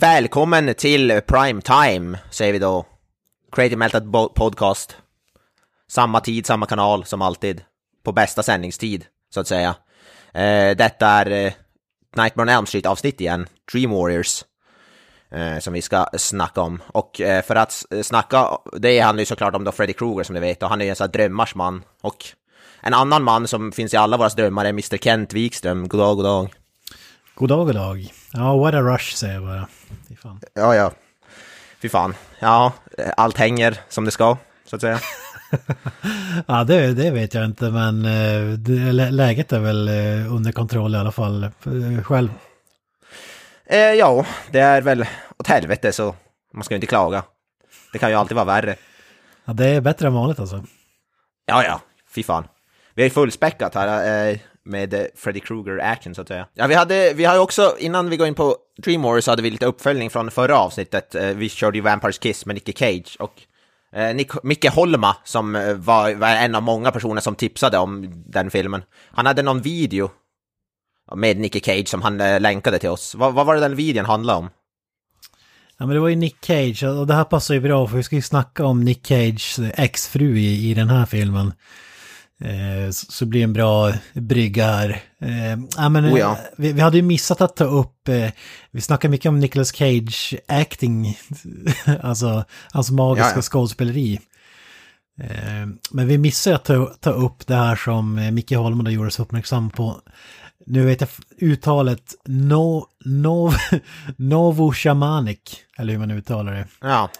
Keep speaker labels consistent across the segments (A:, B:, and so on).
A: Välkommen till Prime Time, säger vi då. Creative Melted Podcast. Samma tid, samma kanal som alltid. På bästa sändningstid, så att säga. Eh, detta är eh, Nightmare on Elm Street avsnitt igen, Dream Warriors. Eh, som vi ska snacka om. Och eh, för att eh, snacka, det handlar ju såklart om då Freddy Krueger som ni vet, och han är ju en sån här drömmars man. Och en annan man som finns i alla våra drömmar är Mr. Kent Wikström. God dag, god dag.
B: God dag, god dag. Ja, what a rush säger jag bara. Fy fan.
A: Ja, ja. Fy fan. Ja, allt hänger som det ska, så att säga.
B: Ja, det, det vet jag inte, men eh, det, lä- läget är väl eh, under kontroll i alla fall. Eh, Själv.
A: Eh, ja, det är väl åt helvete så man ska ju inte klaga. Det kan ju alltid vara värre.
B: Ja, det är bättre än vanligt alltså.
A: Ja, ja, fy fan. Vi ju fullspäckat här eh, med eh, Freddy Krueger action så att säga. Ja, vi hade, vi har ju också, innan vi går in på Dream Warriors så hade vi lite uppföljning från förra avsnittet. Eh, vi körde ju Vampires Kiss med Nicky Cage och eh, Nick, Micke Holma som eh, var, var en av många personer som tipsade om den filmen. Han hade någon video med Nicky Cage som han eh, länkade till oss. Vad, vad var det den videon handlade om?
B: Ja, men det var ju Nick Cage och det här passar ju bra för vi ska ju snacka om Nick Cages exfru i, i den här filmen. Eh, så, blir en bra brygga här. Eh, ja, men, eh,
A: Oh ja.
B: vi, vi hade ju missat att ta upp, eh, vi snackar mycket om Nicolas Cage acting, alltså hans magiska
A: Ja, ja.
B: skådespeleri. Eh, men vi missade att ta, ta upp det här som eh, Micke Holm då gjorde oss uppmärksam på. Nu vet jag uttalet no, no, Novo Shamanic, eller hur man uttalar det.
A: Ja,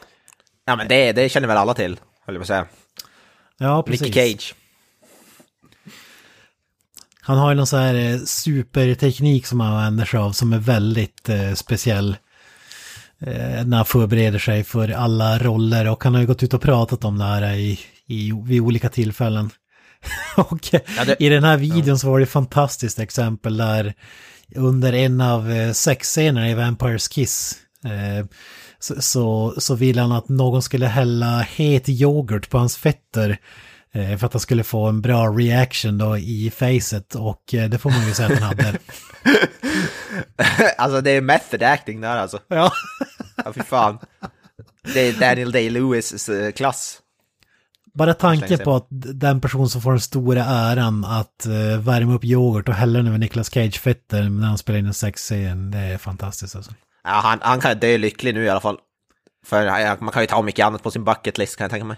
A: ja men det, det känner väl alla till, höll jag på att säga.
B: Ja, precis.
A: Nicky Cage.
B: Han har ju någon sån här eh, superteknik som han använder sig av som är väldigt eh, speciell. Eh, när han förbereder sig för alla roller och han har ju gått ut och pratat om det här i, i, vid olika tillfällen. och
A: Ja, det-
B: i den här videon så var det ett fantastiskt exempel där under en av eh, sexscenerna i Vampires Kiss eh, så, så, så ville han att någon skulle hälla het yoghurt på hans fötter. Eh, För att han skulle få en bra reaction då i facet och eh, det får man ju säga att han hade.
A: alltså det är method acting där alltså.
B: Ja.
A: Ja, fy fan. Det är Daniel Day-Lewis eh, klass.
B: Bara tanken på att den person som får den stora äran att värma upp yoghurt och hälla den över Nicolas Cage fötter när han spelar in en sexscen, det är fantastiskt alltså.
A: Ja, han, han kan dö lycklig nu i alla fall. För man kan ju ta mycket annat på sin bucket list kan jag tänka mig.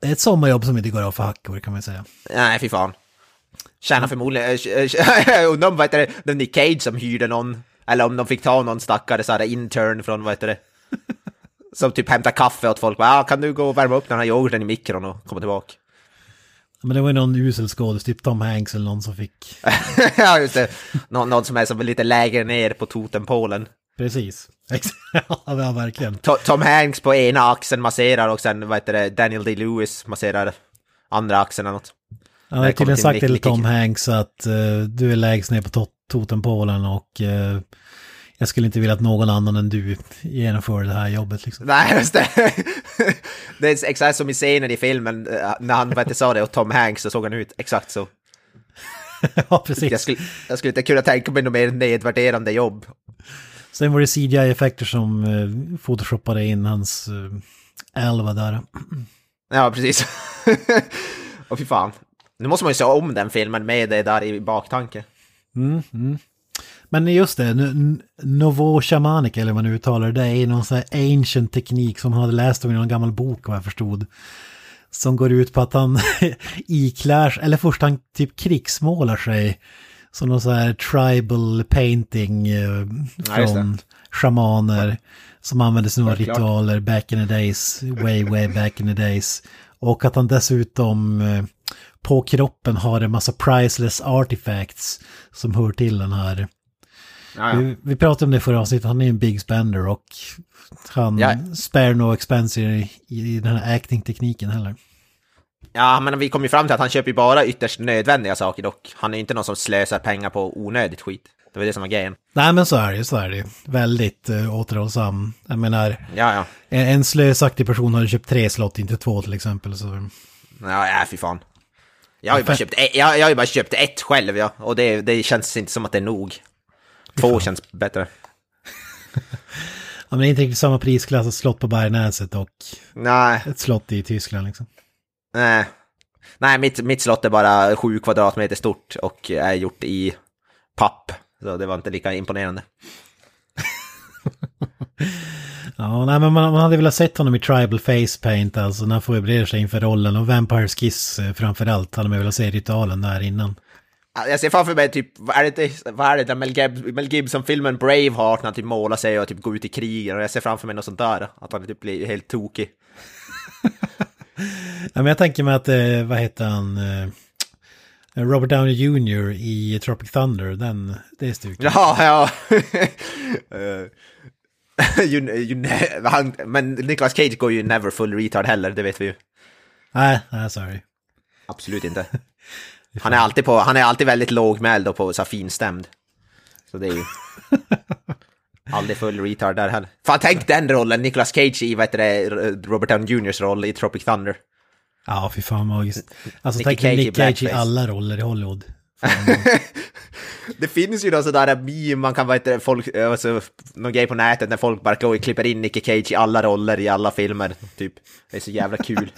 B: Det är ett sommarjobb som inte går av för hackor kan man säga.
A: Nej, fy fan. Tjänar förmodligen... äh, Jag undrar om vad heter det, det Nick Cage som hyrde någon. Eller om de fick ta någon stackare så här intern från, vad heter det? Som typ hämtar kaffe åt folk. Ja, kan du gå och värma upp den här yoghurten i mikron och komma tillbaka?
B: Men det var ju någon usel skådis, typ Tom Hanks eller någon som fick...
A: ja, just det. Någon, någon som är som lite lägre ner på totempålen.
B: Precis. ja, ja, verkligen.
A: To- Tom Hanks på ena axeln masserar och sen, vad heter det, Daniel Day-Lewis masserar andra axeln eller något.
B: Han har
A: Välkommen
B: tydligen sagt till Tom Hanks att eh, du är lägst ner på to- totempålen och eh, jag skulle inte vilja att någon annan än du genomför det här jobbet liksom.
A: Nej, just det. det är exakt som i scenen i filmen, eh, när han du, sa det och Tom Hanks så såg han ut exakt så.
B: ja, precis.
A: Jag skulle, jag skulle inte kunna tänka mig något mer nedvärderande jobb.
B: Sen var det CGI-effekter som eh, photoshoppade in hans eh, elva där.
A: Ja, precis. och fy fan. Nu måste man ju se om den filmen med det där i baktanke.
B: Mm, mm. Men just det, Novo Shamanic eller vad man uttalar det, det är någon sån här ancient teknik som han hade läst om i någon gammal bok vad jag förstod. Som går ut på att han iklär, eller först han typ krigsmålar sig. Som någon sån här tribal painting eh,
A: Ja,
B: från shamaner. Som användes i några ritualer back in the days, way way back in the days. Och att han dessutom eh, på kroppen har en massa priceless artifacts som hör till den här
A: Ja, ja.
B: Vi, vi pratade om det förra avsnittet, han är en big spender och han
A: Ja.
B: spare no expense i, i den här acting-tekniken heller.
A: Ja, men vi kom ju fram till att han köper ju bara ytterst nödvändiga saker dock. Han är ju inte någon som slösar pengar på onödigt skit. Det var det som var grejen.
B: Nej men så är det ju, så är det. Väldigt uh, återhållsam. Jag menar,
A: Ja, ja.
B: en, en slösaktig person hade köpt tre slott, inte två till exempel. Så.
A: Ja, ja fy fan. Jag har ju bara köpt, ett- jag, jag har bara köpt ett själv, ja. Och det, det känns inte som att det är nog. Två känns bättre.
B: Ja, men det är inte riktigt samma prisklass, ett slott på Bergnäset och
A: Nej,
B: ett slott i Tyskland liksom.
A: Nej. Nej, mitt, mitt slott är bara sju kvadratmeter stort och är gjort i papp. Så det var inte lika imponerande.
B: Ja, nej, men man, man hade velat sett honom i Tribal Face Paint, alltså när han förbereder sig inför rollen. Och Vampire Kiss eh, framför allt, hade man velat se ritualen där innan.
A: Jag ser framför mig typ, vad är det, vad är det där Mel, Gib- Mel Gibson-filmen Braveheart när han typ målar sig och typ går ut i krig och jag ser framför mig något sånt där, att han typ blir helt tokig.
B: Ja, men jag tänker mig att, eh, vad heter han, eh, Robert Downey Jr. i Tropic Thunder, den, det är stuket.
A: Ja, ja. Eh, you, you, han, men Nicolas Cage går ju never full retard heller, det vet vi ju.
B: Nej, nej, sorry.
A: Absolut inte. Han är alltid, på, han är alltid väldigt lågmäld och på så här finstämd. Så det är ju... Aldrig full retard där heller. Fan, tänk den rollen, Nicolas Cage i, vad heter det, Robert Downey Jr.s roll i Tropic Thunder.
B: Ja, fy fan magiskt. Alltså
A: Nicky
B: tänk
A: Cage i
B: Nick Cage i alla roller i Hollywood.
A: Det finns ju någon sådär meme, man kan, det, folk, alltså, någon grej på nätet när folk bara går och klipper in Nicky Cage i alla roller i alla filmer, typ. Det är så jävla kul.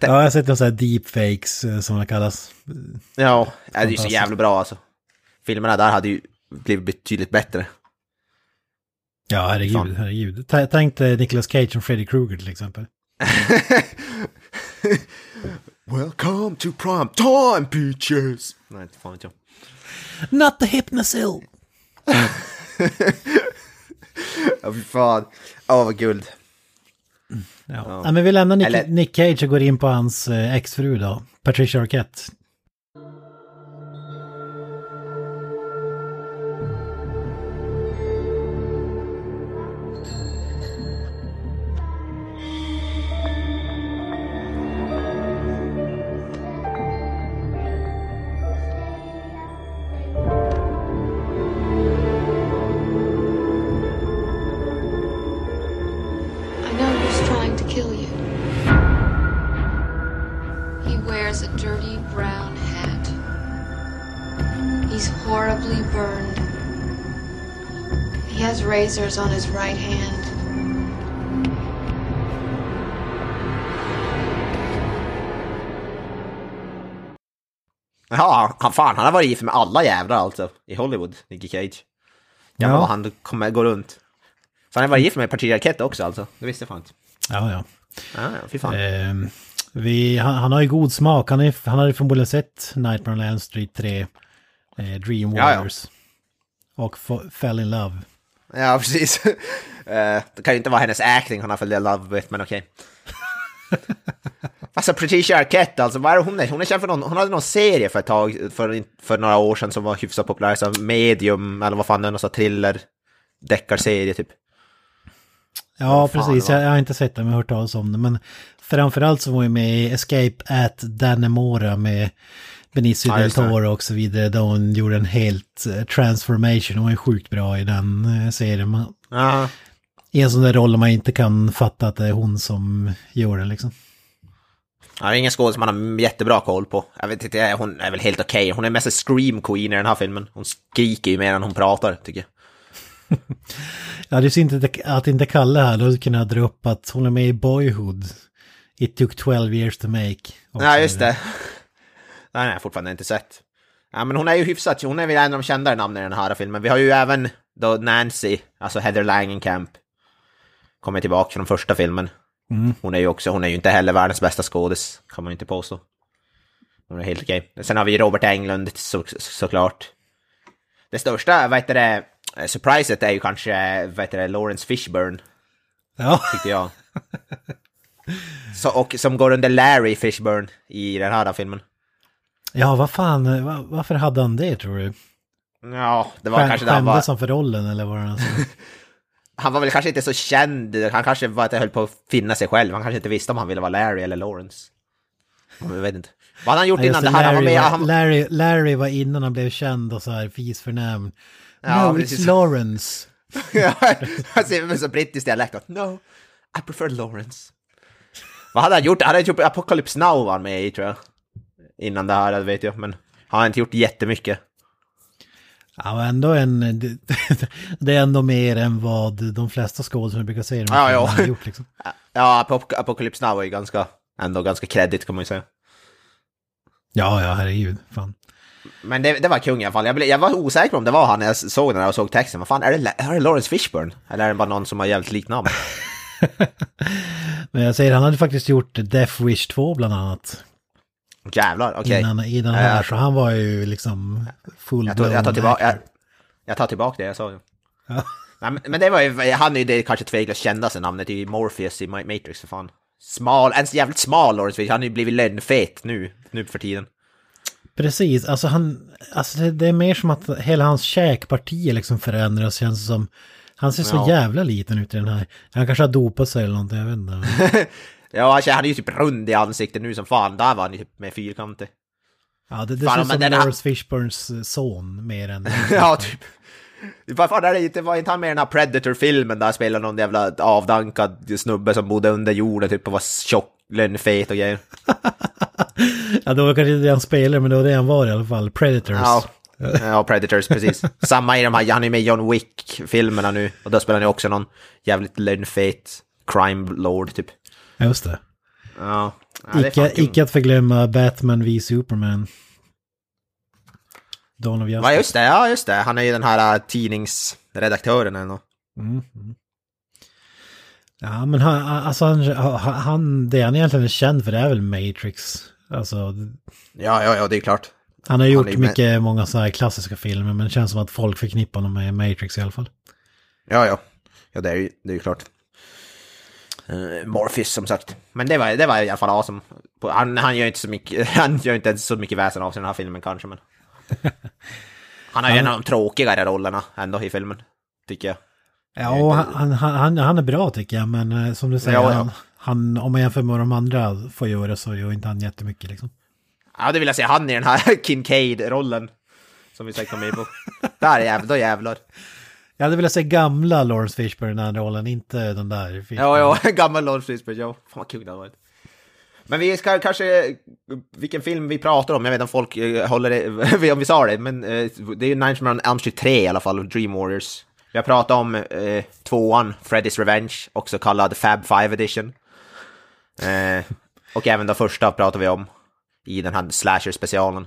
B: Ja, jag har sett några sådana här deepfakes eh, som det kallas.
A: Ja, det är ju så jävla bra alltså. Filmerna där hade ju blivit betydligt bättre.
B: Ja, herregud, herregud. Tänk dig Nicolas Cage som Freddy Krueger till exempel.
A: Welcome to prime time bitches! Nej, inte fan vet jag.
B: Not the hypnosil!
A: Ja, fy fan. Åh, vad guld.
B: Ja. ja. men vi lämnar Nick,
A: Eller-
B: Nick Cage och går in på hans eh, exfru då. Patricia Arquette.
C: Wears a dirty brown hat. He's horribly burned. He has razors on his right hand.
A: Ja, han, fan, han har varit gift med alla jävlar alltså. I Hollywood, Nicky Cage. Ja.
B: Ja.
A: Vad han kommer gå runt. Så han har varit gift med Patricia Arquette också alltså. Det visste jag fan inte.
B: Ja, ja.
A: Ja, ja, fy fan.
B: Ehm, vi, han, han har ju god smak. Han, är, han hade förmodligen sett Nightmare on Elm Street 3, eh, Dream
A: Ja, ja.
B: Warriors. Och Fell in Love.
A: Ja, precis. Eh, det kan ju inte vara hennes acting han har för love with, men okej. Alltså Patricia Arquette, alltså vad är hon? Hon är känd för någon, hon hade någon serie för ett tag, för, för några år sedan som var hyfsat populär, så medium, eller vad fan det är, någon sån thriller, deckarserie typ.
B: Ja, precis. Jag, jag har inte sett det, men jag har hört talas om det. Men framförallt så var jag med i Escape at Dannemora med Benicio
A: Ja,
B: del. Toro och så vidare. Där hon gjorde en helt eh, transformation. Hon är sjukt bra i den eh, serien. Man,
A: Ja,
B: I en sån där roll man inte kan fatta att det är hon som gör den liksom.
A: Ja, det är ingen skådis man har jättebra koll på. Jag vet inte, hon är väl helt okej. Hon är mest en scream queen i den här filmen. Hon skriker ju mer än hon pratar, tycker jag.
B: Ja, det är synd att, inte Kalle här, då kunde jag dra upp att hon är med i Boyhood. It took 12 years to make.
A: Ja, just det. Nej, nej, jag har fortfarande inte sett. Ja, men hon är ju hyfsat, hon är väl en av de kändare namnen i den här filmen. Vi har ju även då Nancy, alltså Heather Langenkamp, kommer tillbaka från första filmen. Hon är ju också, hon är ju inte heller världens bästa skådis, kan man ju inte påstå. Hon är helt okej. Sen har vi Robert Englund så, såklart. Det största, vad heter det, eh, surpriset är ju kanske, vad heter det, Lawrence Fishburne,
B: Ja,
A: tyckte jag. Så, och som går under Larry Fishburne i den här filmen.
B: ja vad fan, va- varför hade han det tror du?
A: Ja, det var
B: Skäm,
A: kanske det han var.
B: han för rollen eller var det alltså?
A: Han var väl kanske inte så känd, han kanske var att höll på att finna sig själv. Han kanske inte visste om han ville vara Larry eller Lawrence. Jag vet inte. Vad hade han gjort
B: Ja,
A: innan
B: det,
A: här? Han var
B: Larry,
A: med, han,
B: Larry, Larry var innan han blev känd och så här fisförnäm.
A: Ja,
B: no,
A: precis.
B: it's Lawrence.
A: han ser med så brittisk dialekt. No, I prefer Lawrence. Vad hade han gjort? Han hade gjort Apocalypse Now var han med i tror jag. Innan det här, det vet jag. Men han har inte gjort jättemycket.
B: Ja, men ändå en... Det är ändå mer än vad de flesta skådespelare brukar säga.
A: Ja, ja.
B: har gjort, liksom.
A: Ja, Apok- Apocalypse Now är ju ganska, ändå ganska credit kan man ju säga.
B: ja, ja, herregud. Fan.
A: Men det, det var kung i alla fall. Jag, blev, jag var osäker på om det var han när jag såg den och såg texten. Vad fan, är det, är det Lawrence Fishburne? Eller är det bara någon som har jävligt likt namn?
B: Men jag säger, han hade faktiskt gjort Death Wish 2 bland annat.
A: Jävlar, okej.
B: Innan, innan här,
A: Ja.
B: så han var ju liksom full
A: Jag, jag, tar tillbaka, jag, jag tar tillbaka det jag sa. ju.
B: Ja.
A: Men- men det var ju, han är ju det kanske tveklöst kändaste namnet i Morpheus i Ma- Matrix för fan. Smal, en jävligt smal Lawrence Fishburne. Han har ju blivit lönnfet nu, nu för tiden.
B: Precis, alltså han, alltså det, det är mer som att hela hans käkparti liksom förändras känns det som. Han ser så
A: Ja.
B: jävla liten ut i den här. Han kanske har dopat sig eller någonting, jag vet inte.
A: Ja, alltså, han är ju typ rund i ansiktet nu som fan. Där var han ju typ med fyrkantig.
B: Ja, det, det
A: Fan, men
B: som Lawrence Fishburns eh, son mer än...
A: ja, typ. Vad fan är det inte, var inte han med i den här Predator-filmen där han spelar någon jävla avdankad snubbe som bodde under jorden typ och var tjock, lönnfet och grejer?
B: Ja, det var kanske inte det han spelade, men det var det han var i alla fall. Predators.
A: Ja, ja Predators precis. Samma i de här, han är med i John Wick-filmerna nu och då spelar han ju också någon jävligt lönnfet crime lord typ.
B: Ja, Just det.
A: Ja, ja det
B: icke, att förglömma Batman v Superman. Dawn of Justice.
A: Ja, just det, ja just det. Han är ju den här äh, tidningsredaktören eller något.
B: Mm. mm. Ja, men han, alltså han, han, det han egentligen är känd för det är väl Matrix. Alltså,
A: Ja, ja, ja, det är klart.
B: Han har gjort
A: är ju med-
B: mycket, många så här klassiska filmer, men det känns som att folk förknippar honom med Matrix i alla fall.
A: Ja, ja. Ja, det är ju, det är ju klart. Uh, Morpheus som sagt. Men det var, det var i alla fall awesome. Han, han gör inte så mycket, han gör inte så mycket väsen av sig i den här filmen kanske, men... Han har ju en av de tråkigare rollerna ändå i filmen, tycker jag.
B: Ja, och han, han, han, han är bra tycker jag, men eh, som du säger,
A: Ja, ja.
B: Han, han, om man jämför med de andra får göra så gör inte han jättemycket liksom.
A: Ja, det vill jag säga, han i den här Kincaid-rollen. Som vi kommer in på. Där jävlar, då jävlar.
B: Jag hade velat säga gamla Lawrence Fishburne i den här rollen, inte den där. Fishburne.
A: Ja, ja, gammal Lord Frisbee, ja. Fan vad kul det hade varit. Men vi ska kanske, vilken film vi pratar om, jag vet inte om folk eh, håller det, om vi sa det, men eh, det är ju Nightmare on Elm Street 3 i alla fall, Dream Warriors. Vi har pratat om eh, tvåan, Freddy's Revenge, också kallad Fab 5 Edition. Eh, och även den första pratar vi om i den här slasher-specialen.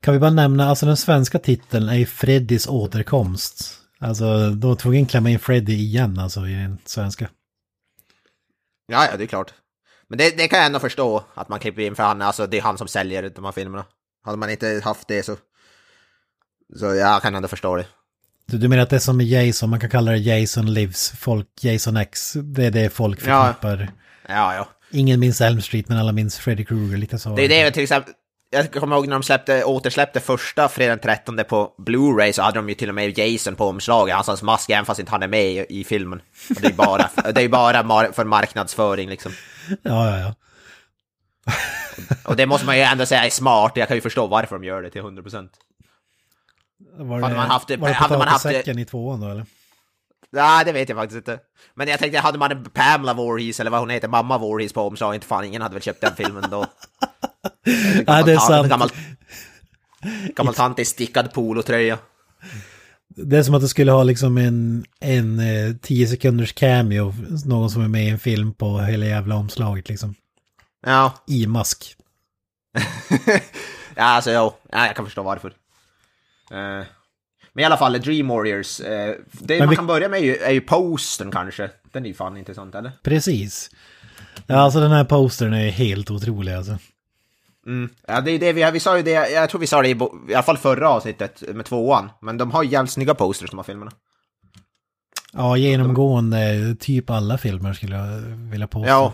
B: Kan vi bara nämna, alltså den svenska titeln är ju Freddys återkomst. Alltså, de var tvungna att klämma in Freddy igen alltså i den svenska.
A: Ja, ja, det är klart. Men det, det kan jag ändå förstå att man klipper in för han, alltså det är han som säljer de här filmerna. Hade man inte haft det så... Så jag kan ändå förstå det.
B: Du, du menar att det är som med Jason, man kan kalla det Jason Lives, folk, Jason X, det är det folk
A: Ja.
B: förknippar.
A: Ja, ja.
B: Ingen minns Elm Street men alla minns Freddy Krueger, lite så.
A: Det är det till exempel... Jag kommer ihåg när de släppte, återsläppte första fredag den 13 på Blu-ray så hade de ju till och med Jason på omslaget, hans hans mask, även fast inte han är med i, i filmen. Och det är bara, det är bara mar- för marknadsföring liksom.
B: Ja, ja, ja.
A: Och det måste man ju ändå säga är smart, jag kan ju förstå varför de gör det till 100%.
B: Var
A: Hade man haft det-
B: var det
A: hade man haft det-
B: i tvåan då eller?
A: Nej, det vet jag faktiskt inte. Men jag tänkte, hade man en Pamela Voorhees, eller vad hon heter, mamma Voorhees på omslaget, inte fan ingen hade väl köpt den filmen då.
B: Nej, det är sant.
A: Gammal, gammal tant i stickad polotröja.
B: Det är som att det skulle ha liksom en, en eh, 10 sekunders cameo, någon som är med i en film på hela jävla omslaget liksom.
A: Ja,
B: I mask.
A: ja alltså jo, ja, jag kan förstå varför. Eh, men i alla fall, Dream Warriors. eh, det
B: Men
A: man
B: vi-
A: kan börja med är ju, är ju postern kanske. Den är ju fan intressant, eller?
B: Precis. Ja, alltså den här postern är helt otrolig alltså.
A: Mm. Ja, det är det vi, vi sa ju det, jag tror vi sa det i, i alla fall förra avsnittet med tvåan. Men de har ju jävligt snygga posters de här filmerna.
B: Ja, genomgående typ alla filmer skulle jag vilja påstå.
A: Ja.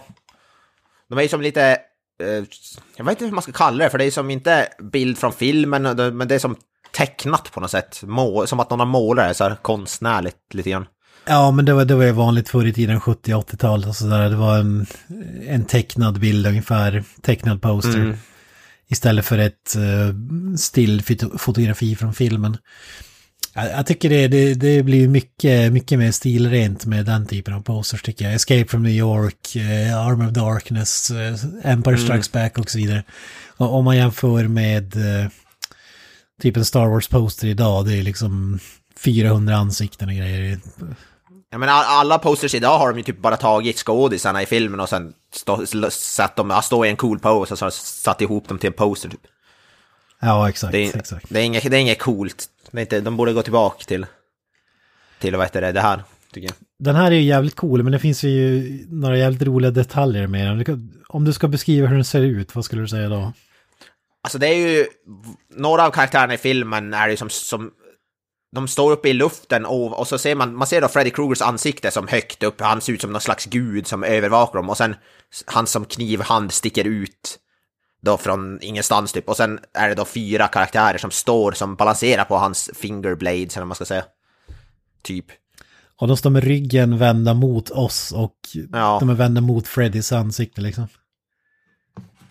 A: De är ju som lite, eh, jag vet inte hur man ska kalla det, för det är som inte bild från filmen, men det är som tecknat på något sätt. Må, som att någon har målat det så här konstnärligt lite grann.
B: Ja, men det var, det var ju vanligt förr i tiden, 70-80-talet och sådär. Det var en, en tecknad bild ungefär, tecknad poster.
A: Mm.
B: Istället för ett uh, stillfotografi från filmen. Jag, jag tycker det, det, det blir mycket, mycket mer stilrent med den typen av posters tycker jag. Escape from New York, uh, Arm of Darkness, uh, Empire Strikes Back och så vidare. Och om man jämför med uh, typ en Star Wars-poster idag, det är liksom 400 ansikten och grejer.
A: Ja, men all- alla posters idag har de ju typ bara tagit skådisarna i filmen och sen stå, satt dem, stå i en cool pose och så satt ihop dem till en poster typ.
B: Ja, exakt.
A: Det är,
B: exakt.
A: det är, inget, det är inget coolt. Det är inte, de borde gå tillbaka till, till vad heter det, det här, tycker jag.
B: Den här är ju jävligt cool, men det finns ju några jävligt roliga detaljer med den. Om du ska beskriva hur den ser ut, vad skulle du säga då?
A: Alltså det är ju, några av karaktärerna i filmen är ju som, som de står uppe i luften och, och så ser man, man ser då Freddy Krugers ansikte som högt upp, han ser ut som någon slags gud som övervakar dem och sen han som knivhand sticker ut då från ingenstans typ och sen är det då fyra karaktärer som står som balanserar på hans fingerblades eller vad man ska säga. Typ.
B: Och de står med ryggen vända mot oss och
A: Ja.
B: de är vända mot Freddys ansikte liksom.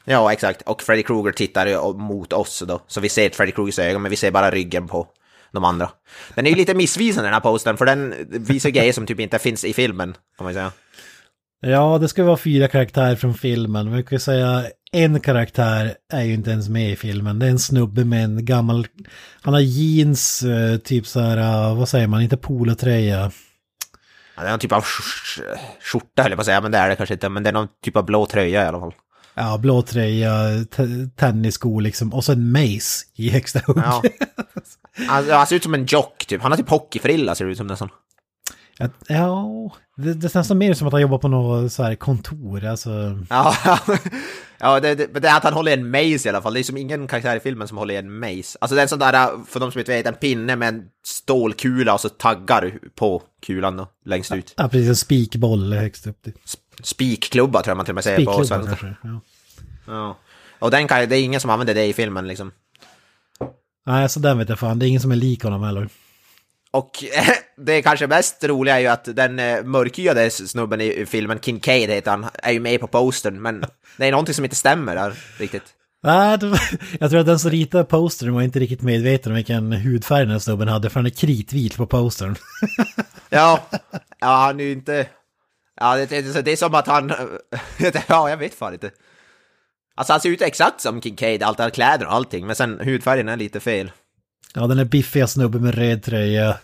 A: Ja, exakt. Och Freddy Krueger tittar ju mot oss då. Så vi ser Freddy Krugers ögon, men vi ser bara ryggen på de andra. Den är ju lite missvisande den här posten, för den visar grejer som typ inte finns i filmen, kan man säga.
B: Ja, det ska vara fyra karaktärer från filmen. Men vi kan säga en karaktär är ju inte ens med i filmen. Det är en snubbe med en gammal... Han har jeans, eh, typ så här, eh, vad säger man, inte polotröja.
A: Ja, det är någon typ av sk- skjorta, höll jag på att säga, men det är det kanske inte. Men det är någon typ av blå tröja i alla fall.
B: Ja, blå tröja, tennisskor liksom. Och så en mace i högsta hugg.
A: Ja. Han, han ser ut som en jock, typ. Han har typ hockeyfrilla, ser det ut som nästan.
B: Ja, ja det, det nästan mer som att han jobbar på något så här kontor. Alltså,
A: Ja, ja det, det, det är att han håller en mace i alla fall. Det är som ingen karaktär i filmen som håller en mace. Alltså det är en sån där, för de som inte vet, en pinne med en stålkula och så taggar på kulan då, längst ut.
B: ja, precis en spikboll högst upp. Typ.
A: Spikklubba tror jag man till och med säger på svenska.
B: kanske. Ja.
A: Ja. Och den kan, det är ingen som använder det i filmen liksom.
B: Nej, så den vet jag fan. Det är ingen som är lik honom heller.
A: Och det kanske mest roliga är ju att den eh, mörkhyade snubben i filmen, Kincaid heter han, är ju med på postern, men det är någonting som inte stämmer där riktigt.
B: Nej, jag tror att den som ritade postern var inte riktigt medveten om vilken hudfärg den snubben hade, för han är kritvit på postern.
A: Ja, ja han är ju inte... Ja, det, det, det är som att han... Ja, jag vet fan inte. Alltså han ser ut exakt som Kincaid, allt, alla kläder och allting, men sen hudfärgen är lite fel.
B: Ja, den är biffiga snubben med röd tröja.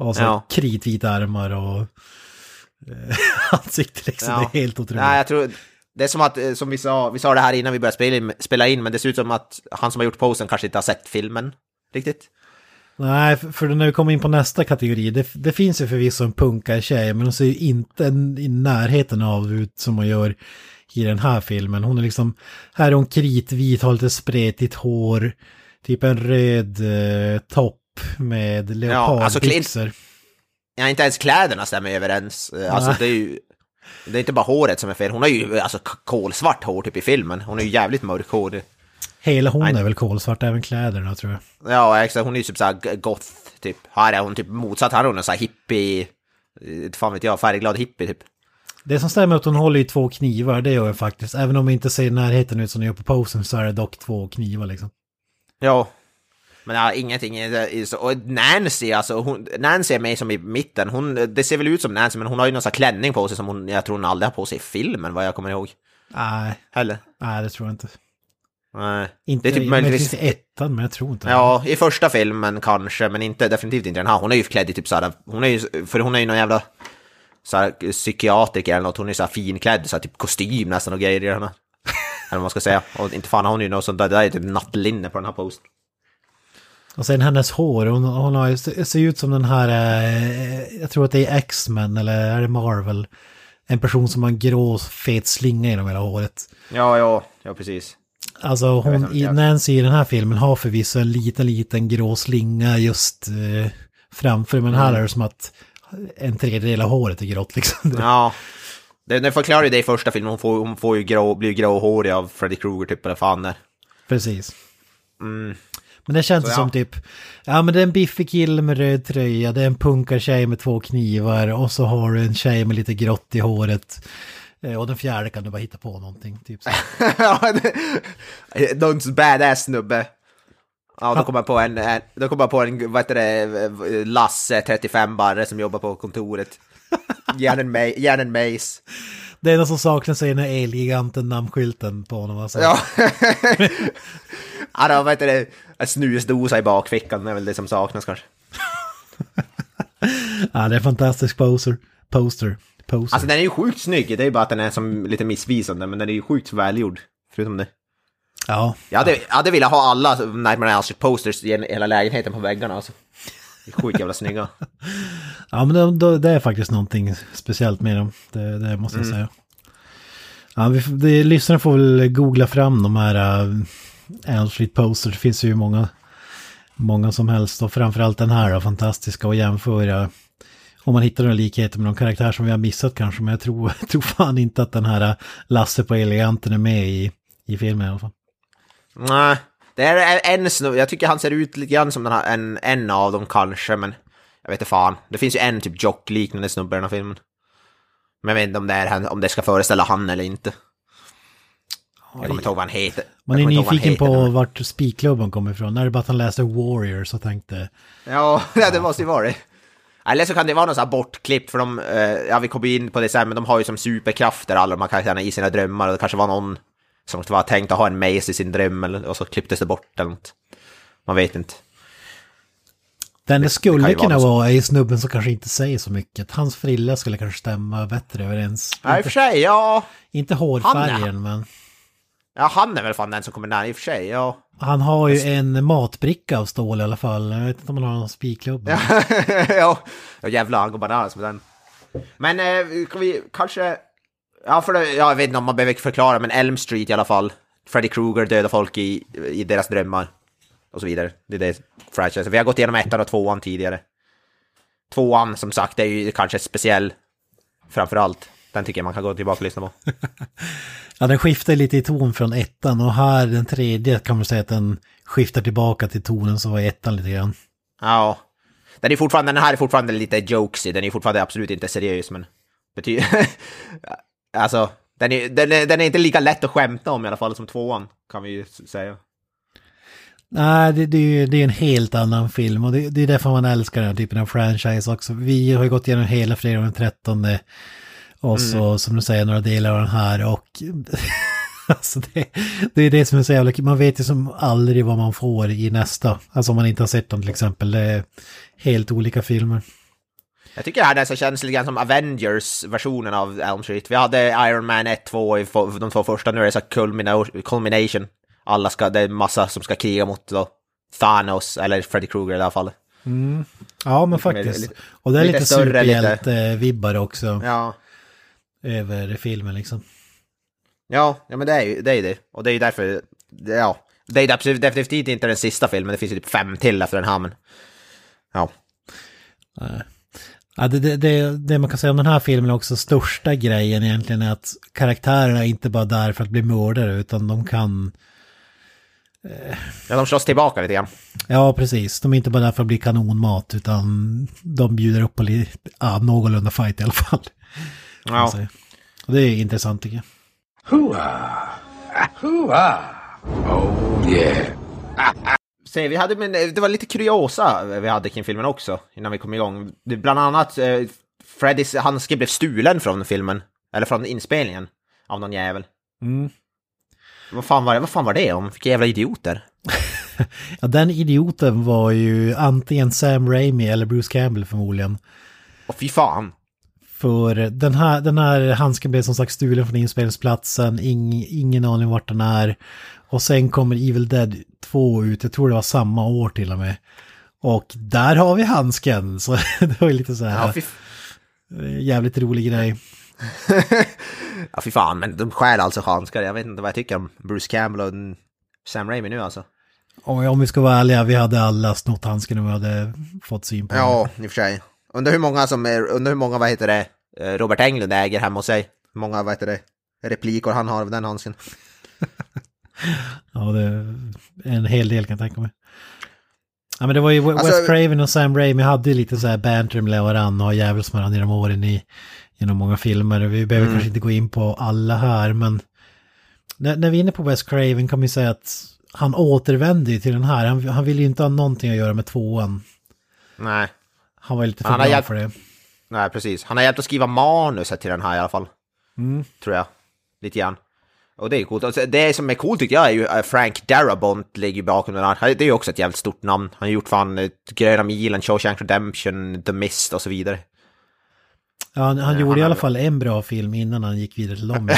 B: Och så
A: Ja.
B: kritvita armar och eh, ansikte liksom.
A: Ja.
B: Det är helt otroligt.
A: Nej, jag tror... Det är som att, eh, som vi sa, vi sa det här innan vi började spela in, spela in, men det ser ut som att han som har gjort posten kanske inte har sett filmen riktigt.
B: Nej, för, när vi kommer in på nästa kategori, det, det finns ju förvisso en punkartjej, men hon ser ju inte i närheten av ut som hon gör i den här filmen. Hon är liksom, här är hon kritvit, har lite spretigt hår, typ en röd eh, topp med
A: alltså
B: leopardbyxor.
A: Ja, inte ens kläderna stämmer överens. Eh, Alltså
B: Nej.
A: det är ju... Det är inte bara håret som är fel, hon har ju alltså k- kolsvart hår typ i filmen. Hon är ju jävligt mörkhårig.
B: Hela hon
A: Nej.
B: är väl kolsvart, även kläderna tror jag.
A: Ja, exakt. Hon är ju typ såhär goth, typ. Här är hon typ motsatt. Här är hon en sån här hippie... eh, Fan vet jag, färgglad hippie typ.
B: Det som stämmer är att hon håller i två knivar, det gör jag faktiskt. Även om det inte ser närheten ut som det gör på posen så är det dock två knivar liksom.
A: Ja. Men ja, ingenting är så... Och Nancy, alltså, hon, Nancy är med som i mitten. Hon, det ser väl ut som Nancy, men hon har ju någon sån här klänning på sig som hon, jag tror hon aldrig har på sig i filmen, vad jag kommer ihåg.
B: Nej,
A: Heller.
B: nej det tror jag inte.
A: Nej.
B: Inte,
A: det är typ
B: möjligtvis ettan, men jag tror inte.
A: Ja, i första filmen kanske, men inte, definitivt inte den här. Hon är ju klädd i typ såhär, hon är ju, för hon är ju någon jävla såhär psykiatriker eller något, hon är ju såhär finklädd, såhär typ kostym nästan och grejer i den här. Eller vad man ska säga. Och inte fan har hon ju något sånt där, det där är typ nattlinne på den här posten.
B: Och sen hennes hår, hon, hon har ju, ser ser ut som den här, eh, jag tror att det är X-Men eller är det Marvel? En person som har en grå fet slinga genom hela håret.
A: Ja, ja, ja precis.
B: Alltså hon, i Nancy i den här filmen har förvisso en liten, liten grå slinga just eh, framför. Men här är det som att en tredjedel av håret är grått liksom.
A: Ja. Det, det förklarar ju det i första filmen, hon får, hon får ju grå, blir gråhårig av Freddy Krueger typ, eller fan är.
B: Precis.
A: Mm.
B: Men det känns
A: Så ja.
B: som typ, ja men det är en biffig kille med röd tröja, det är en punkartjej med två knivar och så har du en tjej med lite grått i håret. Eh, Och den fjärde kan du bara hitta på någonting. Typ så.
A: Någon badass snubbe. Ja, då kommer jag på en, en, då kommer jag på en, vad heter det, Lasse, 35 barre som jobbar på kontoret. Gärna en, ma- gärna en mace.
B: Det enda som saknas är den här Elgiganten namnskylten på honom. Alltså.
A: Ja. ja, vad heter det, en snusdosa i bakfickan är väl det som saknas kanske.
B: ja, det är en fantastisk poser. Poster. Poser.
A: Alltså den är ju sjukt snygg, det är ju bara att den är som lite missvisande, men den är ju sjukt välgjord. Förutom det.
B: ja.
A: Jag hade, jag hade velat ha alla Nightmare on Elm posters i hela lägenheten på väggarna alltså. Sjukt jävla snygga.
B: ja, men det, det- är faktiskt någonting speciellt med dem. Det, det måste jag säga. Ja, vi, det, lyssnarna får väl googla fram de här uh, Elm Street Posters. Det finns ju många, många som helst. Och framförallt den här då, fantastiska och jämföra. Om man hittar några likheter med någon karaktär som vi har missat kanske. Men jag tror, jag tror fan inte att den här uh, Lasse på Eleganten är med i, i filmen i alla fall.
A: Nej, det är en snubbe, jag tycker han ser ut lite grann som den här, en, en av dem kanske, men jag vet inte fan. Det finns ju en typ jock-liknande snubbe i den här filmen. Men jag vet inte om det, är, om det ska föreställa han eller inte. Jag kommer inte ihåg vad han heter.
B: Man är nyfiken
A: heter,
B: på
A: men-
B: vart spikklubben kommer ifrån. När det bara att han läste Warriors och tänkte...
A: Ja, ja, det måste ju vara det. Eller så kan det vara något bortklippt, för de, eh, ja vi kommer in på det sen, men de har ju som superkrafter alla de här karaktärerna i sina drömmar, och det kanske var någon som var tänkt att ha en mace i sin dröm, eller, och så klipptes det bort eller något. Man vet inte.
B: Den det skulle
A: vara
B: kunna vara är snubben som kanske inte säger så mycket. Hans frilla skulle kanske stämma bättre överens.
A: Ja, i och för sig, ja.
B: Inte hårfärgen, men
A: Ja, han är väl fan den som kommer nära, i och för sig, ja.
B: Han har ju en matbricka av stål i alla fall. Jag vet inte om han har någon spikklubb.
A: ja, jävlar, han går bananas med den. Men eh, kan vi kanske... Ja, för det, jag vet inte om man behöver förklara, men Elm Street i alla fall. Freddy Krueger dödar folk i, i deras drömmar. Och så vidare. Det är det franchise. Vi har gått igenom ettan och tvåan tidigare. Tvåan, som sagt, är ju kanske speciell. Framför allt. Den tycker jag man kan gå tillbaka och lyssna på.
B: Ja, den skiftar lite i ton från ettan och här den tredje kan man säga att den skiftar tillbaka till tonen som var i ettan lite grann.
A: Ja. Den, är fortfarande, den här är fortfarande lite jokesy, den är fortfarande absolut inte seriös, men... Betyder... alltså, den är, den, är, den är inte lika lätt att skämta om i alla fall som tvåan, kan vi ju säga.
B: Nej, det, det, är ju- det är en helt annan film och det, det är därför man älskar den här typen av franchise också. Vi har ju gått igenom hela fredag den 13 och så som du säger några delar av den här och alltså det, det är det som är så jävla. Man vet ju som aldrig vad man får i nästa. Alltså om man inte har sett dem till exempel. Det är helt olika filmer.
A: Jag tycker det här nästan känns lite grann som Avengers-versionen av Elm Street. Vi hade Iron Man 1, 2 i de två första, nu är det så här culmina- culmination. Alla ska, det är massa som ska kriga mot då, Thanos, eller Freddy Krueger i alla fall.
B: Ja, men
A: mer-
B: faktiskt.
A: lite-
B: Och det är
A: lite
B: lite
A: lite-
B: superhjälte-vibbar också
A: Ja.
B: Över filmen liksom.
A: Ja, ja men det är ju det. Är det. Och det är ju därför, ja. Det är absolut, definitivt inte den sista filmen, det finns ju typ fem till efter den här, men... Ja.
B: Ja, det, det, det, det man kan säga om den här filmen är också största grejen egentligen är att karaktärerna är inte bara där för att bli mördare utan de kan...
A: Ja, de slåss tillbaka lite grann.
B: Ja, precis. De är inte bara där för att bli kanonmat utan de bjuder upp på lite, ja, någorlunda fight i alla fall.
A: Ja.
B: säga. Och det är intressant tycker jag.
D: Hooah! Hooah! Oh yeah.
A: Se, vi hade, men det var lite kuriosa vi hade kring filmen också, innan vi kom igång. Det, bland annat, eh, Freddys handske blev stulen från filmen, eller från inspelningen, av någon jävel. Vad, fan var det, vad fan var det om? Vilka jävla idioter.
B: Ja, den idioten var ju antingen Sam Raimi eller Bruce Campbell förmodligen.
A: Och fy fan.
B: För den här, den här handsken blev som sagt stulen från inspelningsplatsen, ing, ingen aning vart den är. Och sen kommer Evil Dead 2 ut, jag tror det var samma år till och med. Och där har vi handsken, så det var ju lite så
A: Ja,
B: här
A: fy,
B: eh, jävligt rolig grej.
A: ja, fy fan, men de stjäl alltså handskar. Jag vet inte vad jag tycker om Bruce Campbell och Sam Raimi nu alltså.
B: Om vi ska vara ärliga, vi hade alla snott handsken och vi hade fått syn på.
A: Ja, i och för sig. Undrar hur många som är, undrar hur många, vad heter det, eh, Robert Englund äger hemma hos sig. Hur många, vad heter det, replikor han har av den handsken.
B: Ja, det är en hel del kan jag tänka mig. Ja men det var ju Wes
E: Alltså-
B: Craven och Sam Raimi hade ju lite så här banter med varandra och djävulskt med varandra genom åren i genom många filmer. Vi behöver
E: Mm.
B: kanske inte gå in på alla här men när, när vi är inne på Wes Craven kan vi säga att han återvände ju till den här. Han, han ville ju inte ha någonting att göra med tvåan.
A: Nej.
B: Han var ju lite för
A: Han
B: bra
A: hjälpt-
B: för det.
A: Nej, precis. Han har hjälpt att skriva manuset till den här i alla fall. Tror jag. Lite grann. Och det är coolt. Och så- Det som är coolt tycker jag är ju att Frank Darabont ligger bakom den här. Det är ju också ett jävligt stort namn. Han har gjort fan eh, Gröna milen, Shawshank Redemption, The Mist och så vidare.
B: Ja, han, han
A: Nej,
B: gjorde
A: han
B: i alla fall en bra film innan han gick vidare till dem.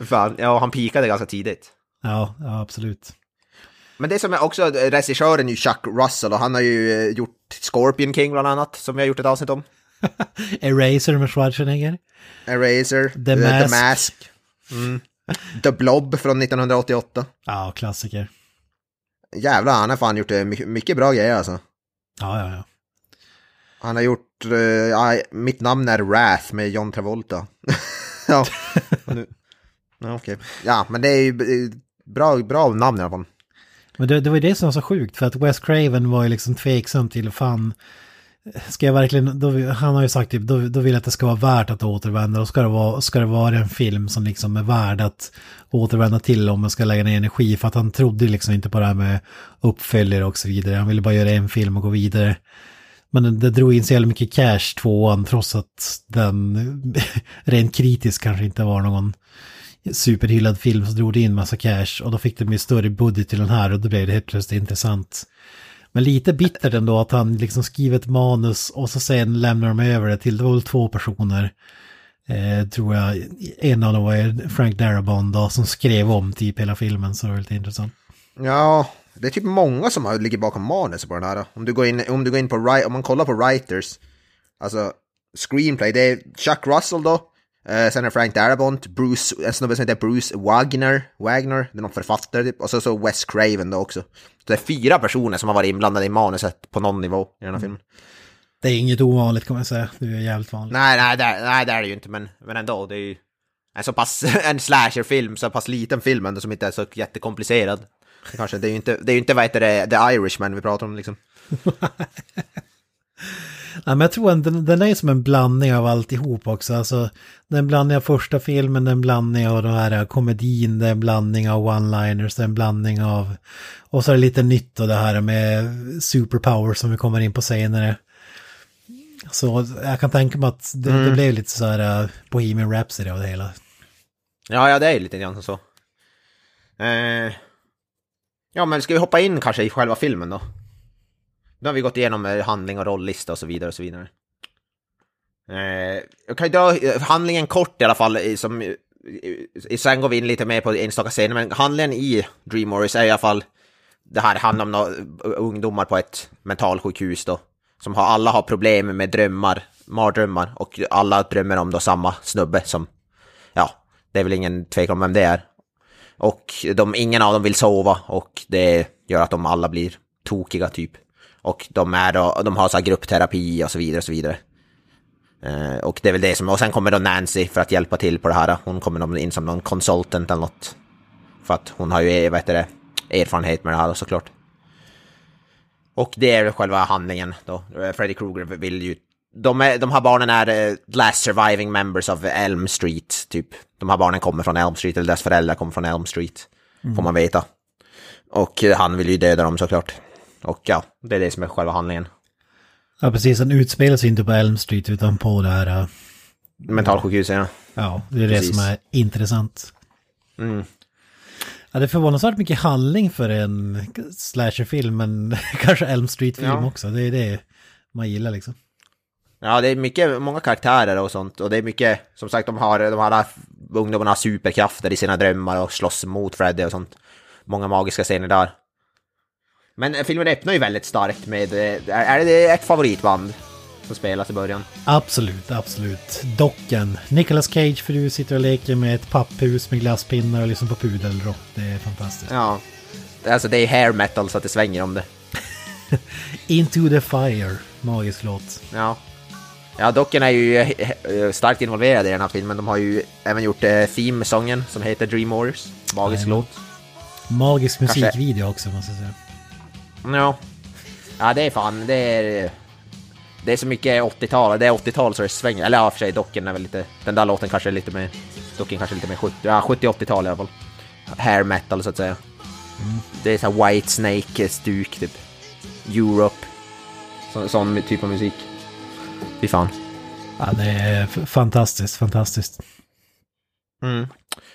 A: fan, ja, han pikade ganska tidigt.
B: ja, ja, absolut.
A: Men det som är också, regissören är ju Chuck Russell och han har ju eh, gjort Scorpion King bland annat, som vi har gjort ett avsnitt om.
B: Eraser med Schwarzenegger.
A: Eraser,
B: The
A: eh,
B: Mask.
A: The, Mask. Mm. The Blob från 1988.
B: Ja, klassiker.
A: Jävlar, han har fan gjort eh, mycket, bra grejer alltså.
B: Ja, ja, ja.
A: Han har gjort, eh, ja, mitt namn är Wrath med John Travolta. ja, nu, ja, okej. Ja, men det är ju eh, bra, bra namn i alla fall.
B: Men det, det var ju det som var så sjukt för att Wes Craven var ju liksom tveksam till fan Ska jag verkligen, då, han har ju sagt typ, då, då vill jag att det ska vara värt att återvända och ska det, vara, ska det vara en film som liksom är värd att återvända till om man ska lägga ner energi för att han trodde liksom inte på det här med uppföljare och så vidare. Han ville bara göra en film och gå vidare. Men det, drog in så jävla mycket cash tvåan trots att den rent kritiskt kanske inte var någon superhyllad film så drog det in massa cash och då fick de ju större budget till den här och då blev det helt plötsligt intressant. Men lite bittert ändå att han liksom skriver ett manus och så sen lämnar de över det till, det var väl två personer, eh, tror jag, en av dem var ju Frank Darabont då, som skrev om typ hela filmen så det var lite intressant.
A: Ja, det är typ många som ligger bakom manus på den här. Om du går in, om du går in på, om man kollar på writers, alltså screenplay, det är Chuck Russell då, eh, sen är Frank Darabont, Bruce, en snubbe som heter Bruce Wagner, Wagner, det är någon författare typ, och så, så Wes Craven då också. Så det är fyra personer som har varit inblandade i manuset på någon nivå i den här filmen.
B: Det är inget ovanligt kan man säga, det är jävligt vanligt.
A: Nej, nej, det, nej, det är det ju inte, men, men ändå, det är ju en så pass, en slasherfilm, så pass liten film ändå som inte är så jättekomplicerad. Kanske, det är ju inte, det är ju inte vad heter det, The Irishman vi pratar om liksom.
B: Ja, men jag tror att den, den är som en blandning av alltihop också. Alltså, det är en blandning av första filmen, det är en blandning av den här komedin, det är en blandning av one-liners, det är en blandning av... Och så är det lite nytt och det här med superpower som vi kommer in på senare. Så jag kan tänka mig att det, det blev lite så här uh, Bohemian Rhapsody av det hela.
A: Ja, ja, det är lite grann så. Eh, ja, men ska vi hoppa in kanske i själva filmen då? Nu har vi gått igenom eh, handling och rolllista och så vidare och så vidare. Eh, jag kan ju dra eh, handlingen kort i alla fall, som, sen går vi in lite mer på enstaka scener, men handlingen i Dream Warriors är i alla fall, det här handlar om några eh, ungdomar på ett mentalsjukhus då, som har, alla har problem med drömmar, mardrömmar, och alla drömmer om då samma snubbe som, ja, det är väl ingen tvekan om vem det är. Och de, ingen av dem vill sova och det gör att de alla blir tokiga typ. Och de, är då, de har så här gruppterapi och så vidare och så vidare. Eh, och det är väl det som, och sen kommer då Nancy för att hjälpa till på det här. Hon kommer in som någon consultant eller något. För att hon har ju, vad heter det, erfarenhet med det här då, såklart. Och det är själva handlingen då. Eh, Freddy Krueger vill ju... De, är, de här barnen är eh, last surviving members of Elm Street, typ. De här barnen kommer från Elm Street, eller deras föräldrar kommer från Elm Street. Får man veta. Och eh, han vill ju döda dem såklart. Och ja, det är det som är själva handlingen.
B: Ja, precis. Den utspelar sig inte på Elm Street utan på det här... uh,
A: Mentalsjukhuset, ja.
B: Ja, det är det
A: Precis.
B: som är intressant.
A: Mm.
B: Ja, det är förvånansvärt mycket handling för en slasherfilm, men kanske Elm Street-film
A: Ja.
B: också. Det är det man gillar liksom.
A: Ja, det är mycket, många karaktärer och sånt. Och det är mycket, som sagt, de har, de här ungdomarna har superkrafter i sina drömmar och slåss mot Freddy och sånt. Många magiska scener där. Men eh, filmen öppnar ju väldigt starkt med, eh, är det ett favoritband som spelas i början?
B: Absolut, absolut. Docken. Nicolas Cage för du sitter och leker med ett papphus med glasspinnar och lyssnar på pudelrock. Det är fantastiskt.
A: Ja. Alltså det är hair metal så att det svänger om det.
B: Into the Fire. Magisk låt.
A: Ja. Ja, Docken är ju eh, starkt involverade i den här filmen. De har ju även gjort theme-sången som heter Dream Warriors. Magisk
B: Jajamän.
A: låt.
B: Magisk musikvideo också måste jag säga.
A: Ja. Ja, det är fan, det är... Det är så mycket 80-tal, det är 80-tal så det svänger. Eller ja, för sig, docken är väl lite... Den där låten kanske är lite mer... Docken kanske är lite mer 70, ja, 70-80-tal i alla fall. Hair metal så att säga. Det är så här White Snake-stuk typ. Europe. Så, sån typ av musik. Fy fan.
B: Ja, det är fantastiskt, fantastiskt.
A: Mm.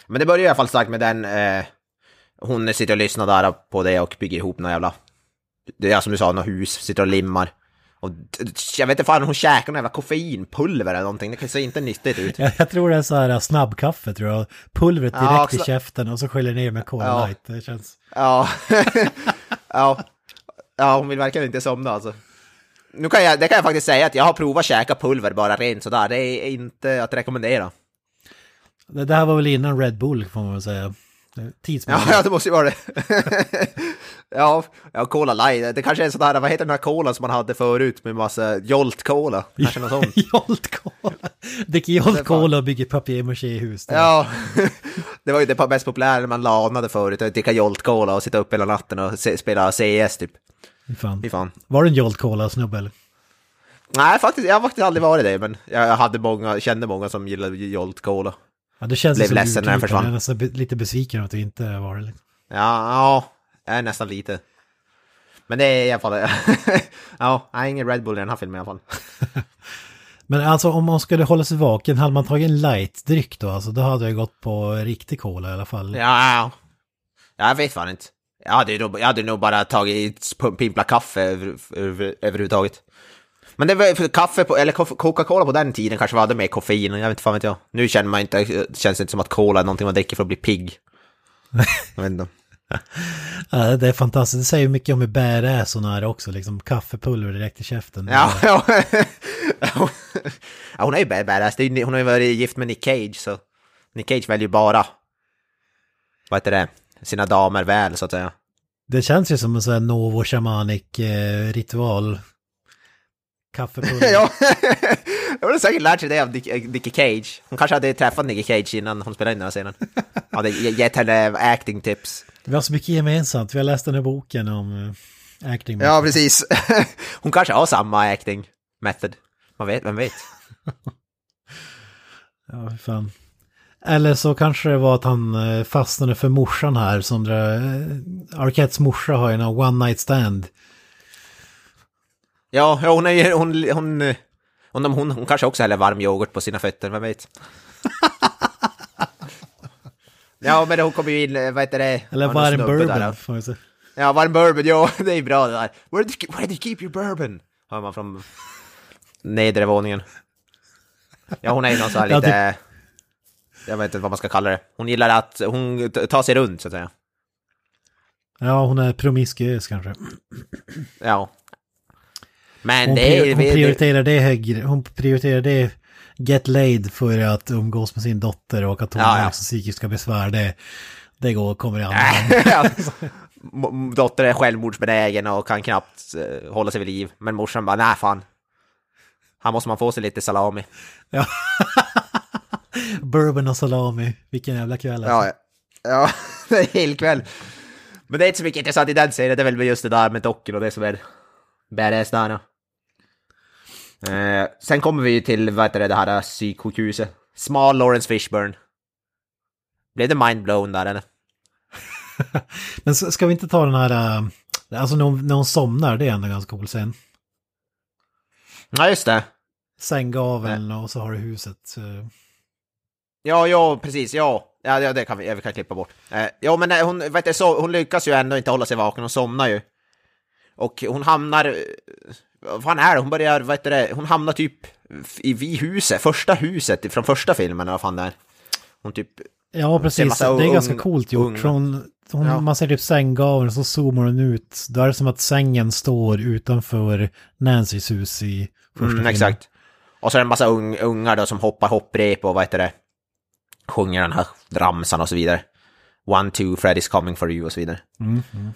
A: Men det börjar i alla fall starkt med den... Eh, hon sitter och lyssnar där på det och bygger ihop några jävla... Det är som du sa, något hus, sitter och limmar. Och jag vet inte fan, hon käkar någon jävla koffeinpulver eller någonting. Det ser inte nyttigt ut.
B: Jag, jag tror det är så här snabbkaffe tror jag. Pulvret
A: Ja,
B: direkt i
A: också-
B: käften och så sköljer ner med Cola
A: Ja.
B: Light. Det känns...
A: Ja. ja. Ja, hon vill verkligen inte somna alltså. Nu kan jag, det kan jag faktiskt säga att jag har provat käka pulver bara rent sådär. Det är inte att rekommendera.
B: Det där var väl innan Red Bull får man väl säga.
A: Ja,
B: Tidsmässigt.
A: ja, det måste ju vara det. ja, ja, Cola Light. Det kanske är sådär, vad heter den här cola som man hade förut med massa Jolt Cola? Kanske något sånt.
B: Jolt Cola. Dricker Jolt Cola och bygger papier-maché-hus.
A: Ja, det var ju det mest populära när man lanade förut, att dricka Jolt Cola och sitta upp hela natten och spela CS typ.
B: Fy fan.
A: Fy fan.
B: Var det en Jolt Cola-snubbe eller?
A: Nej, faktiskt, jag har faktiskt aldrig varit det, men jag hade många, kände många som gillade Jolt Cola.
B: Ja, det känns
A: Blev
B: som
A: ledsen när den försvann.
B: Jag är nästan lite besviken att du inte var det. liksom.
A: Ja, ja, jag är nästan lite. Men det är i alla fall, ja, nej, ingen Red Bull i den här filmen i alla fall.
B: Men alltså om man skulle hålla sig vaken, hade man tagit en light-dryck då? Alltså då hade jag gått på riktig cola i alla fall.
A: Ja, ja, jag vet fan inte. Jag hade, nog, jag hade nog bara tagit pimpla kaffe över, över, överhuvudtaget. Men det var för kaffe på, eller Coca-Cola på den tiden kanske hade mer koffein, jag vet inte fan vet jag. Nu känner man inte, känns det inte som att cola är någonting man dricker för att bli pigg. Jag vet inte.
B: Ja, det är fantastiskt. Det säger mycket om hur badass hon är också, liksom kaffepulver direkt i käften.
A: Ja, ja. ja, hon är ju bad- badass, Det hon har ju varit gift med Nick Cage, så Nick Cage väljer ju bara, vad heter det, sina damer väl så att säga.
B: Det känns ju som en sån här novo shamanic eh, ritual. Kaffepulver.
A: ja, hon har säkert lärt sig det av Nick, eh, Nicky Cage. Hon kanske hade träffat Nicky Cage innan hon spelade in den här scenen. Hade ge- gett henne acting tips.
B: Vi har så mycket gemensamt. Vi har läst den här boken om eh, acting.
A: Ja, precis. Hon kanske har samma acting method. Man vet, vem vet?
B: Ja, fan. Eller så kanske det var att han eh, fastnade för morsan här som drar... Arquettes morsa har ju en one night stand.
A: Ja, hon är hon, hon, eh, hon, hon, hon kanske också häller varm yoghurt på sina fötter, vem vet? ja, men hon kommer ju in, eh, vad heter det?
B: Eller varm bourbon.
A: där.
B: får man säga.
A: Ja, varm bourbon, ja, det är bra det där. Where did you, where did you keep your bourbon? Hör man från nedre våningen. Ja, hon är ju någon sån här
B: Ja,
A: lite... Jag vet inte vad man ska kalla det. Hon gillar att hon tar sig runt, så att säga.
B: Ja, hon är promiskuös kanske.
A: Ja. Men
B: Hon,
A: det är...
B: hon prioriterar det högre. Hon prioriterar det get laid för att umgås med sin dotter och att hon
A: Ja,
B: har
A: ja.
B: psykiska besvär. Det, det går, kommer i andra hand.
A: Ja. M- m- Dotter är självmordsbenägen och kan knappt eh, hålla sig vid liv. Men morsan bara, nej fan. Här måste man få sig lite salami.
B: Ja. Bourbon och salami. Vilken jävla kväll alltså.
A: Ja, ja. det är hel kväll. Men det är inte så mycket intressant i den serien, det är väl just det där med dockor och det som är badass där. Eh, sen kommer vi ju till, vad heter det, det här psyksjukhuset. Small Lawrence Fishburne. Blev det mindblown där eller?
B: Men ska vi inte ta den här... äh, Alltså när hon, när hon somnar, det är ändå ganska cool scen.
A: Ja, just det.
B: Sänggaveln och så har du huset. eh.
A: Ja, ja, precis, ja. Ja, ja det kan vi, ja, vi kan klippa bort. Eh, ja, men eh, hon, vet du, så, hon lyckas ju ändå inte hålla sig vaken, hon somnar ju. Och hon hamnar... Vad fan är det? Hon börjar, vad heter det, hon hamnar typ i vid huset, första huset från första filmen, vad fan det är. Hon typ...
B: Ja, precis. Det är
A: ung-
B: ganska coolt gjort. hon, hon,
A: Ja.
B: Man ser typ sänggaveln så zoomar hon ut. Då är det som att sängen står utanför Nancys hus i första
A: Mm,
B: filmen.
A: exakt. Och så är det en massa ung, ungar då som hoppar hopprep och vad heter det, sjunger den här ramsan och så vidare. One, two, Freddy's coming for you och så vidare.
B: Mm, mm.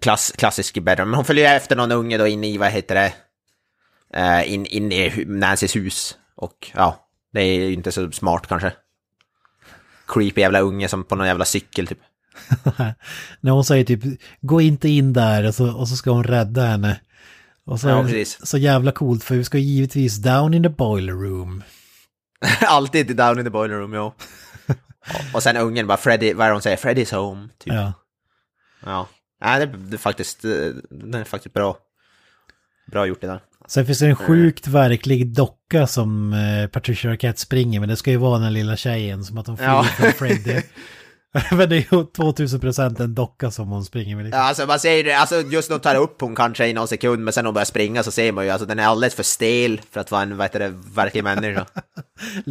A: Klass, klassisk bedroom. Men hon följer efter någon unge då in i, vad heter det, eh, in, in i Nancys hus. Och ja, det är ju inte så smart kanske. Creepy jävla unge som på någon jävla cykel typ.
B: När hon säger typ, gå inte in där och så, och så ska hon rädda henne. Och så,
A: Ja,
B: så jävla coolt för vi ska givetvis down in the boiler room.
A: Alltid down in the boiler room, ja. Och sen ungen bara Freddy, vad är det hon säger? Freddy's home, typ.
B: Ja.
A: Ja. Nej, det, det är faktiskt, eh, den är faktiskt bra. Bra gjort det där.
B: Sen finns det en sjukt verklig docka som eh, Patricia Arquette springer men det ska ju vara den lilla tjejen som att hon flyr
A: Ja.
B: från Freddy. men det är ju 2000% en docka som hon springer med. Liksom.
A: alltså man ser det, alltså just när hon tar upp hon kanske i någon sekund, men sen när hon börjar springa så ser man ju, alltså den är alldeles för stel för att vara en, vad heter det, verklig människa.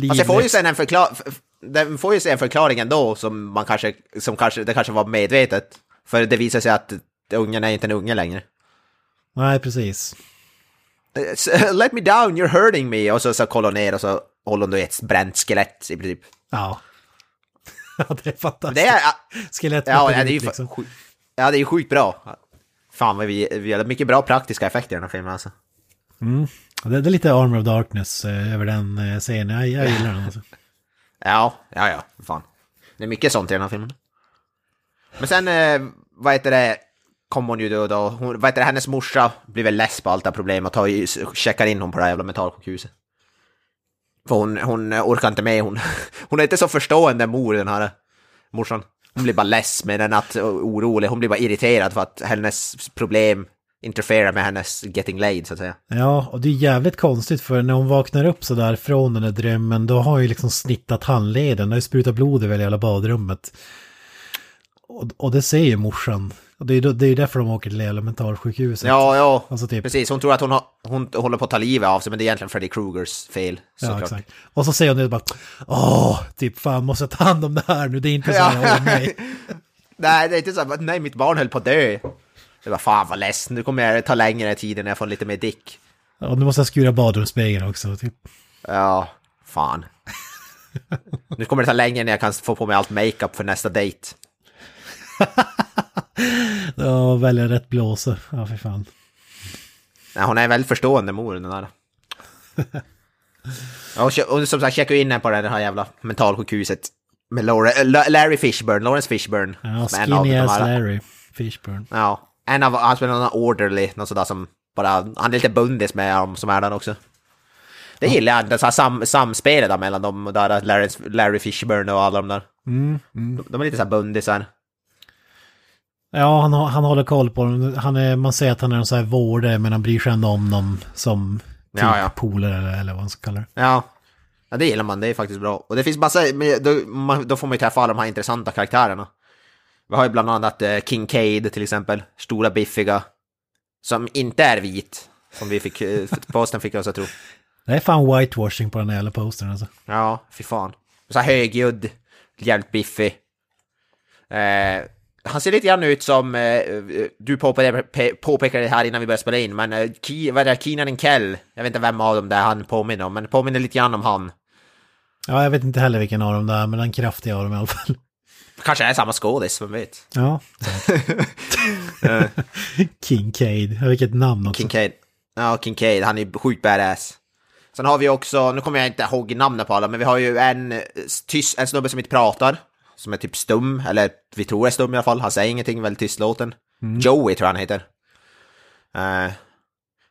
A: Fast det får ju sen en förklaring, den får ju se en förklaring ändå som man kanske, som kanske, det kanske var medvetet. För det visar sig att ungen är inte en unge längre.
B: Nej, precis.
A: Eh, Let me down, you're hurting me! Och så, så kollar hon ner och så håller hon då i ett bränt skelett i princip.
B: Ja. ja, det är fantastiskt.
A: Det är,
B: Skelett
A: ja,
B: med
A: det är ju
B: liksom.
A: ja, det är ju sjukt bra. Fan vad vi, vi hade mycket bra praktiska effekter i den här filmen alltså.
B: det, det är lite Armor of Darkness eh, över den eh, scenen. Jag, jag gillar den alltså.
A: Ja, ja, ja, fan. Det är mycket sånt i den här filmen. Men sen, eh, vad heter det, kom hon ju då, då hon, vad heter det, hennes morsa blir väl less på allt det här problemet och tar, checkar in hon på det här jävla mentalsjukhuset. För hon, hon orkar inte med, hon, hon är inte så förstående mor den här morsan. Hon blir bara less med den att, och orolig, hon blir bara irriterad för att hennes problem interfererar med hennes getting laid så att säga.
B: Ja, och det är jävligt konstigt för när hon vaknar upp så där från den där drömmen då har hon ju liksom snittat handleden, det har ju sprutat blod över hela badrummet. Och, och det ju morsan. Och det är ju det är därför de åker till hela mentalsjukhuset.
A: Ja, ja,
B: Alltså typ,
A: precis. Hon tror att hon, har, hon håller på att ta livet av sig, men det är egentligen Freddy Krugers fel.
B: ja
A: såklart.
B: exakt. Och så säger hon det bara, åh, typ fan måste jag ta hand om det här nu, det är inte så
A: Ja.
B: jag håller mig.
A: Nej, det är inte så att nej, mitt barn höll på att dö. Det var fan vad ledsen, nu kommer jag ta längre tid när jag får lite mer dick.
B: Och nu måste jag skura badrumsspegeln också. Typ.
A: Ja, fan. Nu kommer det ta längre när jag kan få på mig allt makeup för nästa dejt.
B: Ja, välja rätt blåsa. Ja, för fan.
A: Nej, hon är väldigt förstående mor den där. Och, och som sagt, checka in henne på det här jävla mentalsjukhuset. Med Laura, La- Larry Fishburne, Lawrence Fishburne.
B: Ja, skinny ass
A: här-
B: Larry Fishburne.
A: Ja, en av, han spelar någon orderly, någon sådär som bara, han är lite bundis med dem som är där också. Det gillar jag, det så här sam, samspelet mellan dem, där Larry, Larry Fishburne och alla de där.
B: Mm,
A: De, de är lite såhär bundisar.
B: Ja, han, han håller koll på dem. Han är, man säger att han är en sån här vårdare, men han bryr sig ändå om dem som typ
A: Ja, ja.
B: polare eller, eller vad man ska kalla det.
A: Ja. ja, det gillar man, det är faktiskt bra. Och det finns massa, då, man, då får man ju träffa alla de här intressanta karaktärerna. Vi har ju bland annat eh, King Cade till exempel, stora biffiga, som inte är vit, som vi fick, eh, posten fick oss att tro.
B: Det är fan whitewashing på den här jävla postern alltså.
A: Ja, fy fan. Så här högljudd, jävligt biffig. Eh, han ser lite grann ut som, eh, du påpekade, pe- påpekade det här innan vi började spela in, men eh, Ki, vad är det, Keenan Kell, jag vet inte vem av dem det är han påminner om, men påminner lite grann om han.
B: Ja, jag vet inte heller vilken av dem det är, men den kraftiga av dem i alla fall.
A: Kanske är samma skådis, vem vet?
B: Ja. Kincaid, ja, vilket namn också.
A: Kincaid. Ja, Kincaid, han är sjukt badass. Sen har vi också, nu kommer jag inte ihåg namnet på alla, men vi har ju en, eh, tyst, en snubbe som inte pratar. Som är typ stum, eller vi tror är stum i alla fall. Han säger ingenting, väldigt tystlåten. Joey tror jag han heter. Eh,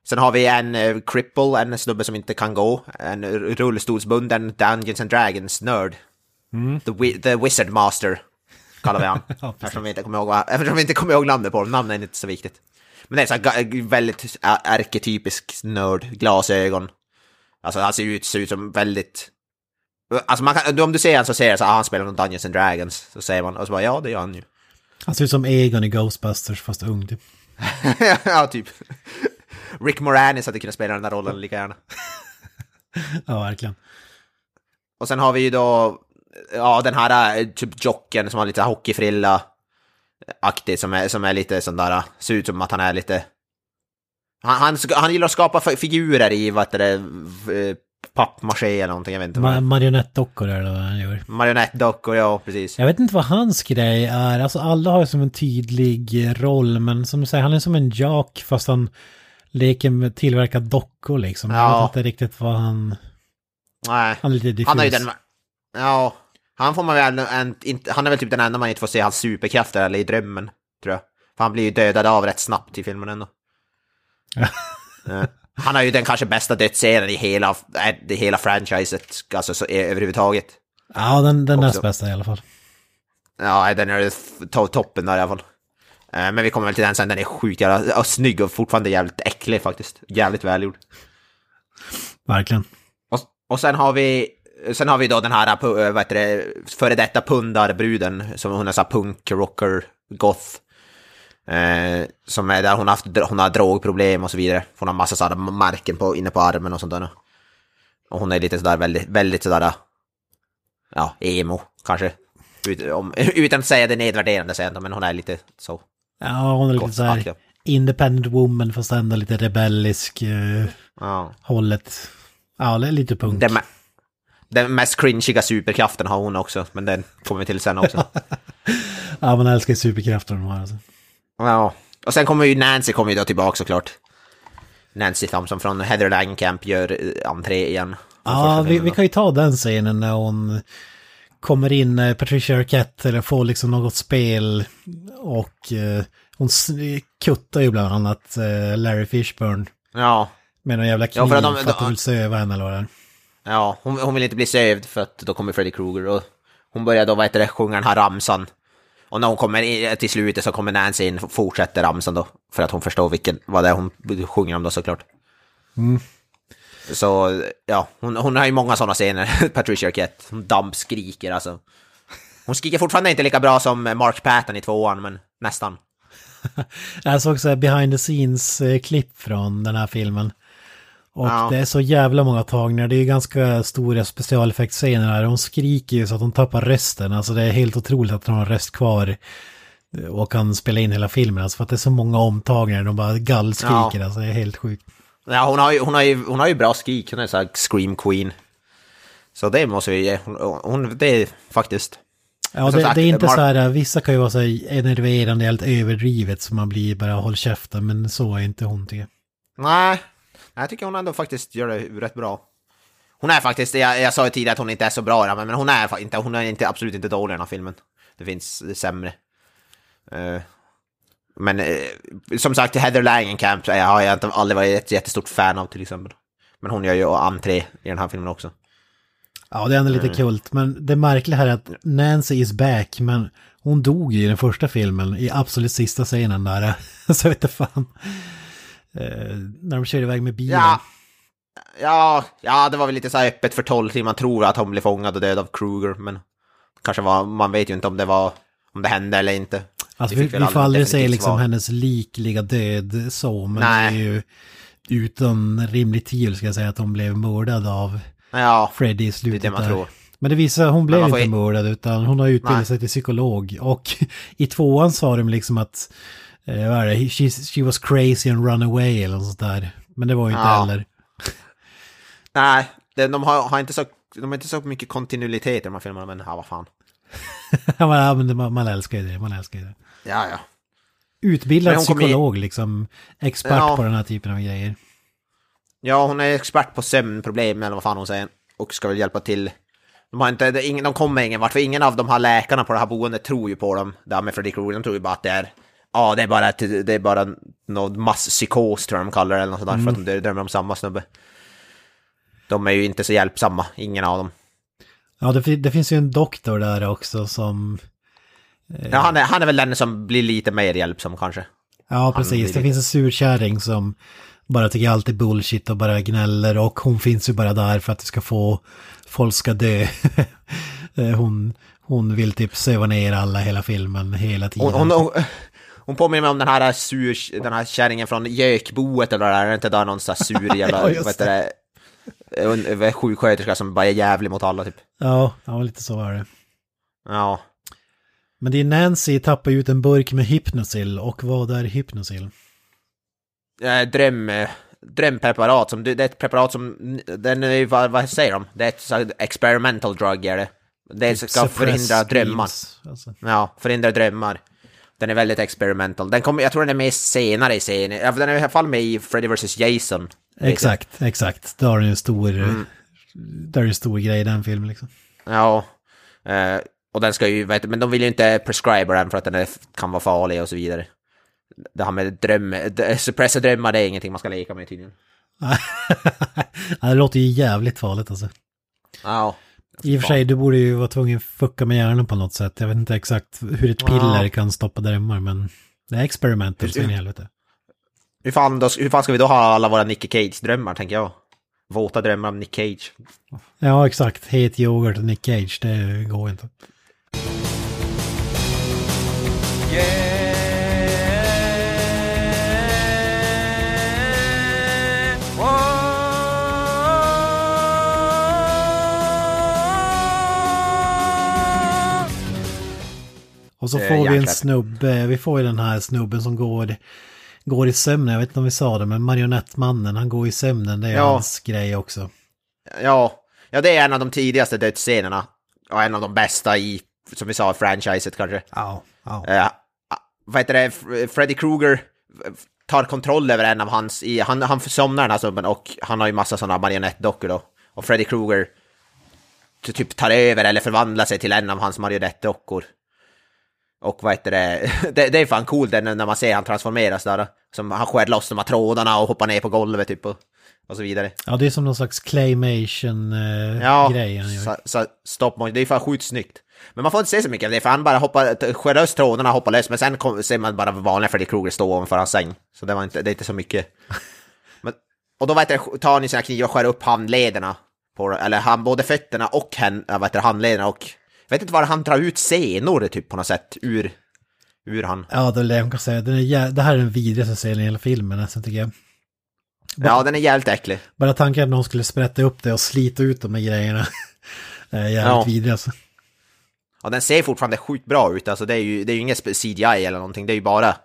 A: sen har vi en uh, cripple, en snubbe som inte kan gå. En rullstolsbunden Dungeons and Dragons-nörd. The, wi- the Wizard Master kallar vi han.
B: Ja,
A: eftersom, vi inte kommer ihåg, eftersom vi inte kommer ihåg namnet på dem. Namnet är inte så viktigt. Men det är ga- väldigt arketypisk nörd, glasögon. Alltså han ser ut, ser ut som väldigt... Alltså man kan, om du ser han så ser jag så ah, han spelar någon Dungeons and Dragons. Så säger man, och så bara ja det gör han ju.
B: Han ser ut som Egon i Ghostbusters, fast ung typ.
A: ja, typ. Rick Moranis hade kunnat spela den där rollen lika gärna.
B: Ja, verkligen.
A: Och sen har vi ju då, ja den här eh, typ jocken som har lite hockeyfrilla aktig som är, som är lite sån där, ser ut som att han är lite... Han, han, han gillar att skapa fi- figurer i, vad heter det, eh, pappmaché eller någonting, jag vet inte
B: Ma
A: är.
B: marionettdockor är det vad han gör.
A: Marionettdockor, ja precis.
B: Jag vet inte vad hans grej är. Alltså alla har ju som en tydlig roll, men som du säger, han är som en jock fast han leker med tillverkad dockor liksom. Jag
A: Ja.
B: vet inte riktigt vad han...
A: Nej.
B: Han är lite diffus.
A: Han har ju den... Ja. Han får man väl, en, inte, han är väl typ den enda man inte får se hans superkrafter eller i drömmen, tror jag. För han blir ju dödad av rätt snabbt i filmen ändå. han har ju den kanske bästa dödsscenen i hela, äh, i hela franchiset, alltså så, eh, överhuvudtaget.
B: Ja, den, den näst bästa i alla fall.
A: Ja, den är to- toppen där i alla fall. Eh, Men vi kommer väl till den sen, den är sjukt jävla ja, snygg och fortfarande jävligt äcklig faktiskt. Jävligt välgjord.
B: Verkligen.
A: Och, och sen har vi Sen har vi då den här, pu- vad heter det, före detta pundarbruden, som hon är så här punk, rocker, goth. Eh, som är där hon har, haft, hon har drogproblem och så vidare. Hon har massa sådana märken på, inne på armen och sånt där. Och hon är lite sådär väldigt, väldigt sådär, ja, emo kanske. Ut, om, utan att säga det nedvärderande inte, men hon är lite så.
B: Ja, hon är lite
A: Gott
B: så här
A: aktiv.
B: independent woman fast ändå lite rebellisk uh,
A: Ja.
B: hållet. Ja, det är lite punk.
A: Den, den mest cringiga superkraften har hon också, men den kommer vi till sen också.
B: Ja, man älskar superkrafter hon har alltså.
A: Ja, och sen kommer ju Nancy kommer ju då tillbaka såklart. Nancy Thompson från Heather Langenkamp gör eh, entré igen.
B: Ja, vi, vi kan ju ta den scenen när hon kommer in, eh, Patricia Arquette, eller får liksom något spel och eh, hon kuttar ju bland annat eh, Larry Fishburne
A: Ja,
B: med någon jävla kniv
A: Ja,
B: för
A: för
B: att,
A: att de-
B: hon vill söva henne eller vad det är.
A: ja hon, hon vill inte bli sövd för att då kommer Freddy Krueger och hon börjar då, vad heter det, sjunga den här ramsan. Och när hon kommer i, till slutet så kommer Nancy in och fortsätter ramsan då. För att hon förstår vilken, vad det är hon sjunger om då såklart. Så ja, hon, hon har ju många sådana scener, Patricia Arquette. Hon dampskriker alltså. Hon skriker fortfarande inte lika bra som Mark Patton i tvåan, men nästan.
B: Jag såg så här behind the scenes-klipp från den här filmen. Och
A: Ja.
B: det är så jävla många tagningar. Det är ganska stora specialeffektscener här. Hon skriker ju så att hon tappar rösten. Alltså det är helt otroligt att hon har röst kvar. Och kan spela in hela filmen. Alltså för att det är så många omtagningar. De bara gallskriker.
A: Ja.
B: Alltså det är helt sjukt.
A: Ja, hon har ju, hon har ju, hon har ju bra skrik, hon är så här scream queen. Så det måste vi ge, hon, hon, det är faktiskt...
B: Ja, det,
A: sagt,
B: det är inte så här, vissa kan ju vara så här enerverande, helt överdrivet så man blir bara håll käften, men så är inte hon tycker.
A: Nej, jag tycker hon ändå faktiskt gör det rätt bra. Hon är faktiskt, jag, jag sa ju tidigare att hon inte är så bra, men, men hon är inte, hon är inte, absolut inte dålig i den här filmen. Det finns sämre. Eh, men eh, som sagt, Heather Langenkamp eh, har jag inte, aldrig varit ett jättestort fan av till exempel. Men hon gör ju entré i den här filmen också.
B: Ja, det är ändå lite
A: Mm.
B: kult, men det märkliga här är att Nancy is back, men hon dog ju i den första filmen, i absolut sista scenen där. så jag vet inte fan. Eh, när de kör iväg med bilen.
A: Ja, ja, ja, det var väl lite så här öppet för tolkning. Man tror att hon blev fångad och död av Kruger, men kanske var, man vet ju inte om det var, om det hände eller inte.
B: Alltså
A: Vi
B: vi, vi får
A: aldrig
B: se liksom
A: svar.
B: hennes likliga död så, men
A: Nej.
B: det är ju utan rimligt tvivel ska jag säga att hon blev mördad av
A: Ja,
B: Freddy i
A: det är
B: slutet
A: det man
B: där.
A: tror.
B: Men det visar hon blev inte
A: i-
B: mördad utan hon har utbildat
A: Nej.
B: sig till psykolog. Och i tvåan sa de liksom att, eh, vad är det, she, she was crazy and run away eller något sånt där. Men det var ju inte
A: Ja.
B: heller.
A: Nej, det, de har, har inte så, de har inte så mycket kontinuitet i de här filmerna, men ja, vad fan.
B: ja, men man, man älskar ju det, man älskar ju det.
A: Ja, ja.
B: Utbildad
A: kom i-
B: psykolog liksom, expert
A: Ja.
B: på den här typen av grejer.
A: Ja, hon är expert på sömnproblem eller vad fan hon säger. Och ska väl hjälpa till. De, har inte, de kommer ingen vart, för ingen av de här läkarna på det här boendet tror ju på dem. Det här med Fredrik Krueger, de tror ju bara att det är... Ja, det är bara, ett, det är bara någon masspsykos tror jag de kallar det, eller något sånt där, för att de drömmer om samma snubbe. De är ju inte så hjälpsamma, ingen av dem.
B: Ja, det, det finns ju en doktor där också som...
A: Ja, han, är, han är väl den som blir lite mer hjälpsam kanske.
B: Ja, precis. Det finns en surkärring som bara tycker allt är bullshit och bara gnäller och hon finns ju bara där för att det ska få folk ska dö. Eh, hon, hon vill typ söva ner alla hela filmen hela tiden.
A: Hon, hon, hon, påminner mig om den här, sur, den här kärringen från Gökboet eller vad det är, är det inte där någon sån här sur jävla,
B: Ja,
A: vad heter det, en- en sjuksköterska som bara är jävlig mot alla typ.
B: Ja, ja, lite så var det.
A: Ja.
B: Men är Nancy tappar ut en burk med Hypnosil och vad är Hypnosil?
A: Eh, Dröm, eh, drömpreparat, som, det är ett preparat som, den är ju, vad, vad säger de? Det är ett så experimental drug är det. Det ska förhindra drömmar.
B: Alltså.
A: Ja, förhindra drömmar. Den är väldigt experimental. Den kommer, jag tror den är med senare i serien. Den är i alla fall med i Freddy vs. Jason. vet jag.
B: Exakt, exakt. Har den en stor,
A: Mm.
B: där är en stor grej i den filmen liksom.
A: Ja. Eh, och den ska ju, vet, men de vill ju inte prescriba den för att den är, kan vara farlig och så vidare. Det här med dröm, suppressa drömmar, det är ingenting man ska leka med tydligen.
B: Det låter ju jävligt farligt alltså.
A: Ja.
B: I och för sig, du borde ju vara tvungen att fucka med hjärnan på något sätt. Jag vet inte exakt hur ett piller
A: Ja.
B: kan stoppa drömmar, men det är experimental så in i helvete.
A: Hur fan, då, hur fan ska vi då ha alla våra Nicky Cage-drömmar, tänker jag? Våta drömmar om Nick Cage.
B: Ja, exakt. Het yoghurt och Nick Cage, det går inte. Och så
A: Eh,
B: får vi en snubbe, vi får ju den här snubben som går, går i sömnen, jag vet inte om vi sa det, men marionettmannen, han går i sömnen, det är
A: Ja.
B: hans grej också.
A: Ja, ja, det är en av de tidigaste dödsscenerna. Och en av de bästa i, som vi sa, franchiset kanske.
B: Ja, ja.
A: Uh, vad heter det, Freddy Krueger tar kontroll över en av hans, i, han, han somnar den här snubben och han har ju massa sådana marionettdockor då. Och Freddy Krueger ty- typ tar över eller förvandlar sig till en av hans marionettdockor. Och vad heter det, det, det är fan coolt när man ser han transformeras där. Som han skär loss de här trådarna och hoppar ner på golvet typ och, och så vidare.
B: Ja, det är som någon slags claymation-grej
A: Ja,
B: han gör.
A: så, så stop motion, det är fan sjukt snyggt. Men man får inte se så mycket av det, för han bara hoppar, skär lös trådarna, hoppar lös, men sen kom, ser man bara vanliga Freddy Krueger stå ovanför hans säng. Så det var inte, det är inte så mycket. Men, och då vet jag, tar han sina knivar och skär upp handlederna. På, eller han, både fötterna och hän, vad heter handlederna och... Jag vet inte var han drar ut senor typ på något sätt ur, ur han.
B: Ja, det är det jag kan säga. Den är det här är den vidrigaste scenen i hela filmen nästan tycker jag.
A: Ja, den är jävligt äcklig.
B: Bara tanken att någon skulle sprätta upp det och slita ut de här grejerna. är jävligt
A: Ja.
B: vidrig alltså.
A: Ja, den ser fortfarande sjukt bra ut, alltså det är ju, det är ju inget CGI eller någonting, det är ju bara...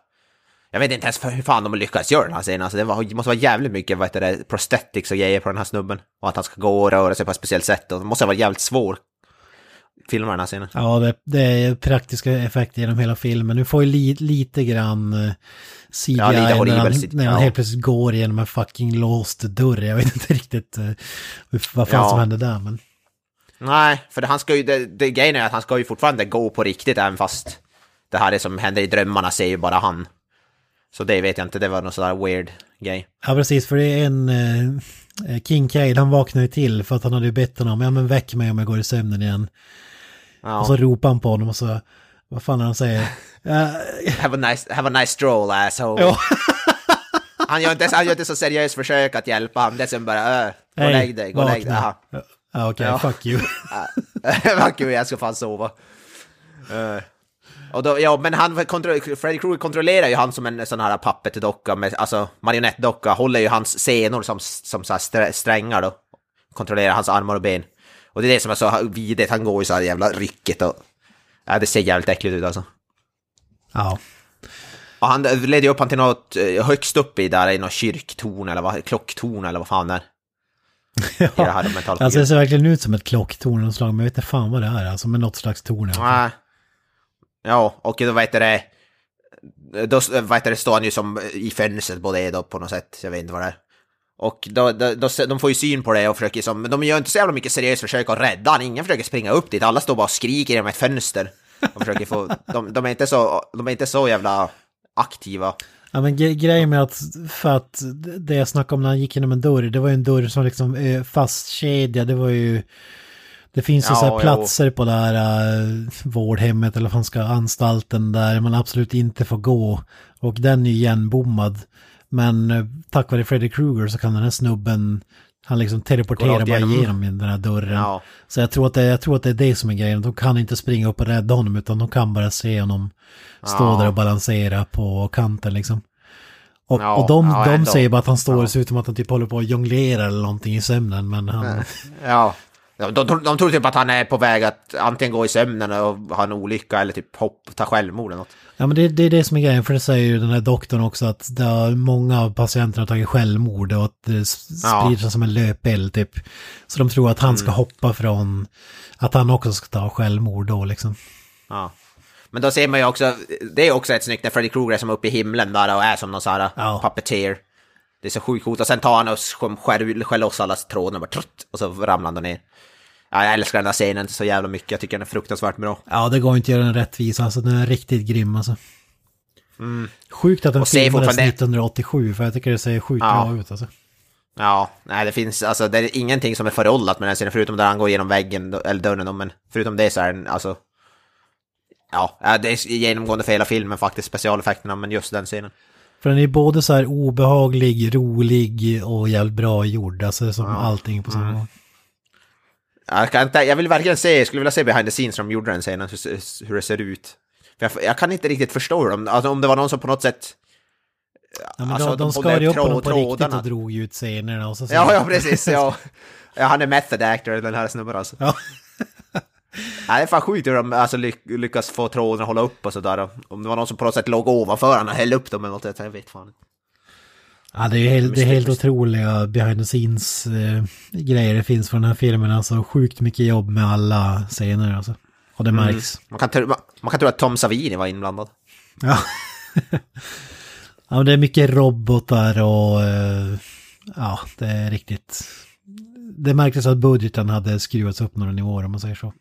A: Jag vet inte ens hur fan de har lyckats göra den här scenen, alltså det, var, det måste vara jävligt mycket, vad heter det, prosthetics och grejer på den här snubben. Och att han ska gå och röra sig på ett speciellt sätt, och det måste varit jävligt svårt. Filma den här scenen.
B: Ja, det, det är praktiska effekter genom hela filmen. Nu får ju li, lite grann eh, CGI
A: Ja, lite
B: när, han, när han
A: ja.
B: helt plötsligt går genom en fucking låst dörr. Jag vet inte riktigt hur- vad fan
A: Ja.
B: som hände där, men...
A: Nej, för han ska ju, det, det grejen är att han ska ju fortfarande gå på riktigt även fast det här är som händer i drömmarna ser ju bara han. Så det vet jag inte, det var någon sån där weird grej.
B: Ja, precis, för det är en... Eh, Kincaid, han vaknar ju till för att han hade ju bett honom, ja men väck mig om jag går i sömnen igen.
A: Ja.
B: Och så ropar han på honom och så, vad fan är han säger? Eh,
A: Have a nice, have a nice stroll asshole.
B: Ja.
A: Han gör, inte, han gör inte så seriöst försök att hjälpa honom, det är som bara äh, gå och lägg dig, gå och lägg dig.
B: Ja, okej,
A: Ja.
B: fuck you.
A: Vad kul, jag ska fan sova. Eh, och då, ja, men han, Freddy Krueger kontrollerar ju han som en sån här puppet-docka, med, alltså marionettdocka, håller ju hans senor som, som så strängar då. Kontrollerar hans armar och ben. Och det är det som är så vidrigt, han går ju så här jävla rycket och... Ja, det ser jävligt äckligt ut alltså.
B: Ja,
A: Och han ledde ju upp han till något eh, högst upp i där i något kyrktorn eller vad, klocktorn eller vad fan det är. I det här
B: alltså det ser verkligen ut som ett klocktorn och slag, men jag vet inte fan vad det är, alltså med något slags torn.
A: Nej. Ja, och då vet det då vet det, står han ju som i fönstret på det då på något sätt, jag vet inte vad det är. Och då, då, då, de får ju syn på det och försöker som, men de gör inte så jävla mycket seriöst försök att rädda han, ingen försöker springa upp dit, alla står bara och skriker genom ett fönster. Och försöker få, de, de, är inte så, de är inte så jävla aktiva.
B: Ja men gre- grejen med att, för att det jag snackade om när han gick genom en dörr, det var ju en dörr som liksom är fastkedjad, det var ju... Det finns ju
A: Ja,
B: så här
A: jo.
B: platser på det här uh, vårdhemmet eller vad ska anstalten där man absolut inte får gå. Och den är ju igenbommad. Men eh, tack vare Freddy Krueger så kan den här snubben, han liksom teleporterar bara
A: igenom
B: den här dörren.
A: Ja.
B: Så jag tror, att det, jag tror att det är det som är grejen. De kan inte springa upp och rädda honom utan de kan bara se honom stå
A: Ja.
B: där och balansera på kanten liksom. Och,
A: Ja,
B: och de,
A: ja,
B: de säger bara att han står,
A: Ja.
B: ser ut som att han typ håller på att jonglera eller någonting i sömnen. Men han,
A: Ja. De, de, de, tror typ att han är på väg att antingen gå i sömnen och ha en olycka eller typ hopp, ta självmord eller något.
B: ja men det, det är det som är grejen, för det säger ju den här doktorn också att det har, många av patienterna har tagit självmord och att det sprider sig som en löpeld typ. Så de tror att han
A: Mm.
B: ska hoppa från, att han också ska ta självmord då liksom.
A: Ja. Men då ser man ju också, det är också ett snyggt när Freddy Krueger är som uppe i himlen där och är som någon sån här
B: Ja.
A: puppeteer. Det är så sjukt coolt och sen tar han och skär, skär, loss alla trådarna bara trutt, och så ramlar han ner. Ja, jag älskar den här scenen så jävla mycket, jag tycker den är fruktansvärt bra.
B: Ja, det går inte att göra den rättvisa, alltså den är riktigt grym alltså. Sjukt att den filmades
A: fortfarande-
B: 1987, för jag tycker det ser sjukt
A: Ja.
B: bra ut alltså.
A: Ja, nej det finns, alltså det är ingenting som är föråldrat med den scenen, förutom där han går genom väggen, eller dörren men förutom det så är den, alltså... Ja, ja, det är genomgående för hela filmen faktiskt, specialeffekterna, men just den scenen.
B: För den är både så här obehaglig, rolig och jävligt bra gjord, alltså som allting på samma gång.
A: Jag, kan inte, jag vill verkligen se, jag skulle vilja se behind the scenes som de gjorde den scenen, hur, hur det ser ut. Jag, jag kan inte riktigt förstå hur de, alltså om det var någon som på något sätt...
B: Ja, men
A: Alltså,
B: de, de skar ju upp honom på riktigt
A: trådarna.
B: och drog ut scenerna och så...
A: Ja, ja precis, ja. ja. Han är method actor den här snubben alltså.
B: Ja.
A: Ja, det är fan sjukt hur de alltså, ly lyckas få tråden att hålla upp och sådär. Om det var någon som på något sätt låg ovanför honom och hällde upp dem eller något, jag vet fan inte.
B: Ja, det är helt, det är helt otroliga behind the scenes eh, grejer det finns från den här filmen. Alltså sjukt mycket jobb med alla scener alltså. Och det märks.
A: Man kan, tro, man, man kan tro att Tom Savini var inblandad.
B: Ja. ja, men det är mycket robotar och eh, ja, det är riktigt... Det märktes att budgeten hade skruvats upp några nivåer om man säger så.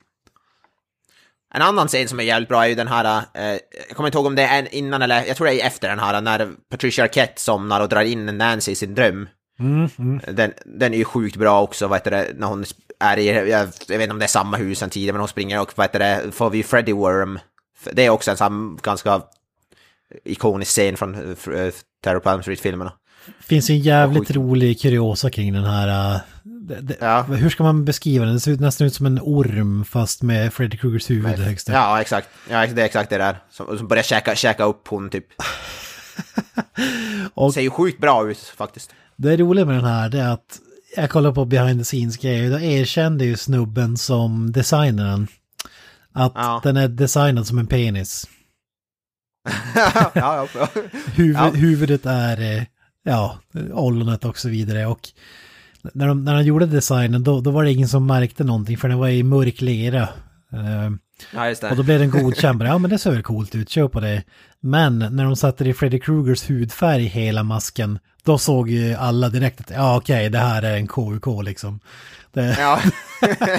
A: En annan scen som är jävligt bra är ju den här, eh, jag kommer inte ihåg om det är innan eller, jag tror det är efter den här, när Patricia Arquette somnar och drar in Nancy i sin dröm.
B: Mm, mm.
A: Den, den är ju sjukt bra också, vad heter det, när hon är i, jag, jag vet inte om det är samma hus som tidigare, men hon springer och vad heter det, får vi Freddy Worm. Det är också en sån ganska ikonisk scen från uh, Terror på Elm Street-filmerna.
B: Finns ju en jävligt rolig kuriosa kring den här... eh, det, det,
A: Ja.
B: Hur ska man beskriva den? Det ser ut, nästan ut som en orm fast med Freddy Kruegers huvud högst upp.
A: Ja, exakt. Ja, det är exakt det där. Som, som börjar käka, käka upp hon typ.
B: Och-
A: Ser ju sjukt bra ut faktiskt.
B: Det roliga med den här det är att jag kollar på behind the scenes grejer. Då erkände ju snubben som designaren att
A: Ja.
B: den är designad som en penis.
A: ja, ja.
B: Huvud. Huvudet är, eh, ja, ollonet och så vidare. Och när de, när de gjorde designen då, då var det ingen som märkte någonting för den var i mörk lera. Eh,
A: ja
B: Och då blev den godkänd. Ja men det ser väl coolt ut, kör på det. Men när de satte i Freddy Krugers hudfärg hela masken, då såg ju alla direkt att ja okej det här är en KUK liksom. Det,
A: Ja.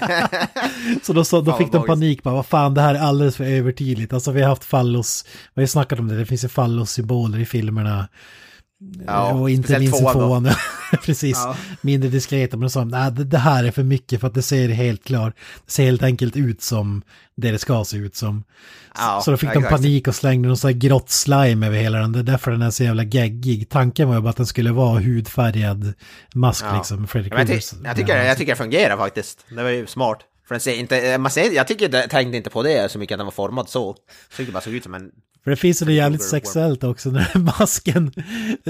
B: så då, så, då fick de panik bara, vad fan det här är alldeles för övertydligt. Alltså vi har haft fallos, vi har ju snackat om det, det finns ju fallos-symboler i filmerna.
A: Ja,
B: och inte minst i
A: tvåan då.
B: tvåan. Precis,
A: Ja.
B: mindre diskreta. Men de sa, nej det, det här är för mycket för att det ser helt klart, det ser helt enkelt ut som det det ska se ut som.
A: Ja,
B: så då fick de
A: exakt.
B: panik och slängde någon sån här grått slime över hela den. Det är därför den är så jävla geggig. Tanken var ju bara att den skulle vara hudfärgad mask
A: Ja.
B: liksom.
A: Men jag, ty jag, tycker, jag tycker det fungerar faktiskt. Det var ju smart. För den ser inte, man ser, jag tycker, jag tänkte inte på det så mycket att den var formad så. Jag tyckte det bara såg ut som en...
B: För det finns ju det jävligt sexuellt också när masken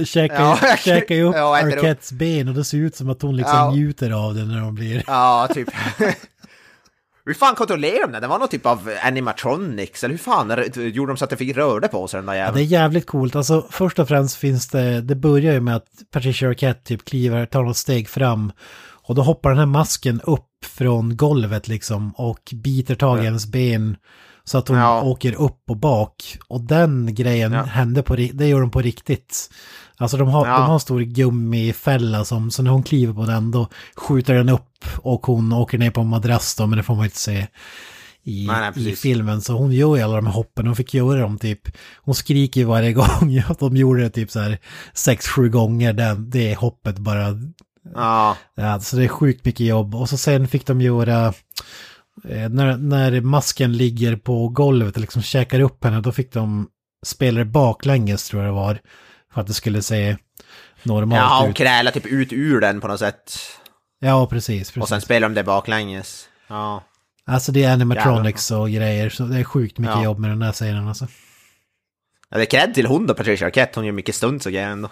B: käkar,
A: Ja,
B: käkar ju upp
A: ja.
B: Arquettes ben och det ser ut som att hon liksom
A: Ja.
B: njuter av det när de blir...
A: Ja, typ. Hur fan kontrollerar de det? Det var någon typ av animatronics, eller hur fan gjorde de så att det fick rörde på sig den där
B: Ja, det
A: jäveln?
B: är jävligt coolt. Alltså först och främst finns det, det börjar ju med att Patricia Arquette typ kliver, tar något steg fram och då hoppar den här masken upp från golvet liksom och biter tag i hennes ben så att hon
A: Ja.
B: åker upp och bak. Och den grejen
A: Ja.
B: hände på, det gör de på riktigt. Alltså de har,
A: Ja.
B: de har en stor gummifälla som, så när hon kliver på den då skjuter den upp och hon åker ner på en madrass då, men det får man inte se i,
A: Nej, nej,
B: i filmen. Så hon gör ju alla de här hoppen, hon fick göra dem typ, hon skriker ju varje gång att de gjorde det typ så här sex, sju gånger, den, det hoppet bara,
A: Ja,
B: ja, så det är sjukt mycket jobb. Och så sen fick de göra, eh, när, när masken ligger på golvet och liksom käkar upp henne, då fick de spela det baklänges tror jag det var, för att det skulle se normalt
A: ja hon
B: ut.
A: krälar typ ut ur den på något sätt.
B: Ja, precis. precis.
A: Och sen spelar de det baklänges. Ja.
B: Alltså det är animatronics och grejer, så det är sjukt mycket
A: Ja.
B: jobb med den här scenen alltså.
A: ja det är cred till hon då, Patricia Arquette. Hon gör mycket stunts och grejer ändå.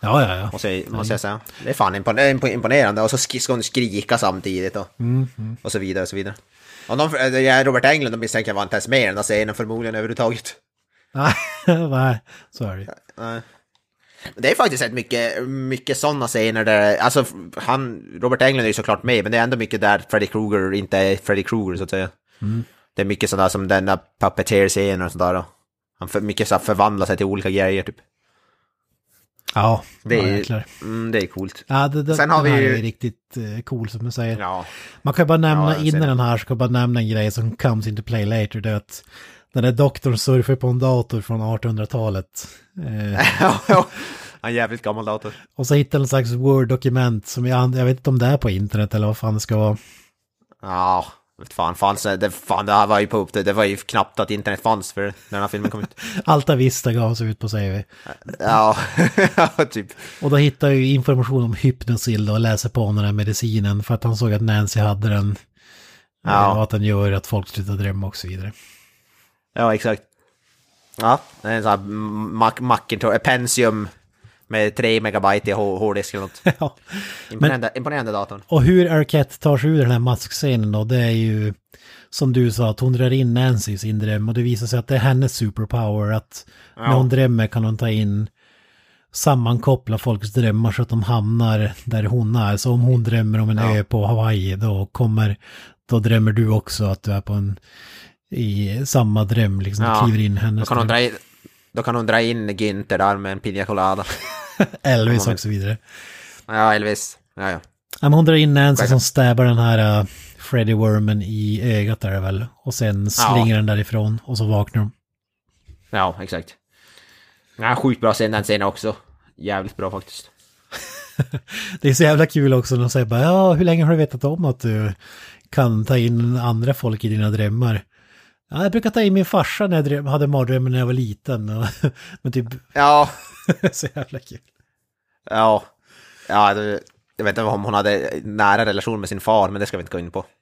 B: Ja, ja, ja.
A: Måste jag, måste jag säga. Det är fan impon- imp- imponerande. Och så sk- ska hon skrika samtidigt och, och så vidare och så vidare. Och de, eh, Robert Englund, de misstänker var inte ens med i den där scenen förmodligen överhuvudtaget.
B: Nej, nej, så är det.
A: Nej. Det är faktiskt rätt mycket, mycket sådana scener där, alltså han, Robert Englund är ju såklart med, men det är ändå mycket där Freddy Krueger inte är Freddy Krueger så att säga. Det är mycket sådana som den där puppeteer-scener och sådär. Han för, mycket så förvandlar sig till olika grejer typ.
B: Ja,
A: Det
B: ja,
A: är,
B: jäklar.
A: mm, det är coolt.
B: Ja, det, det,
A: Sen har
B: den
A: vi ju-
B: är riktigt eh, cool som du säger.
A: Ja.
B: Man kan bara nämna
A: Ja,
B: innan den här, så kan jag bara nämna en grej som comes into play later. Det är att den där doktorn surfar på en dator från 1800-talet. Eh,
A: ja, ja. En jävligt gammal dator.
B: och så hittar en slags Word-dokument som jag, jag vet inte om det är på internet eller vad fan det ska vara.
A: Ja, vet fan, fanns det, fan, det här var ju på upp det, det var ju knappt att internet fanns för när den här filmen kom ut.
B: Alta Vista gavs ut på säger vi.
A: Ja, ja, typ.
B: Och då hittar jag ju information om Hypnosil och läser på om den här medicinen för att han såg att Nancy hade den.
A: Ja.
B: Eh, Och att den gör att folk slutar drömma och så vidare.
A: Ja, exakt. Ja, det är en sån här Mac Macintosh, Pentium med 3 megabyte i hå- hårddisk eller något.
B: ja.
A: Imponerande, imponerande datorn.
B: Och hur Arquette tar sig ur den här maskscenen då, det är ju som du sa, att hon drar in Nancy i sin dröm och det visar sig att det är hennes superpower, att när hon drömmer kan hon ta in sammankoppla folks drömmar så att de hamnar där hon är. Så om hon drömmer om en
A: Ja.
B: ö på Hawaii, då kommer, då drömmer du också att du är på en, i samma dröm, liksom,
A: Ja.
B: kliver in i
A: Då
B: hennes
A: kan, hon dra in, då kan hon dra in Günther där med en pina colada.
B: Elvis och så vidare.
A: Ja, Elvis. Ja, ja.
B: Ja, hon drar in Nancy som stäbar den här uh, Freddy Wormen i ögat där väl. Och sen slänger den därifrån och så vaknar de.
A: Ja, exakt. Ja, sjukt bra scen den scenen också. Jävligt bra faktiskt.
B: Det är så jävla kul också när de säger bara ja, hur länge har du vetat om att du kan ta in andra folk i dina drömmar? Ja, jag brukar ta in min farsa när jag dröm, hade mardrömmar när jag var liten. Och, men typ,
A: Ja,
B: så jävla kul.
A: ja. Ja, det, jag vet inte om hon hade nära relation med sin far, men det ska vi inte gå in på.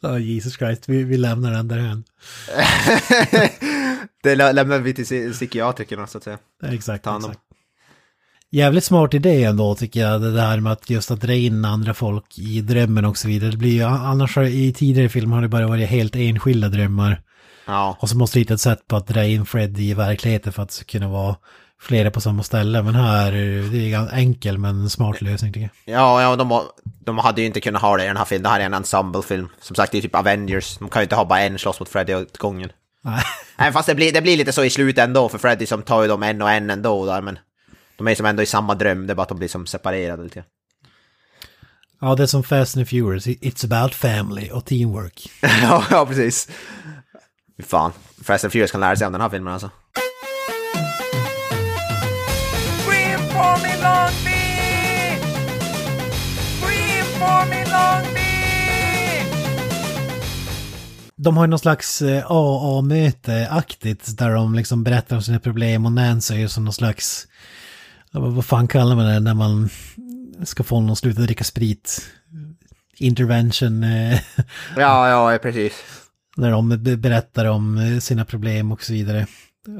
B: Ja, Jesus Christ, vi, vi lämnar den därhän.
A: det lä- lämnar vi till psy- psykiatrikerna så att säga.
B: Exakt, exakt. Jävligt smart idé ändå tycker jag, det där med att just att dra in andra folk i drömmen och så vidare. Det blir ju, annars har, i tidigare filmer har det bara varit helt enskilda drömmar.
A: Ja,
B: Och så måste du hitta ett sätt på att dra in Fred i verkligheten för att kunna vara flera på samma ställe. Men här, det är en enkel men smart lösning tycker jag.
A: ja, ja de, de hade ju inte kunnat ha det i den här filmen. Det här är en ensemble-film. Som sagt, det är typ Avengers. De kan ju inte ha bara en slåss mot Freddy åt gången.
B: Nej.
A: Även fast det blir, det blir lite så i slutet ändå, för Freddy som tar ju dem en och en ändå där, men de är som ändå i samma dröm, det är bara att de blir som separerade lite.
B: Ja, det är som Fast and Furious, it's about family och teamwork.
A: ja, precis. Fan, Fast and Furious kan lära sig om den här filmen alltså.
E: Scream for me, Long Beach! Scream for me, Long Beach!
B: De har ju någon slags eh, AA-möte-aktigt där de liksom berättar om sina problem och Nancy är ju som någon slags, vad fan kallar man det när man ska få någon att sluta dricka sprit? Intervention, eh,
A: Ja, ja, precis.
B: när de be- berättar om sina problem och så vidare.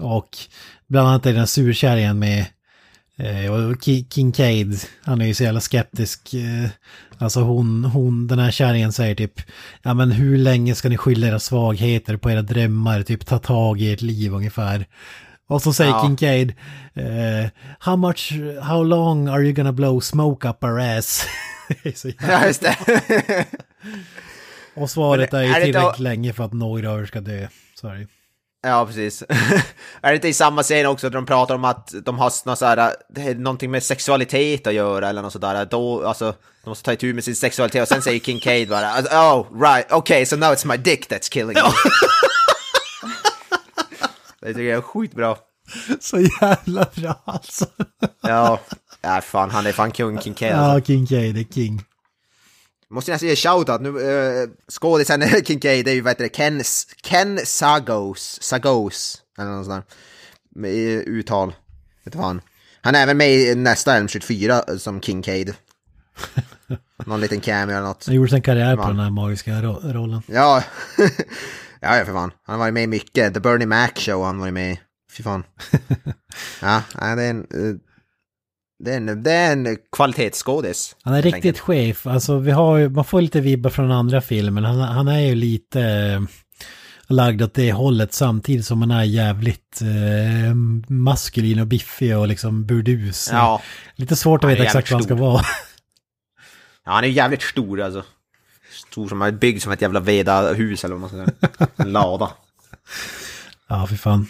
B: Och bland annat är den här surkärringen med eh, och Ki- Kincaid, han är ju så jävla skeptisk. eh, Alltså hon, hon, den här kärringen säger typ, ja men hur länge ska ni skylla era svagheter på era drömmar, typ ta tag i ert liv ungefär. Och så säger
A: Ja.
B: Kincaid, eh, how much, how long are you gonna blow smoke up our ass?
A: Ja, just det.
B: och svaret är ju tillräckligt
A: då-
B: länge för att några ska dö. Sorry.
A: ja, precis. är det inte i samma scen också där de pratar om att de har något så här, det är någonting med sexualitet att göra eller något sådär, då, alltså, de måste ta itu med sin sexualitet och sen säger Kincaid bara, oh, right, okay, so now it's my dick that's killing me. Det tycker jag är skitbra.
B: Så jävla bra alltså.
A: Ja, ja fan, han är fan kung Kincaid alltså.
B: Ja, Kincaid är king.
A: Måste nästan ge shoutout nu, uh, skådisen Kincaid, det är ju vad heter det, Ken, Ken Sagos, Sagos, eller något sånt där, med i uttal, vet fan. Han är även med i nästa Elm 24 som Kincaid. Någon liten cameo eller något.
B: Han gjorde sin karriär på den här magiska ro rollen.
A: Ja, ja, ja för fan. Han har varit med i mycket, The Bernie Mac Show han varit med i. Fy fan. Ja, det är en, eh, det är en, det är en kvalitetsskådis.
B: Han är riktigt chef. Alltså vi har ju, man får lite vibbar från andra filmer. Han, han är ju lite eh, lagd åt det hållet samtidigt som han är jävligt eh, maskulin och biffig och liksom burdus.
A: Ja.
B: Lite svårt att veta exakt vad han ska vara.
A: Ja, han är ju jävligt stor alltså. Stor som byggd som ett jävla vedahus eller vad man ska säga. En lada.
B: ja, för fan.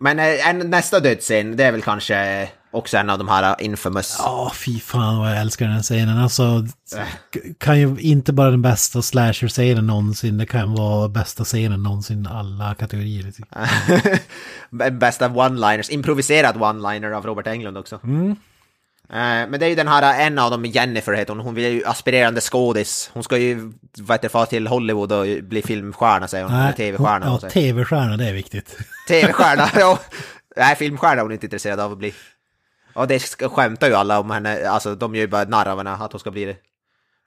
A: Men eh, en, nästa dödsscen, det är väl kanske också en av de här infamous.
B: Ja, fy fan vad jag älskar den scenen. Alltså, k- kan ju inte bara den bästa slasher-scenen någonsin, det kan vara bästa scenen någonsin, alla kategorier.
A: Bästa one-liners, improviserad one-liner av Robert Englund också. Eh, Men det är ju den här, en av dem, Jennifer heter hon, hon vill ju aspirerande skådis. Hon ska ju, vad heter det, fara till Hollywood och bli filmstjärna säger hon, eller tv-stjärna.
B: Ja,
A: hon säger.
B: tv-stjärna, det är viktigt.
A: Tv-stjärna, ja. Nej, filmstjärna är hon inte intresserad av att bli. Och det skämtar ju alla om henne, alltså de gör ju bara narr av henne att hon ska bli det.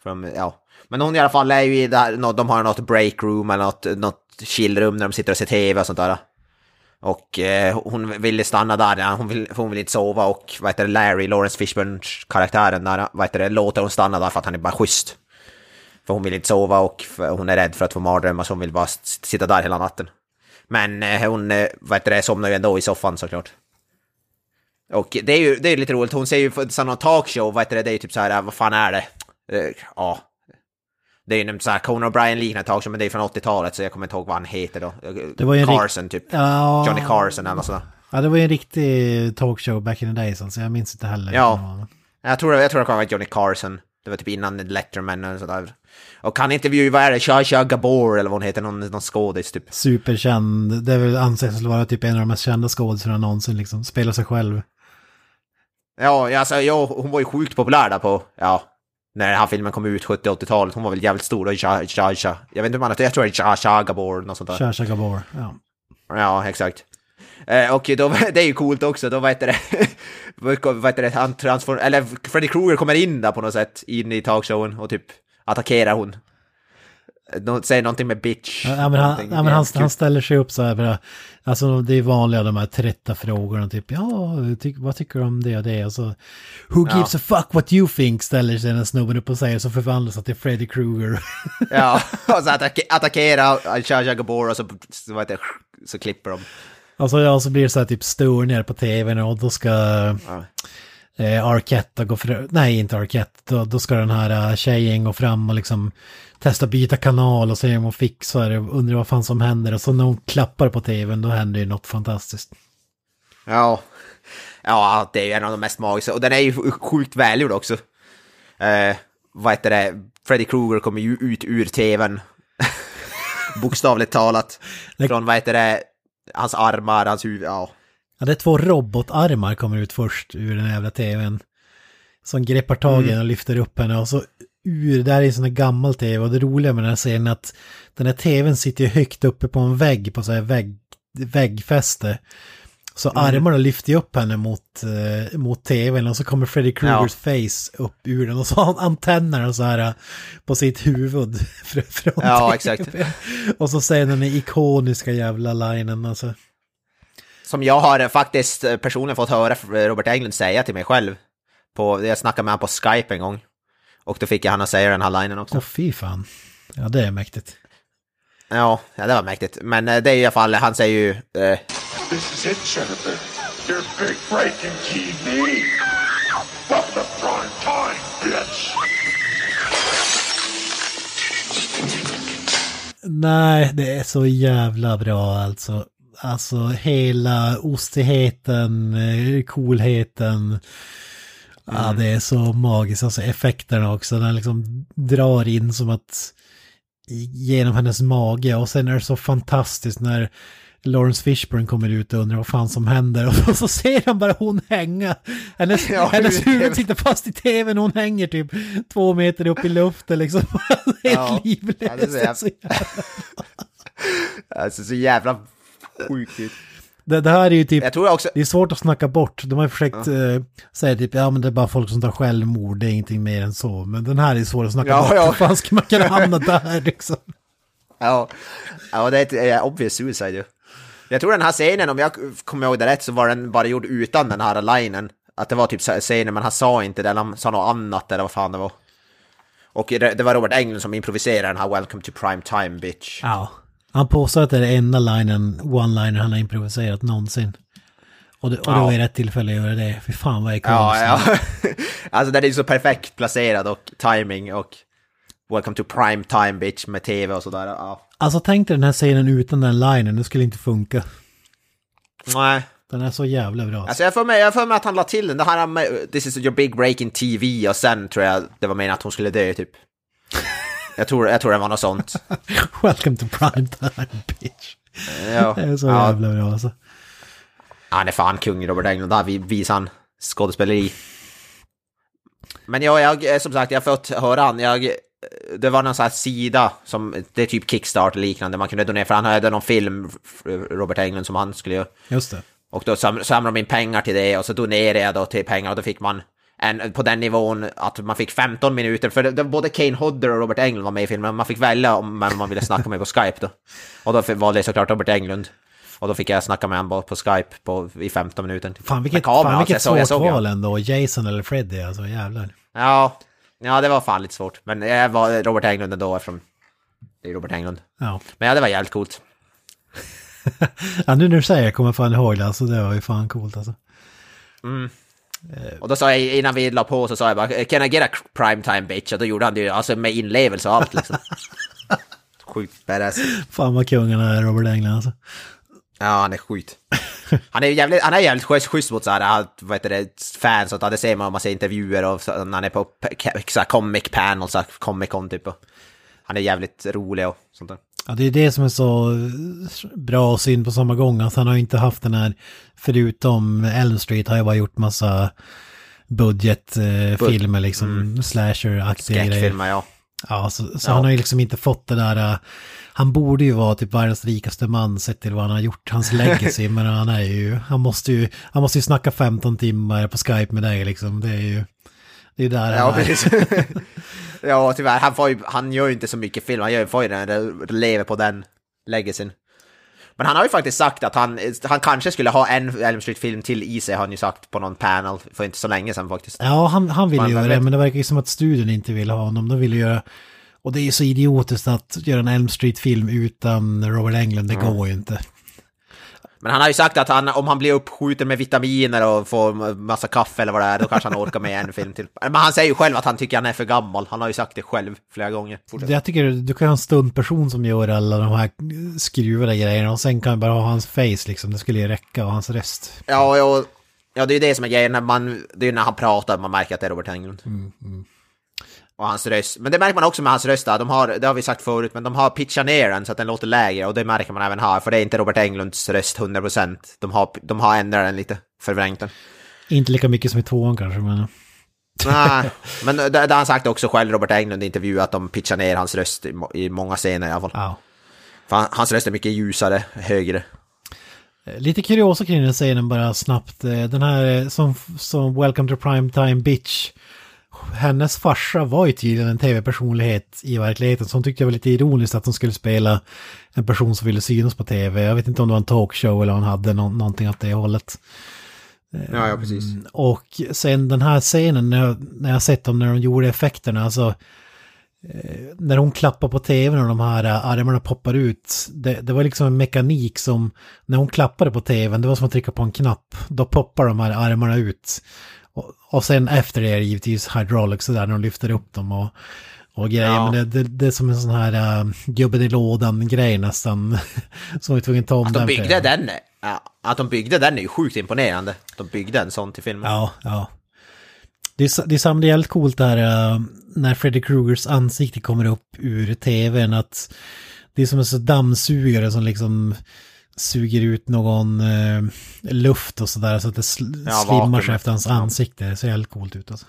A: Från, ja. Men hon i alla fall är ju i där, nå- de har något breakroom eller något, något chillrum där de sitter och ser tv och sånt där. Och eh, hon ville stanna där, ja, hon, vill, hon vill inte sova och vad heter det, Larry, Lawrence Fishburns karaktären där, vad heter det, låter hon stanna där för att han är bara schysst. För hon vill inte sova och hon är rädd för att få mardrömmar så hon vill bara sitta där hela natten. Men eh, hon, eh, vad heter det, somnar ju ändå i soffan såklart. Och det är ju det är lite roligt, hon säger ju på någon talkshow, vad heter det, det är ju typ så här, vad fan är det? Eh, Ja. Det är ju en sån här Conan O'Brien liknande talkshow, men det är från 80-talet så jag kommer inte ihåg vad han heter då.
B: Det var
A: Carson typ.
B: Ja,
A: Johnny Carson eller sånt.
B: Ja, det var ju en riktig talkshow back in the days, alltså. Jag minns inte heller.
A: Ja. Jag tror, jag tror det kan vara Johnny Carson. Det var typ innan Letterman och sådär. Och han intervjuade, vad är det, Shasha Gabor eller vad hon heter, någon, någon skådis typ.
B: Superkänd. Det är väl anses vara typ en av de mest kända skådespelarna någonsin, liksom. Spelar sig själv.
A: Ja, alltså, ja, hon var ju sjukt populär där på, ja, när den här filmen kom ut 70-80-talet. Hon var väl jävligt stor, och Sha- Shasha. Jag vet inte hur man heter, jag tror det är Shasha Gabor, något sånt där.
B: Shasha Gabor. Ja.
A: Ja, exakt. Eh, och då, det är ju coolt också, då vad heter det, vad heter det, han transform, eller Freddy Krueger kommer in där på något sätt, in i talkshowen och typ attackerar hon. Säger någonting med bitch.
B: Ja, men han, ja, men han, han ställer sig upp så här bara, alltså det är vanliga de här trötta frågorna, typ ja, ty, vad tycker du om det och det? Och så, who gives a fuck what you think, ställer sig den snubben upp och säger, så förvandlas han till Freddy Krueger.
A: Ja, och så attack attackerar Shasha Gabor och så, så, vad heter så klipper de.
B: och så, ja, så blir det så här typ störningar på tvn och då ska
A: Ja.
B: Eh, Arquette gå fram, nej inte Arquette, då, då ska den här uh, tjejen gå fram och liksom testa byta kanal och se om hon fixar det undrar vad fan som händer och så när hon klappar på tvn då händer ju något fantastiskt.
A: Ja. Ja, det är ju en av de mest magiska. Och den är ju sjukt välgjord också. Eh, vad heter det? Freddy Krueger kommer ju ut ur tvn. Bokstavligt talat. Från vad heter det? Hans armar, hans huvud, ja.
B: Ja, det är två robotarmar kommer ut först ur den jävla tvn. Som greppar tag i henne och lyfter upp henne och så ur, där är en sån här gammal tv och det roliga med den här scenen är att den här tvn sitter ju högt uppe på en vägg, på så här vägg, väggfäste. Så armarna lyfter ju upp henne mot, eh, mot tvn och så kommer Freddy Krugers face upp ur den och så har han antennerna så här eh, på sitt huvud fr- från
A: Ja,
B: TVn.
A: exakt.
B: Och så säger den ikoniska jävla linen alltså.
A: Som jag har faktiskt eh, personligen fått höra Robert Englund säga till mig själv. På, jag snackade med honom på Skype en gång. Och då fick jag han att säga den här linen också.
B: Åh fy fan. Ja det är mäktigt.
A: Ja, ja, det var mäktigt. Men eh, det är i alla fall, han säger ju... Eh,
F: This is it, Jennifer. Your big break in TV. Welcome to prime time, bitch.
B: Nej, det är så jävla bra alltså. Alltså hela ostigheten, eh, coolheten. Ja, det är så magiskt. Alltså effekterna också. Den liksom drar in som att genom hennes mage. Och sen är det så fantastiskt när Lawrence Fishburne kommer ut och undrar vad fan som händer. Och så ser han bara hon hänga. Hennes,
A: Ja,
B: hennes huvud sitter fast i tvn. Hon hänger typ två meter upp i luften liksom. Helt
A: Ja.
B: livlös.
A: Ja, det är Så jävla- alltså så jävla sjukt ut.
B: Det, det här är ju typ,
A: Jag tror också...
B: det är svårt att snacka bort. De har ju försökt eh, säga typ, ja men det är bara folk som tar självmord, det är ingenting mer än så. Men den här är svår att snacka
A: Ja,
B: bort.
A: ja.
B: Hur fan ska man kunna hamna där liksom?
A: Ja, ja det är ett eh, obvious suicide ju. Jag tror den här scenen, om jag kommer ihåg det rätt, så var den bara gjord utan den här linen. Att det var typ scenen, men han sa inte det, eller han sa något annat eller vad fan det var. Och det, det var Robert Englund som improviserade den här “Welcome to prime time bitch”.
B: Ja. Han påstår att det är den enda linen, one-liner han har improviserat någonsin. Och det, och det
A: Ja.
B: var ju rätt tillfälle att göra det. Fy fan vad cool.
A: Ja, ja. alltså den är så perfekt placerad och timing och “Welcome to prime time bitch” med tv och sådär. Ja.
B: Alltså tänk dig den här scenen utan den linen, det skulle inte funka.
A: Nej.
B: Den är så jävla bra.
A: Alltså jag får med, jag får med att han la till den. Det här med This is your big break in TV och sen tror jag det var meningen att hon skulle dö typ. Jag tror, jag tror det var något sånt.
B: Welcome to prime time bitch.
A: Ja,
B: Det är så
A: ja,
B: jävla bra alltså.
A: Han är fan kung Robert Englund, där vi- visar han skådespeleri. Men ja, jag, eh, som sagt, jag har fått höra han, jag, det var någon sån här sida som, det är typ Kickstarter liknande, man kunde donera, för han hade någon film, Robert Englund, som han skulle göra.
B: Just det.
A: Och då sam- samlade de in pengar till det och så donerade jag då till pengar och då fick man en, på den nivån att man fick 15 minuter, för det, det, både Kane Hodder och Robert Englund var med i filmen, man fick välja om man ville snacka med på Skype då. Och då valde jag såklart Robert Englund. Och då fick jag snacka med honom på Skype på, i 15 minuter.
B: Fan vilket,
A: Med kamera,
B: fan, vilket
A: alltså, jag såg- jag
B: svårt val ändå. Jason eller Freddy alltså, jävlar.
A: Ja, ja, det var fan lite svårt. Men jag var Robert Englund ändå eftersom det är Robert Englund.
B: Ja.
A: Men ja, det var jävligt coolt.
B: ja, nu när du säger det kommer jag fan ihåg det, alltså det var ju fan coolt alltså.
A: Och då sa jag innan vi la på så sa jag bara Can I get a prime time bitch? Och då gjorde han det ju alltså med inlevelse och allt liksom. Sjukt badass.
B: Fan vad kungen är Robert Englund alltså.
A: Ja, han är skit. Han är jävligt, han är jävligt schysst, schysst mot så här, vad heter det, fans och det ser man om man ser intervjuer och så, när han är på pe- så här, comic panels, så här, comic con typ. Och han är jävligt rolig och sånt där.
B: Ja, det är det som är så bra och synd på samma gång. Att han har inte haft den här, förutom Elm Street har jag bara gjort massa budgetfilmer liksom, slasher-aktiga grejer.
A: Skräckfilmer, ja.
B: Ja, så, så
A: Ja.
B: han har ju liksom inte fått det där, äh, han borde ju vara typ världens rikaste man sett till vad han har gjort, hans legacy, men han är ju, han måste ju, han måste ju snacka 15 timmar på Skype med dig liksom, det är ju, det är där
A: Ja,
B: han är.
A: ja, tyvärr. Han, får ju, han gör ju inte så mycket film. Han gör, får ju den, lever på den legacyn. Men han har ju faktiskt sagt att han, han kanske skulle ha en Elm Street-film till i sig, har han ju sagt på någon panel för inte så länge sedan faktiskt.
B: Ja, han, han vill
A: Man-
B: göra det, men det verkar ju som att studion inte vill ha honom. De vill ju göra... Och det är ju så idiotiskt att göra en Elm Street-film utan Robert Englund, det går ju inte.
A: Men han har ju sagt att han, om han blir uppskjuten med vitaminer och får massa kaffe eller vad det är, då kanske han orkar med en film till. Men han säger ju själv att han tycker han är för gammal. Han har ju sagt det själv flera gånger. Fortsätt.
B: Jag tycker du kan ha en stuntperson som gör alla de här skruvade grejerna och sen kan du bara ha hans face liksom, det skulle ju räcka och hans röst.
A: Ja, ja, ja, det är ju det som är grejen. När man, det är ju när han pratar man märker att det är Robert Englund. Och hans röst. Men det märker man också med hans röst. De har, det har vi sagt förut, men de har pitchat ner den så att den låter lägre. Och det märker man även här, för det är inte Robert Englunds röst 100%. De har, de har ändrat den lite, förvrängt den.
B: Inte lika mycket som i tvåan kanske, men...
A: Nej, men det, det har han sagt också själv, Robert Englund i intervju, att de pitchar ner hans röst i, i många scener i alla fall.
B: Ja.
A: För han, hans röst är mycket ljusare, högre.
B: Lite kuriosa kring den scenen bara snabbt. Eh, Den här eh, som, som Welcome to Primetime Bitch. Hennes farsa var ju tydligen en tv-personlighet i verkligheten. Så hon tyckte det var lite ironiskt att hon skulle spela en person som ville synas på tv. Jag vet inte om det var en talkshow eller om hon hade nå- någonting åt det hållet.
A: Ja, ja, precis.
B: Och sen den här scenen när jag, när jag sett dem när de gjorde effekterna, alltså eh, när hon klappar på tvn och de här eh, armarna poppar ut, det, det var liksom en mekanik som, när hon klappade på tvn, det var som att trycka på en knapp, då poppar de här armarna ut. Och, och sen efter det är det givetvis hydraulics så där när de lyfter upp dem och, och grejer,
A: Ja.
B: men det, det, det är som en sån här uh, gubben i lådan-grej nästan, som vi tvungen ta om
A: Att de
B: den
A: byggde
B: för-
A: den, ja, att de byggde den är ju sjukt imponerande. De byggde en sån till filmen.
B: Ja, ja. Det är, det är samtidigt jävligt coolt där uh, när Freddy Krugers ansikte kommer upp ur tvn att det är som en sån dammsugare som liksom suger ut någon eh, luft och sådär så att det sl-
A: Ja,
B: slimmar sig efter hans ansikte. Det ser jävligt coolt ut alltså.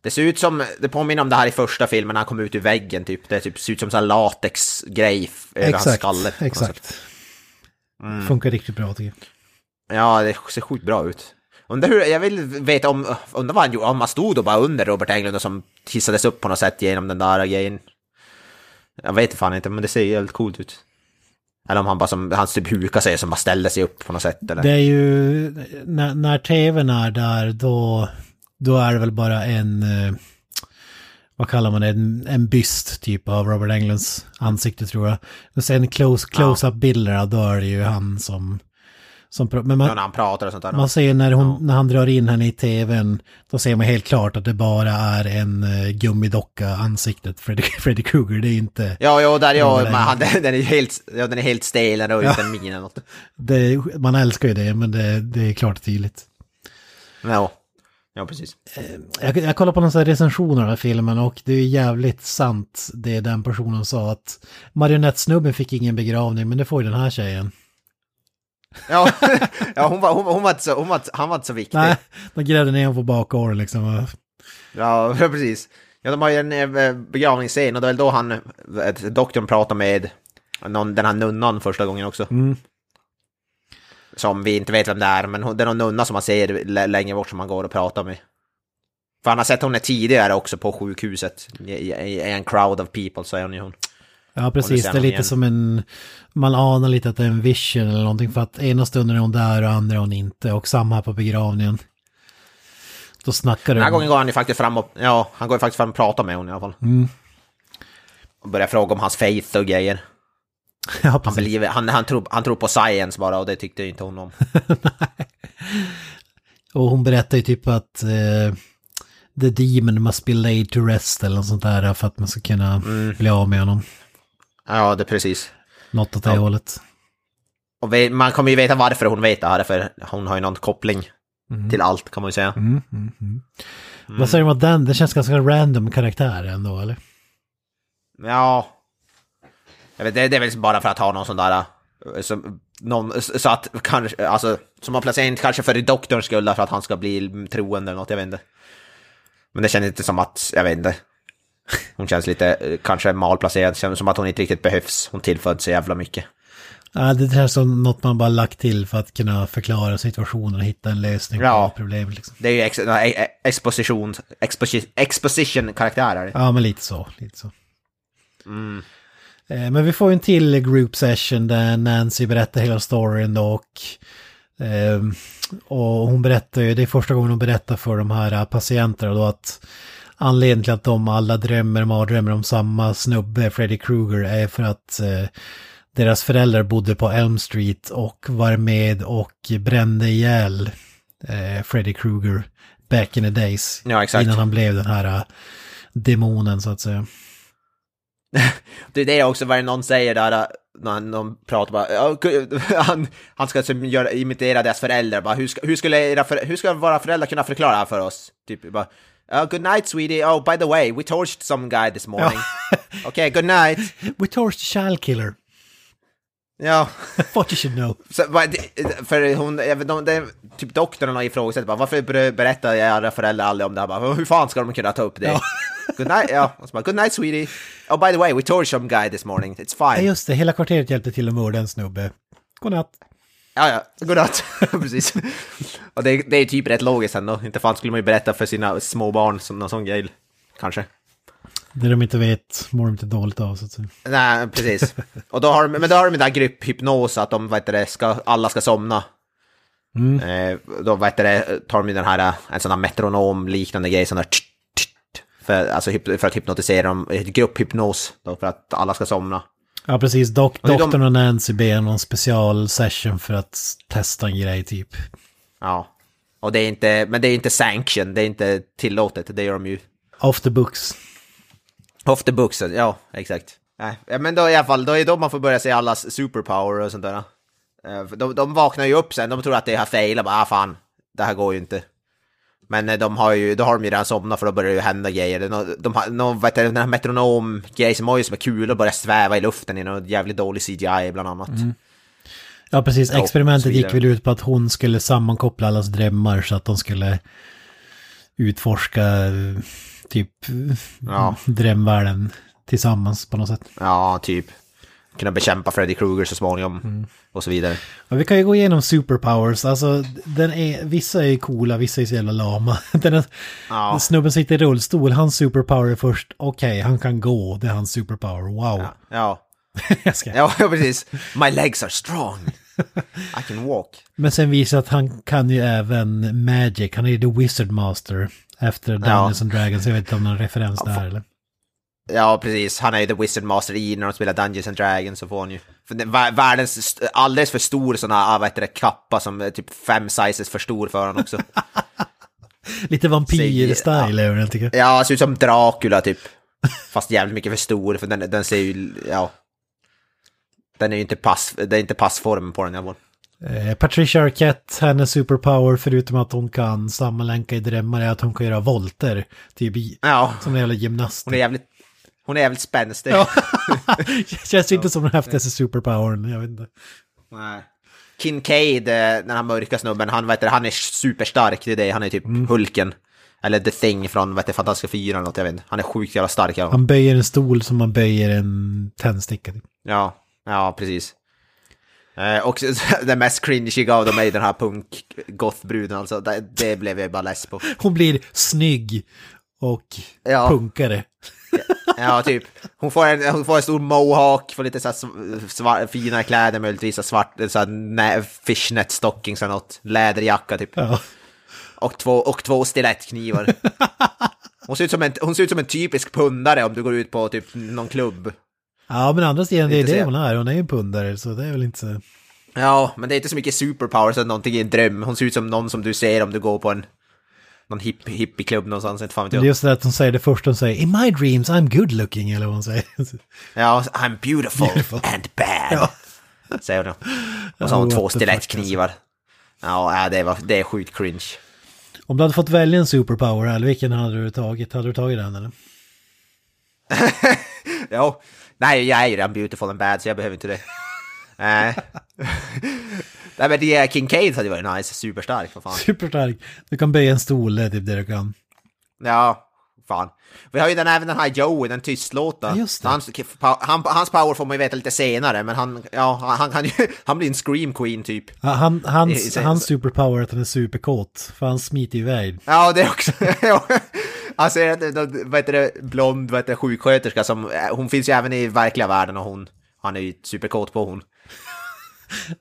A: Det ser ut som, det påminner om det här i första filmen när han kom ut ur väggen typ. Det typ, ser ut som en latexgrej över hans skalle.
B: exakt. Funkar riktigt bra tycker jag.
A: Ja, det ser sjukt bra ut. Undrar hur, jag vill veta om, undrar vad han gjorde, om han stod då bara under Robert Englund och som hissades upp på något sätt genom den där grejen. Jag vet fan inte, men det ser jävligt coolt ut. Eller om han bara som, han typ hukar sig som bara ställde sig upp på något sätt eller?
B: Det är ju, när, när tvn är där då, då är det väl bara en, eh, vad kallar man det, en, en byst typ av Robert Englunds ansikte tror jag. Och sen close, close-up bilderna, då är det ju han som, Som, men
A: Ja,
B: man,
A: när han pratar och sånt där.
B: man ser när, hon, när han drar in henne i tvn, då ser man helt klart att det bara är en uh, gummidocka ansiktet, Freddy, Freddy Krueger. Det är inte...
A: Ja, ja, där ja,
B: Ja,
A: men han, den är helt, ja, den är helt stel, ju inte en min eller något.
B: Det, man älskar ju det, men det, det är klart och tydligt.
A: Ja, ja precis.
B: Jag, jag kollar på någon sån recension av den här filmen och det är jävligt sant det den personen sa att marionettsnubben fick ingen begravning men det får ju den här tjejen.
A: Ja, ja hon, var, hon, var- hon, var inte så, hon var, han var inte så viktig.
B: Nej, de grävde ner honom på bakgården liksom.
A: Ja, precis. Ja, de har ju en eh, begravningsscen och det är väl då han, doktorn pratar med någon, den här nunnan första gången också.
B: Mm.
A: Som vi inte vet vem det är, men hon, det är någon nunna som man ser lä- längre bort som han går och pratar med. För han har sett henne tidigare också på sjukhuset. I, i, i en crowd of people så är hon ju hon.
B: Ja, precis. Det är lite
A: igen.
B: som en... Man anar lite att det är en vision eller någonting för att ena stunden är hon där och andra är hon inte. Och samma här på begravningen. Då snackar
A: Den här gången går han ju faktiskt fram och, ja, han går ju faktiskt fram och pratar med hon i alla fall.
B: Mm.
A: Och börjar fråga om hans faith och grejer.
B: Ja,
A: Han, believe, han, han, tror, han tror på science bara och det tyckte inte hon om.
B: Och hon berättar ju typ att eh, the demon must be laid to rest eller något sånt där för att man ska kunna
A: Mm.
B: bli av med honom.
A: Ja, det är precis.
B: Något åt det
A: Ja.
B: hållet.
A: Och man kommer ju veta varför hon vet det här, för hon har ju någon koppling till allt kan man ju säga.
B: Mm, mm, mm. Vad säger du om att den? Det känns ganska random karaktär ändå, eller?
A: Ja. Jag vet, det, det är väl bara för att ha någon sån där... eh, Som, någon, så att kanske, alltså, som har placerat in kanske för doktorns skull, för att han ska bli troende eller något, jag vet inte. Men det känns inte som att, jag vet inte. Hon känns lite, eh, kanske malplacerad, känns som att hon inte riktigt behövs. Hon tillför så jävla mycket.
B: Ja, det känns som något man bara lagt till för att kunna förklara situationen och hitta en lösning
A: Ja.
B: på problemet. Liksom.
A: Det är ju ex, nej, eh, exposition, exposition, exposition-karaktärer.
B: Ja, men lite så. Lite så.
A: Mm.
B: Eh, Men vi får ju en till group session där Nancy berättar hela storyn då och, eh, och hon berättar ju, det är första gången hon berättar för de här eh, patienterna då att anledningen till att de alla drömmer mardrömmar om samma snubbe, Freddy Krueger, är för att eh, deras föräldrar bodde på Elm Street och var med och brände ihjäl eh, Freddy Krueger back in the days.
A: Ja, exakt.
B: Innan han blev den här eh, demonen så att säga.
A: Det är det också vad någon säger där, äh, när någon pratar bara, han, han ska som göra, imitera deras föräldrar, bara, hur, ska, hur, skulle era för, hur ska våra föräldrar kunna förklara det här för oss? Typ bara, "Oh, good night sweetie, oh by the way, we torched some guy this morning. Okej, good night.
B: We torched the child killer.
A: Ja,
B: What you should know.
A: så, för hon, de, det, typ doktorn har ifrågasatt bara, varför ber- berättar era föräldrar aldrig om det här? Bara, hur fan ska de kunna ta upp det? Good night, ja, och så bara, good night sweetie. Oh by the way, we torched some guy this morning, it's
B: Ja
A: fine.
B: just det, hela kvarteret hjälpte till att mörda en snubbe. Godnatt.
A: Ja, ja, godnatt. Precis. Och det, det är typ rätt logiskt ändå. Inte fan skulle man ju berätta för sina små barn som någon sån grej. Kanske.
B: Det de inte vet mår de inte dåligt av så att säga.
A: Nej, precis. Och då har de, men då har de den där grupphypnos att de, vad heter det, ska, alla ska somna. Eh, då, vad heter det, tar de den här, en sån här metronom-liknande grej, sån där tsch, tsch, för, alltså, för att hypnotisera dem, eh, grupphypnos, då, för att alla ska somna.
B: Ja precis, Dok doktorn och Nancy ber någon special session för att testa en grej typ.
A: Ja. Och det är inte, men det är inte sanction, det är inte tillåtet, det gör de ju
B: Off the books.
A: Off the books, ja exakt. Nej, men då i alla fall, då är det då man får börja se allas superpower och sånt där. Eh, De, de vaknar ju upp sen, de tror att det har failat, bara ah, fan, det här går ju inte. Men eh, de har ju, då har de ju redan somnat för då börjar det ju hända grejer. De, de har, de, vet du, den här metronom-grejen som har ju som är kul och börjar sväva i luften i någon jävligt dålig CGI bland annat.
B: Ja precis,
A: Ja, så
B: experimentet gick väl ut på att hon skulle sammankoppla allas drömmar så att de skulle utforska eh, typ
A: Ja.
B: drömvärlden tillsammans på något sätt.
A: Ja, typ. Kunna bekämpa Freddy Krueger så småningom. Och så vidare.
B: Ja, vi kan ju gå igenom superpowers, alltså den är, vissa är coola, vissa är så jävla lama. Den är,
A: Ja.
B: Snubben sitter i rullstol, hans superpower är först, okej, han kan gå, det är hans superpower, wow.
A: Ja.
B: Jag ska.
A: Ja, precis. My legs are strong. I can walk.
B: Men sen visar att han kan ju även Magic, han är ju The Wizard Master efter Dungeons and Dragons, jag vet inte om någon referens där eller?
A: Ja, precis. Han är ju The Wizard Master i när de spelar Dungeons and Dragons så får han ju världens alldeles för stor sån här, vad heter det, kappa som är typ fem sizes för stor för honom också.
B: Lite vampyr-style är den tycker jag.
A: Ja, ser ut som Dracula typ. Fast jävligt mycket för stor för den, den ser ju, ja. Den är ju inte pass, det är inte passform på den i alla fall.
B: Eh, Patricia Arquette, hennes superpower förutom att hon kan sammanlänka i drömmar är att hon kan göra volter. Typ
A: Ja,
B: som en jävla gymnast.
A: hon är jävligt, hon är jävligt spänstig.
B: Ja. Känns inte som den häftigaste superpowern, jag vet inte.
A: Nej. Kincaid, eh, den här mörka snubben, han, vet du, han är superstark, det är det, han är typ
B: Mm.
A: Hulken. Eller The Thing från vet du, Fantastiska Fyra eller något, jag vet inte. Han är sjukt jävla stark. Ja,
B: Han böjer en stol som man böjer en tändsticka. typ.
A: ja, ja precis. Eh, och det mest cringy av dem är den här punk-goth-bruden alltså. Det, det blev jag bara less på.
B: Hon blir snygg och
A: Ja.
B: punkare.
A: Ja, typ. Hon får en, hon får en stor mohawk, får lite så här sv- svar, fina kläder möjligtvis, så svart, så här, fishnet stockings eller något, läderjacka typ.
B: Ja.
A: Och två, och två stilettknivar. Hon ser, ut som en, hon ser ut som en typisk pundare om du går ut på typ någon klubb.
B: ja, men andra sidan, det är det
A: så.
B: hon är. Hon är ju en pundare, så det är väl inte så...
A: Ja, men det är inte så mycket superpower så att någonting är en dröm. Hon ser ut som någon som du ser om du går på en någon hipp, hippieklubb någonstans, inte fan vet
B: Det är
A: jag.
B: just det att hon säger det första hon säger, In my dreams I'm good looking, eller vad hon säger.
A: Ja, I'm beautiful,
B: Beautiful.
A: and bad.
B: Ja.
A: Säger hon. Och så har hon
B: Oh,
A: två
B: alltså.
A: stilettknivar. Ja, ja, det, var, det är sjukt cringe.
B: Om du hade fått välja en superpower, eller vilken hade du tagit? Hade du tagit den eller?
A: Ja, nej, jag är ju redan beautiful and bad så jag behöver inte det. Nej. Nej men det är Kincaid hade varit nice, superstark, vad fan.
B: Superstark. Du kan böja en stol, är typ det du kan.
A: Ja, fan. Vi har ju den, även den här Joey, den tystlåta.
B: Ja.
A: Hans, han, hans power får man ju veta lite senare, men han, ja, han, han han blir en scream queen typ.
B: Ja, Han, hans,
A: är-
B: hans superpower är att han är superkåt, för han smiter iväg.
A: Ja, det också. Han det- vad heter det, blond, vad heter det, sjuksköterska som, hon finns ju även i verkliga världen och hon, han är ju superkåt på hon.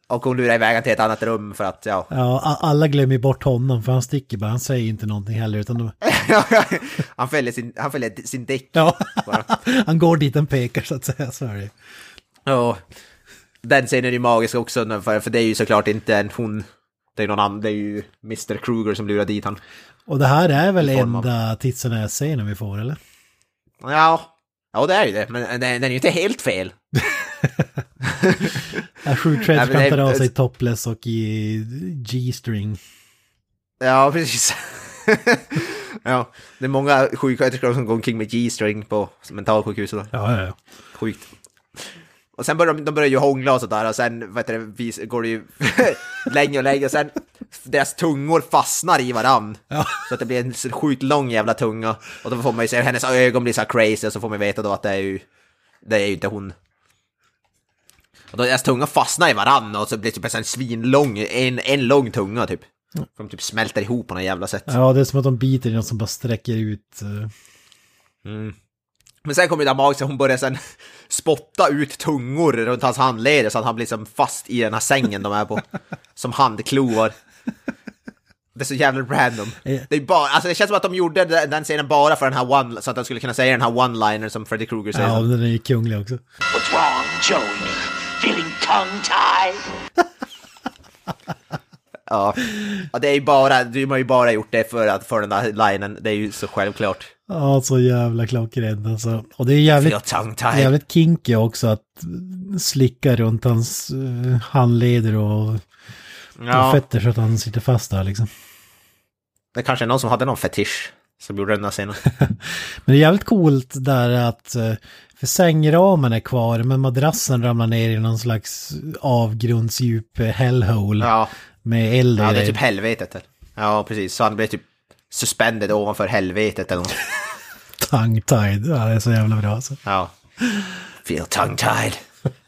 A: Och hon lurar iväg till ett annat rum för att, ja.
B: Ja, alla glömmer bort honom, för han sticker bara, han säger inte någonting heller, utan de,
A: han fäller sin, han fäller sin däck.
B: ja, han går dit han pekar så att säga, så är.
A: Ja. Den scenen är ju magisk också, för, för det är ju såklart inte en hon. Det är någon annan, det är ju Mr. Kruger som lurar dit han.
B: Och det här är väl
A: av-
B: enda tits och scenen vi får, eller?
A: Ja, ja det är ju det, men den, den är ju inte helt fel. Men det-
B: tar av sig topless och i G-string.
A: Ja, precis. ja, det är många sjuksköterskor som går omkring med G-string på mentalsjukhuset. då.
B: Ja, ja, ja.
A: Sjukt. Och sen börjar de, de börjar ju hångla och sådär och sen vet du, vis, går det ju längre och längre och sen deras tungor fastnar i varann.
B: Ja.
A: Så att det blir en sjukt lång jävla tunga. Och då får man ju se hennes ögon blir så här crazy och så får man veta då att det är ju, det är ju inte hon. Och då deras tunga fastnar i varann och så blir det typ en svinlång, en, en lång tunga typ. För de typ smälter ihop på något jävla sätt.
B: Ja, det är som att de biter i något som bara sträcker ut. eh,
A: Men sen kommer det där magiska, hon börjar sen spotta ut tungor runt hans handleder så att han blir som fast i den här sängen de är på. Som handklovar. Det är så jävla random. Det, är bara, alltså det känns som att de gjorde den den scenen bara för den här one, så att de skulle kunna säga den här one-liner som Freddy Krueger säger.
B: Ja, den är ju kunglig också.
G: What's wrong, Joey? Feeling tongue-tied?
A: Ja. ja, det är ju bara, de har ju bara gjort det för att för den där linen, det är ju så självklart.
B: Ja, så jävla klockrent alltså. Och det är jävligt, jävligt kinky också att slicka runt hans uh, handleder och, och
A: Ja,
B: fötter så att han sitter fast där liksom.
A: det kanske är någon som hade någon fetisch som gjorde den där scenen.
B: Men det är jävligt coolt där att, eh, för sängramen är kvar men madrassen ramlar ner i någon slags avgrundsdjup hellhole
A: Ja,
B: med eld
A: ja det är typ helvetet. Ja, precis. Så han blev typ suspended ovanför helvetet eller något.
B: Tongue-tied. Ja, det är så jävla bra alltså.
A: Ja. Feel tongue-tied.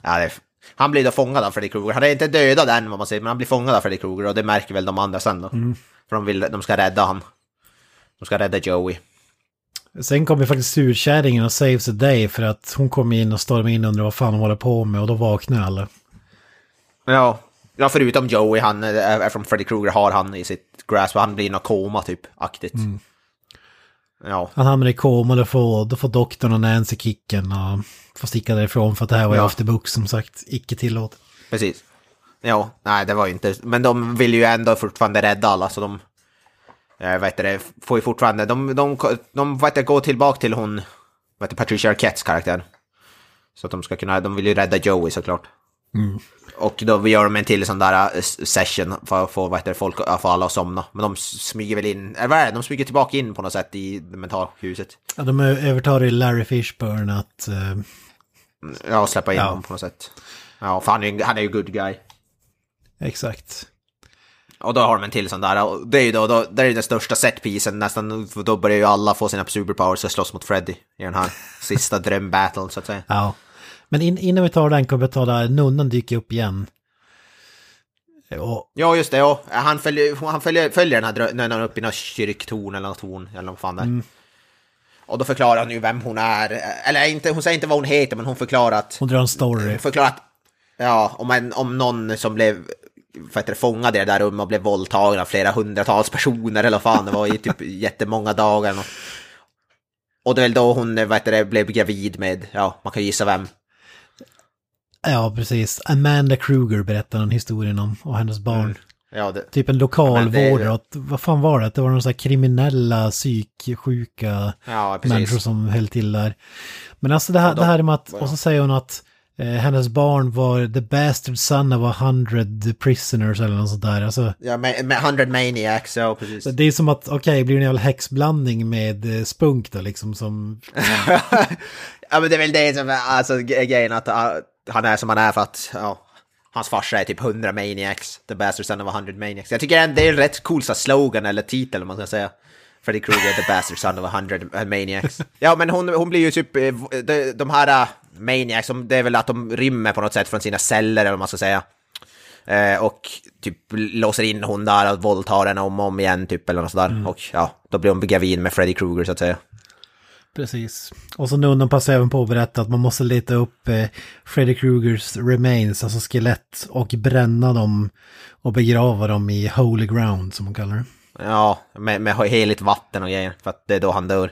A: Ja, är, han blir då fångad av Freddy Krueger. Han är inte dödad än vad man säger, men han blir fångad av Freddy Krueger och det märker väl de andra sen då. För de, vill, de ska rädda han. De ska rädda Joey.
B: Sen kommer faktiskt surkärringen och saves the day för att hon kommer in och stormar in och undrar vad fan hon håller på med och då vaknar alla.
A: Ja. Ja, förutom Joey, han, eh, eftersom Freddy Krueger har han i sitt grasp, och han blir i något koma typ, aktigt. Ja,
B: Han hamnar i koma och då får, då får doktorn och Nancy kicken och får sticka därifrån för att det här var ju
A: Ja.
B: after book som sagt, icke tillåtet.
A: precis. Ja, nej det var ju inte, men de vill ju ändå fortfarande rädda alla så de, jag vet det, får ju fortfarande, de, de, de, vet det, går tillbaka till hon, vet det, Patricia Arquettes karaktär. Så att de ska kunna, de vill ju rädda Joey såklart. Och då gör de en till sån där eh, session för att få vad heter det, folk, få alla att somna. Men de smyger väl in, eller vad är det? De smyger tillbaka in på något sätt i mentalhuset.
B: Ja, de övertar ju Larry Fishburne att... eh,
A: Ja, släppa in
B: Ja.
A: dem på något sätt. Ja, för han är, ju- han är ju good guy.
B: exakt.
A: Och då har de en till sån där, och det är ju då, då det är den största setpisen nästan, då börjar ju alla få sina superpowers och slåss mot Freddy i den här sista drömbattlen så att säga.
B: Ja. Men in, innan vi tar den kommer vi ta där, nunnan dyker upp igen. Och,
A: Ja, just det, ja. Han följer, han följer, följer den här är uppe i någon kyrktorn eller något torn, eller vad fan det är. Och då förklarar han ju vem hon är, eller inte, hon säger inte vad hon heter, men hon förklarar att...
B: hon drar en story.
A: Hon förklarar att, ja, om, en, om någon som blev vad heter det, fångad i det där rummet och blev våldtagen av flera hundratals personer eller vad fan det var i typ jättemånga dagar. Och, och det är väl då hon vad heter det, blev gravid med, ja, man kan gissa vem.
B: Ja, precis. Amanda Kruger berättar den historien om, och hennes barn.
A: Ja, det,
B: Typ en lokal
A: Ja,
B: vad fan var det? Det var några så här kriminella, psyksjuka
A: ja
B: människor som höll till där. Men alltså det här,
A: de-
B: det här med att, och så säger hon att eh, hennes barn var the bastard son of a hundred prisoners eller något sånt där. Alltså,
A: Ja, med, med 100 maniacs, ja precis.
B: det är som att, okej, blir det en jävla häxblandning med eh, spunk då liksom som...
A: ja men det är väl det som är alltså, grejen att uh, han är som han är för att ja, hans farsa är typ 100 maniacs. The bastard son of 100 maniacs. Jag tycker det är en rätt cool så slogan eller titel om man ska säga. Freddy Krueger, the bastard son of 100 maniacs. Ja men hon, hon blir ju typ, eh, de, de här uh, maniacs, de- det är väl att de rymmer på något sätt från sina celler eller vad man ska säga. Eh, och typ låser in hon där och våldtar henne om och om igen typ eller något sådär. Och ja, då blir hon gravid med Freddy Krueger så att säga.
B: Precis. Och så nunnan passar även på att berätta att man måste leta upp eh, Freddy Krugers remains, alltså skelett, och bränna dem och begrava dem i holy ground som man kallar det.
A: Ja, med, med heligt vatten och grejer, för att det är då han dör.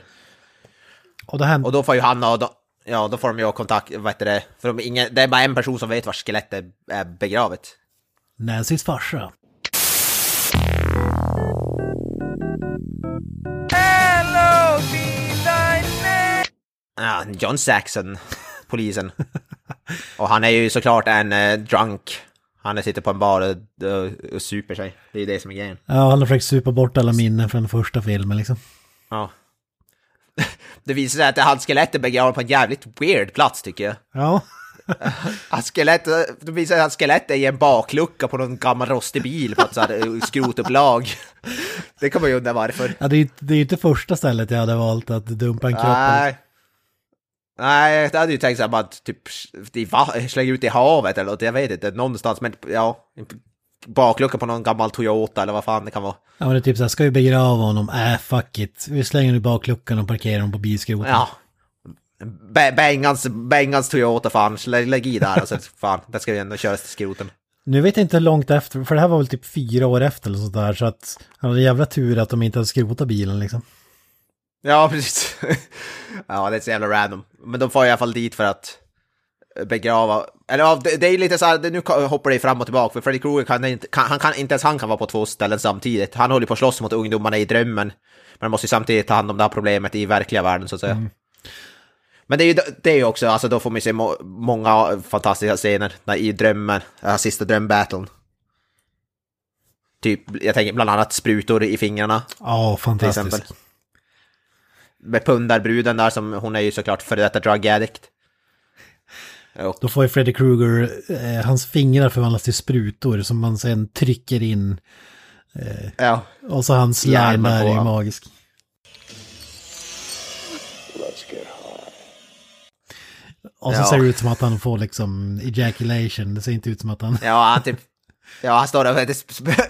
B: Och det här,
A: Och då får ju han och då, ja, då får de ju kontakt, vad heter det, för de, ingen, det är bara en person som vet var skelettet är begravet.
B: Nancys farsa.
E: Hello!
A: Ja, John Saxon, polisen. och han är ju såklart en eh, drunk. Han sitter på en bar och, och, och super sig. Det är ju det som är grejen.
B: Ja, han har försökt supa bort alla minnen från den första filmen liksom.
A: Ja. Det visar sig att hans skelett är begravet på en jävligt weird plats tycker jag.
B: Ja,
A: Hans skelett, det visar sig att hans skelett är i en baklucka på någon gammal rostig bil på ett så här eh, skrotupplag. Det kan man ju undra varför.
B: ja det är ju det är inte första stället jag hade valt att dumpa en kropp.
A: Nej. Nej, det hade ju tänkt att typ i va- slänga ut i havet eller något, jag vet inte, någonstans, men ja, baklucka på någon gammal Toyota eller vad fan det kan vara.
B: Ja men det är typ så här, ska vi begrava honom? Äh, fuck it. Vi slänger nu bakluckan och parkerar honom på bilskroten.
A: Ja. Bengans, Bengans Toyota fan, lägg, lägg i där alltså, fan, det ska ju ändå köras till skroten.
B: Nu vet jag inte hur långt efter, för det här var väl typ fyra år efter eller sådär, så att han hade jävla tur att de inte hade skrotat bilen liksom.
A: Ja, precis. ja, det är så jävla random. Men de får i alla fall dit för att begrava. Eller ja, det, det är lite så här, nu hoppar det fram och tillbaka, för Freddy Krueger kan inte, kan, han kan, inte ens han kan vara på två ställen samtidigt. Han håller på att slåss mot ungdomarna i drömmen, men måste ju samtidigt ta hand om det här problemet i verkliga världen så att säga. Men det är ju det är ju också, alltså då får man ju se må, många fantastiska scener där i drömmen, den här sista drömbattlen. Typ, jag tänker bland annat sprutor i fingrarna
B: Ja,
A: till
B: fantastiskt.
A: Med pundarbruden där som, hon är ju såklart före detta drug addict. Och,
B: Då får ju Freddy Krueger, eh, hans fingrar förvandlas till sprutor som man sen trycker in.
A: ja,
B: Och så hans
A: på,
B: är
A: ja.
B: magisk. Och så
A: Ja.
B: ser det ut som att han får liksom ejaculation. Det ser inte ut som att han...
A: ja, han typ, ja han står där och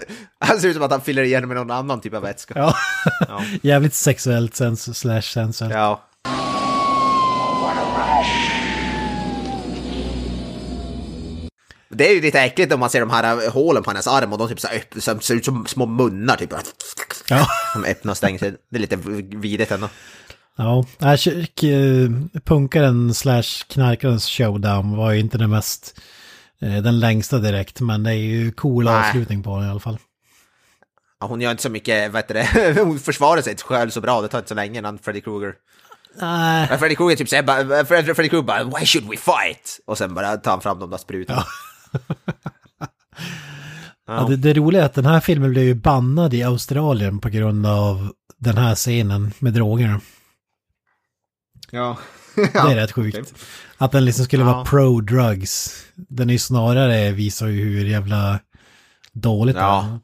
A: han ser ut som att han fyller igen med någon annan typ av vätska.
B: Ja.
A: Ja.
B: Jävligt sexuellt sens slash sensuellt.
A: Ja. Det är ju lite äckligt om man ser de här äh, hålen på hennes arm och de typ så öpp- som ser ut som små munnar typ.
B: Ja.
A: Som öppnar och stänger sig. Det är lite vidrigt ändå.
B: Ja, äh, k- punkaren slash knarkarens showdown var ju inte den mest, den längsta direkt, men det är ju cool
A: Nej.
B: avslutning på den i alla fall.
A: Ja, hon gör inte så mycket, vad heter det, hon försvarar sig själv så bra, det tar inte så länge innan Freddy Krueger.
B: Nej,
A: Freddy Krueger typ säger bara, Freddy Krueger bara “Why should we fight?” och sen bara tar han fram de där sprutorna.
B: ja. det, det roliga är att den här filmen blev ju bannad i Australien på grund av den här scenen med drogerna.
A: Ja.
B: Det är rätt sjukt. Att den liksom skulle
A: Ja.
B: vara pro-drugs. Den är ju snarare visar ju hur jävla dåligt det
A: Ja.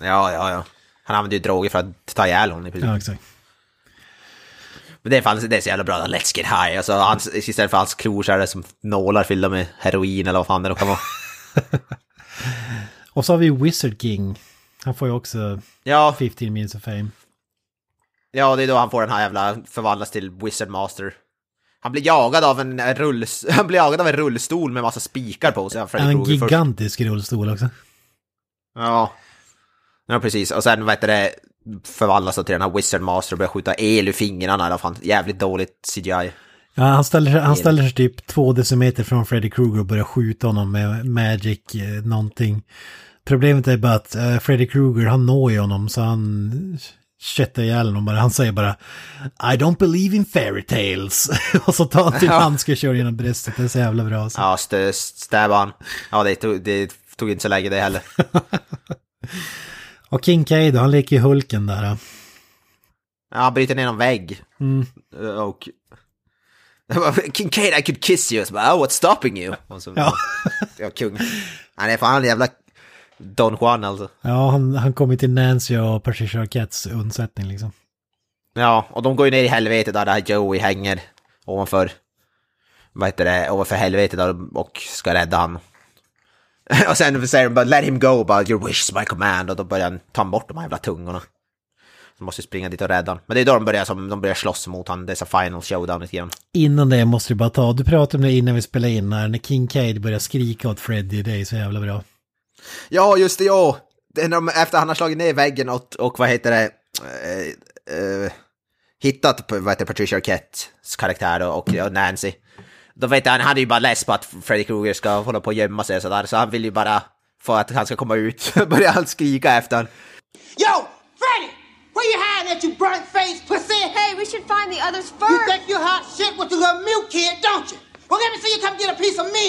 B: är.
A: Ja, ja, ja. Han använder ju droger för att ta ihjäl honom i princip.
B: Ja, exakt.
A: Men det är, fan, det är så jävla bra, let's get high. Alltså, hans, istället för hans klor så är det som nålar fyllda med heroin eller vad fan det kan vara.
B: Och så har vi Wizard King. Han får ju också
A: Ja,
B: 15 minutes of fame.
A: ja, det är då han får den här jävla förvandlas till Wizard Master. Han blir jagad av en rull, han blir jagad av en rullstol med massa spikar på sig. Freddy
B: En
A: Krueger först.
B: gigantisk rullstol också.
A: Ja. Ja, precis. Och sen vet du det, förvandlas till den här Wizard Master och börjar skjuta el ur fingrarna. eller fan, jävligt dåligt CGI.
B: Ja, han ställer, sig- han ställer sig typ två decimeter från Freddy Krueger och börjar skjuta honom med magic eh, någonting. Problemet är bara att eh, Freddy Krueger, han når ju honom så han köttar ihjäl honom bara. Han säger bara I don't believe in fairy tales. och så tar han typ
A: Ja.
B: handske och kör genom bröstet. Det är så jävla bra. Alltså.
A: Ja, st- stäba han. Ja, det tog, det tog inte så länge det heller.
B: Och King K då, han leker ju Hulken där. ja.
A: Ja, han bryter ner någon vägg.
B: Mm.
A: Och... Kincaid, I could kiss you. Så bara, oh, what's stopping you? Och så,
B: Ja.
A: ja, kung. Han är fan en jävla Don Juan alltså.
B: Ja, han, han kommer till Nancy och Patricia Arquettes undsättning liksom.
A: Ja, och de går ju ner i helvetet där, där Joey hänger ovanför, vad heter det, ovanför helvetet där och ska rädda han. och sen säger de bara let him go, bara your wish is my command och då börjar han ta bort de här jävla tungorna. De måste springa dit och rädda han. Men det är då de börjar, som, de börjar slåss mot han, det är så final showdown grann.
B: Innan det måste du bara ta, du pratade om det innan vi spelade in här, när King K börjar skrika åt Freddy, det är så jävla bra.
A: Ja, just det, ja! Det de, efter han har slagit ner väggen och, och vad heter det, eh, eh, hittat vad heter Patricia Arquettes karaktär och, och Nancy. Då vet jag, han hade ju bara less på att Freddy Krueger ska hålla på och gömma sig och sådär, så han vill ju bara få att han ska komma ut. Börjar han skrika efter han.
H: Yo, Freddy! Where you hiding at, you burnt face pussy?
C: Hey, we should find the others
H: You
C: first.
H: think you hot shit with the little milk kid, don't you? Well, let me see you come get a piece of me.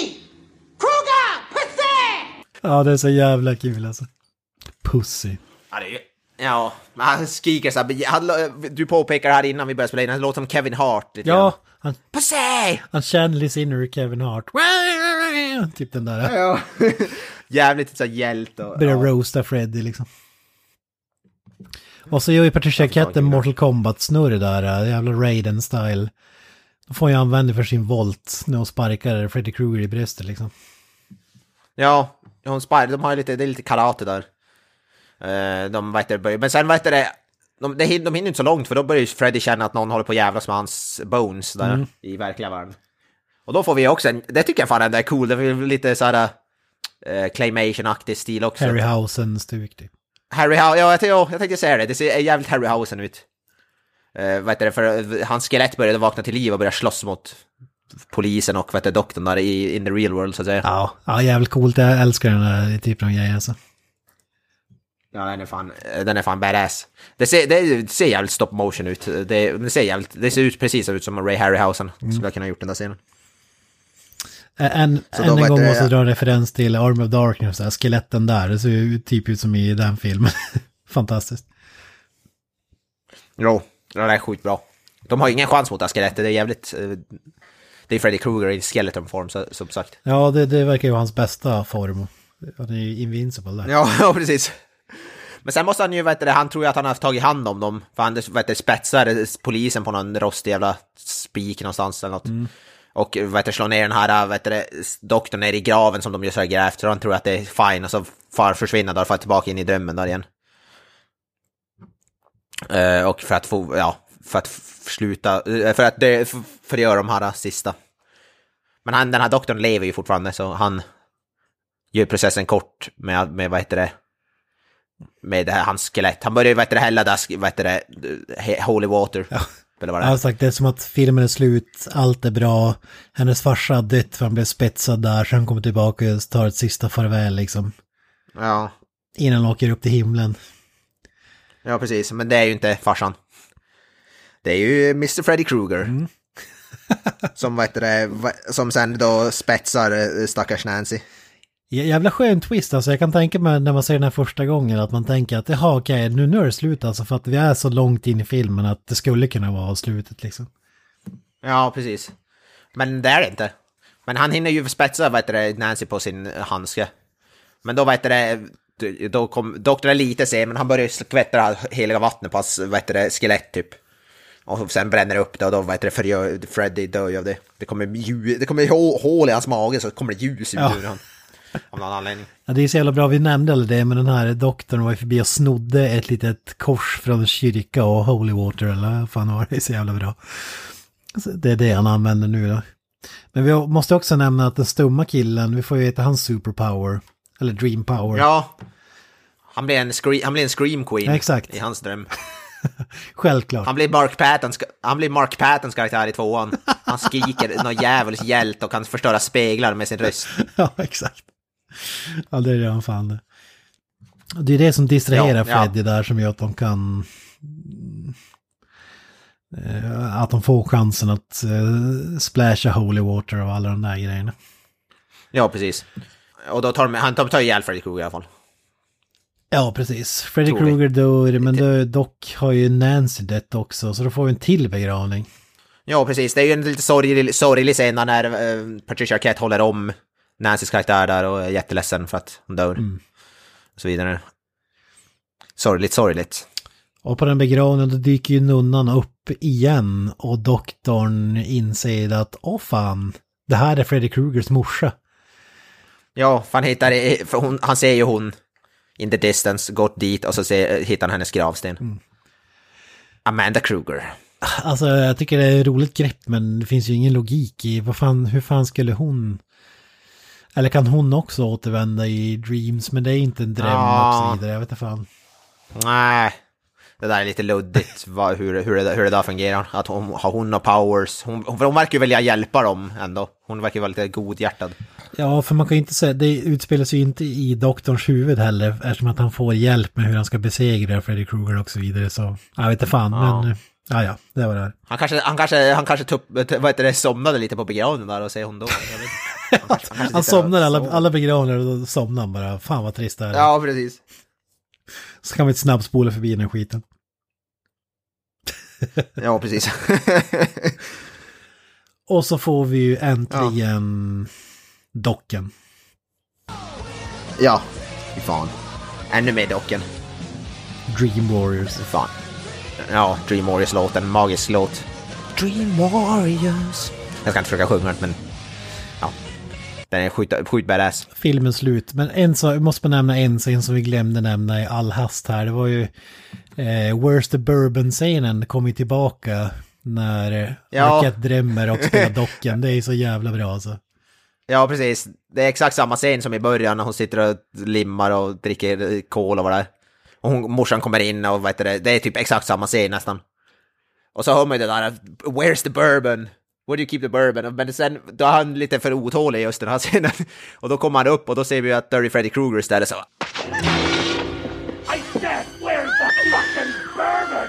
H: Kruger, pussy!
B: Ja, det är så jävla kul alltså. Pussy.
A: Ja, det är. Ja, han skriker så här, han, du påpekar här innan vi började spela in, han låter som Kevin Hart lite grann.
B: Ja, han,
A: Pussy!
B: han channelade sin ur Kevin Hart. Typ den där.
A: Ja. Jävligt så hjälte och...
B: Börjar
A: ja.
B: roasta Freddy liksom. Och så gör ju Patricia en Mortal Kombat-snurr där, äh, jävla Raiden-style. Då får jag använda för sin volt när hon sparkar Freddy Krueger i bröstet liksom.
A: Ja, hon spar, de har lite, det är lite karate där. Eh, de vet det, men sen vet det, de, de, hin- de hinner inte så långt för då börjar ju Freddy känna att någon håller på att jävlas med hans bones där i verkliga världen. Och då får vi också en, det tycker jag fan är cool, det är lite såhär uh, claymation-aktig stil också.
B: Harryhausen-stuk typ.
A: Harry Hou- ja, jag, ja, jag tänkte säga det, det ser jävligt Harryhausen ut. Uh, vet du, för eh, hans skelett började vakna till liv och börja slåss mot polisen och vet du, doktorn där i in the real world så att säga.
B: Ja, ja jävligt coolt. Jag älskar den här typen av grejer alltså.
A: Ja, den är fan, den är fan badass. Det ser, det ser jävligt stop motion ut. Det, det ser jävligt, det ser ut precis ut som Ray Harryhausen skulle ha kunnat gjort den där scenen.
B: En, än en gång
A: det-
B: måste jag dra en referens till Army of Darkness, där, skeletten där. Det ser ju typ ut som i den filmen. Fantastiskt.
A: Jo, det är sjukt bra. De har ingen chans mot det här skelettet, det är jävligt... eh, Det är Freddy Krueger i skeleton form, så, som sagt.
B: Ja, det, det verkar ju vara hans bästa form. Han är ju invincible där.
A: Ja, ja, precis. Men sen måste han ju, vet du, han tror ju att han har tagit hand om dem. För han vet du, spetsar polisen på någon rostig jävla spik någonstans eller något. Och vet du, slår ner den här vet du, doktorn ner i graven som de just har grävt. Så han tror att det är fine och så far försvinner där och far tillbaka in i drömmen där igen. Eh, och för att få, ja, för att sluta, eh, för att det, för att göra de här sista. Men han, den här doktorn lever ju fortfarande så han, gör processen kort med, med vad heter det, med det här, hans skelett. Han börjar ju, vad heter det, hälla där, sk- vad heter det, holy water. Eller vad det
B: Jag har
A: är.
B: sagt det är som att filmen är slut, allt är bra. Hennes farsa har dött för han blev spetsad där, han kommer tillbaka och tar ett sista farväl liksom.
A: Ja,
B: Innan han åker upp till himlen.
A: ja precis. Men det är ju inte farsan. Det är ju Mr. Freddy Krueger. som, vad heter det, som sen då spetsar eh, stackars Nancy.
B: Jä- Jävla skön twist alltså, jag kan tänka mig när man ser den här första gången att man tänker att jaha okej, nu, nu är det slut alltså för att vi är så långt in i filmen att det skulle kunna vara slutet liksom.
A: Ja, precis. Men det är det inte. Men han hinner ju spetsa vad heter det, Nancy på sin handske. Men då vad heter det, då kom doktorn lite sen, men han börjar skvätta heliga vattnet på hans vad heter det, skelett typ. Och sen bränner det upp det och då heter det, förgör Freddy dör av det. Det kommer, ljus, det kommer hå- hål i hans mage så kommer det ljus ut
B: Ja.
A: honom. Av någon anledning.
B: Ja, det är så jävla bra, vi nämnde eller det, men den här doktorn var ju förbi och snodde ett litet kors från en kyrka och holy water eller vad fan var det, så jävla bra. Så det är det han använder nu då. Men vi måste också nämna att den stumma killen, vi får ju veta hans superpower, eller dream power.
A: Ja. Han blir en, scre- han blir en scream queen
B: Ja, exakt.
A: i hans dröm.
B: Självklart.
A: Han blir Mark Pattons, han blir Mark Pattons karaktär i tvåan. Han skriker något djävulskt hjält och kan förstöra speglar med sin röst.
B: Ja, exakt. Ja, det är han fan. Det är det som distraherar
A: Ja, ja.
B: Freddy där som gör att de kan... eh, Att de får chansen att uh, splasha holy water och alla de där grejerna.
A: Ja, precis. Och då tar de, han tar ihjäl Freddy Krueger i alla fall.
B: Ja, precis. Freddy. Krueger dör, men då, dock har ju Nancy dött också, så då får vi en till begravning.
A: Ja, precis. Det är ju en lite sorglig, sorglig scen när eh, Patricia Arquette håller om Nancys karaktär där och är jätteledsen för att hon dör. Och så vidare. Sorgligt, sorgligt.
B: Och på den begravningen då dyker ju nunnan upp igen och doktorn inser att åh fan, det här är Freddy Krugers morsa.
A: Ja, för han hittar, för hon, han ser ju hon in the distance, gått dit och så ser, hittar han hennes gravsten. Amanda Kruger.
B: Alltså jag tycker det är ett roligt grepp men det finns ju ingen logik i vad fan, hur fan skulle hon... Eller kan hon också återvända i Dreams men det är inte en dröm
A: Ja.
B: och så vidare, jag vet inte fan.
A: Nej, det där är lite luddigt vad, hur, hur, det, hur det där fungerar. Att hon, har hon några powers? Hon, hon, hon verkar ju vilja hjälpa dem ändå. Hon verkar vara lite godhjärtad.
B: Ja, för man kan ju inte säga, det utspelar sig ju inte i doktorns huvud heller eftersom att han får hjälp med hur han ska besegra Freddy Krueger och så vidare så, jag vet inte fan
A: Ja.
B: men, ja ja, det var det här.
A: Han kanske, han kanske, han kanske tupp, vad heter det, somnade lite på begravningen där och ser hon då. Han,
B: Han
A: sitter och
B: somnar alla, alla begravningar och då somnar han bara, fan vad trist det här är.
A: Ja, precis.
B: Så kan vi inte snabbspola förbi den här skiten.
A: Ja, precis.
B: Och så får vi ju äntligen docken.
A: ja, fy fan. Ännu mer docken.
B: Dream Warriors.
A: Fan. Ja, Dream Warriors-låten, magisk låt. Dream Warriors. Jag ska inte försöka sjunga men... Ja. Den är skjut, skjut badass.
B: Filmen slut. Men en jag måste bara nämna en scen som vi glömde nämna i all hast här. Det var ju eh, Where's the Bourbon-scenen kom ju tillbaka när
A: Ja.
B: Arquette drömmer och spelar docken. Det är så jävla bra alltså.
A: Ja, precis. Det är exakt samma scen som i början när hon sitter och limmar och dricker kol och vad det är. Och hon, morsan kommer in och vad heter det, det är typ exakt samma scen nästan. Och så hör man ju det där, where's the bourbon? Where do you keep the bourbon? Men sen, då är han lite för otålig just den här scenen. Och då kommer han upp och då ser vi att Dirty Freddy Krueger istället så...
F: I said, where's the fucking bourbon?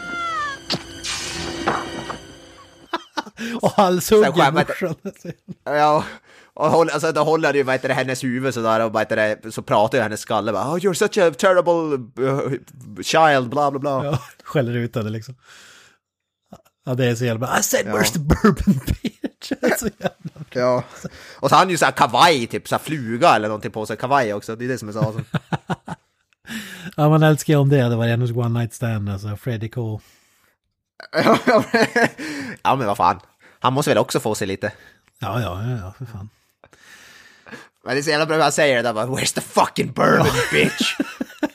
B: Och halshugger morsan.
A: Ja, och håll, alltså, då håller ju vad heter det, hennes huvud sådär och vad heter det, så pratar ju hennes skalle bara oh, “You're such a terrible uh, child”, bla bla bla.
B: Ja, skäller ut henne liksom. Ja, det är så jävla. I said where's the bourbon bitch? Så jävla...
A: Ja. Och så har han ju såhär kavaj, typ såhär fluga eller någonting på sig, kavaj också, det är det som är så awesome.
B: Ja, man älskar ju om det. Det var hennes one night stand alltså. Freddie Cole.
A: ja men vad fan, han måste väl också få sig lite.
B: Ja, ja, ja, ja, för fan.
A: Men det är så jävla bra hur han säger det där bara “Where's the fucking bourbon bitch?”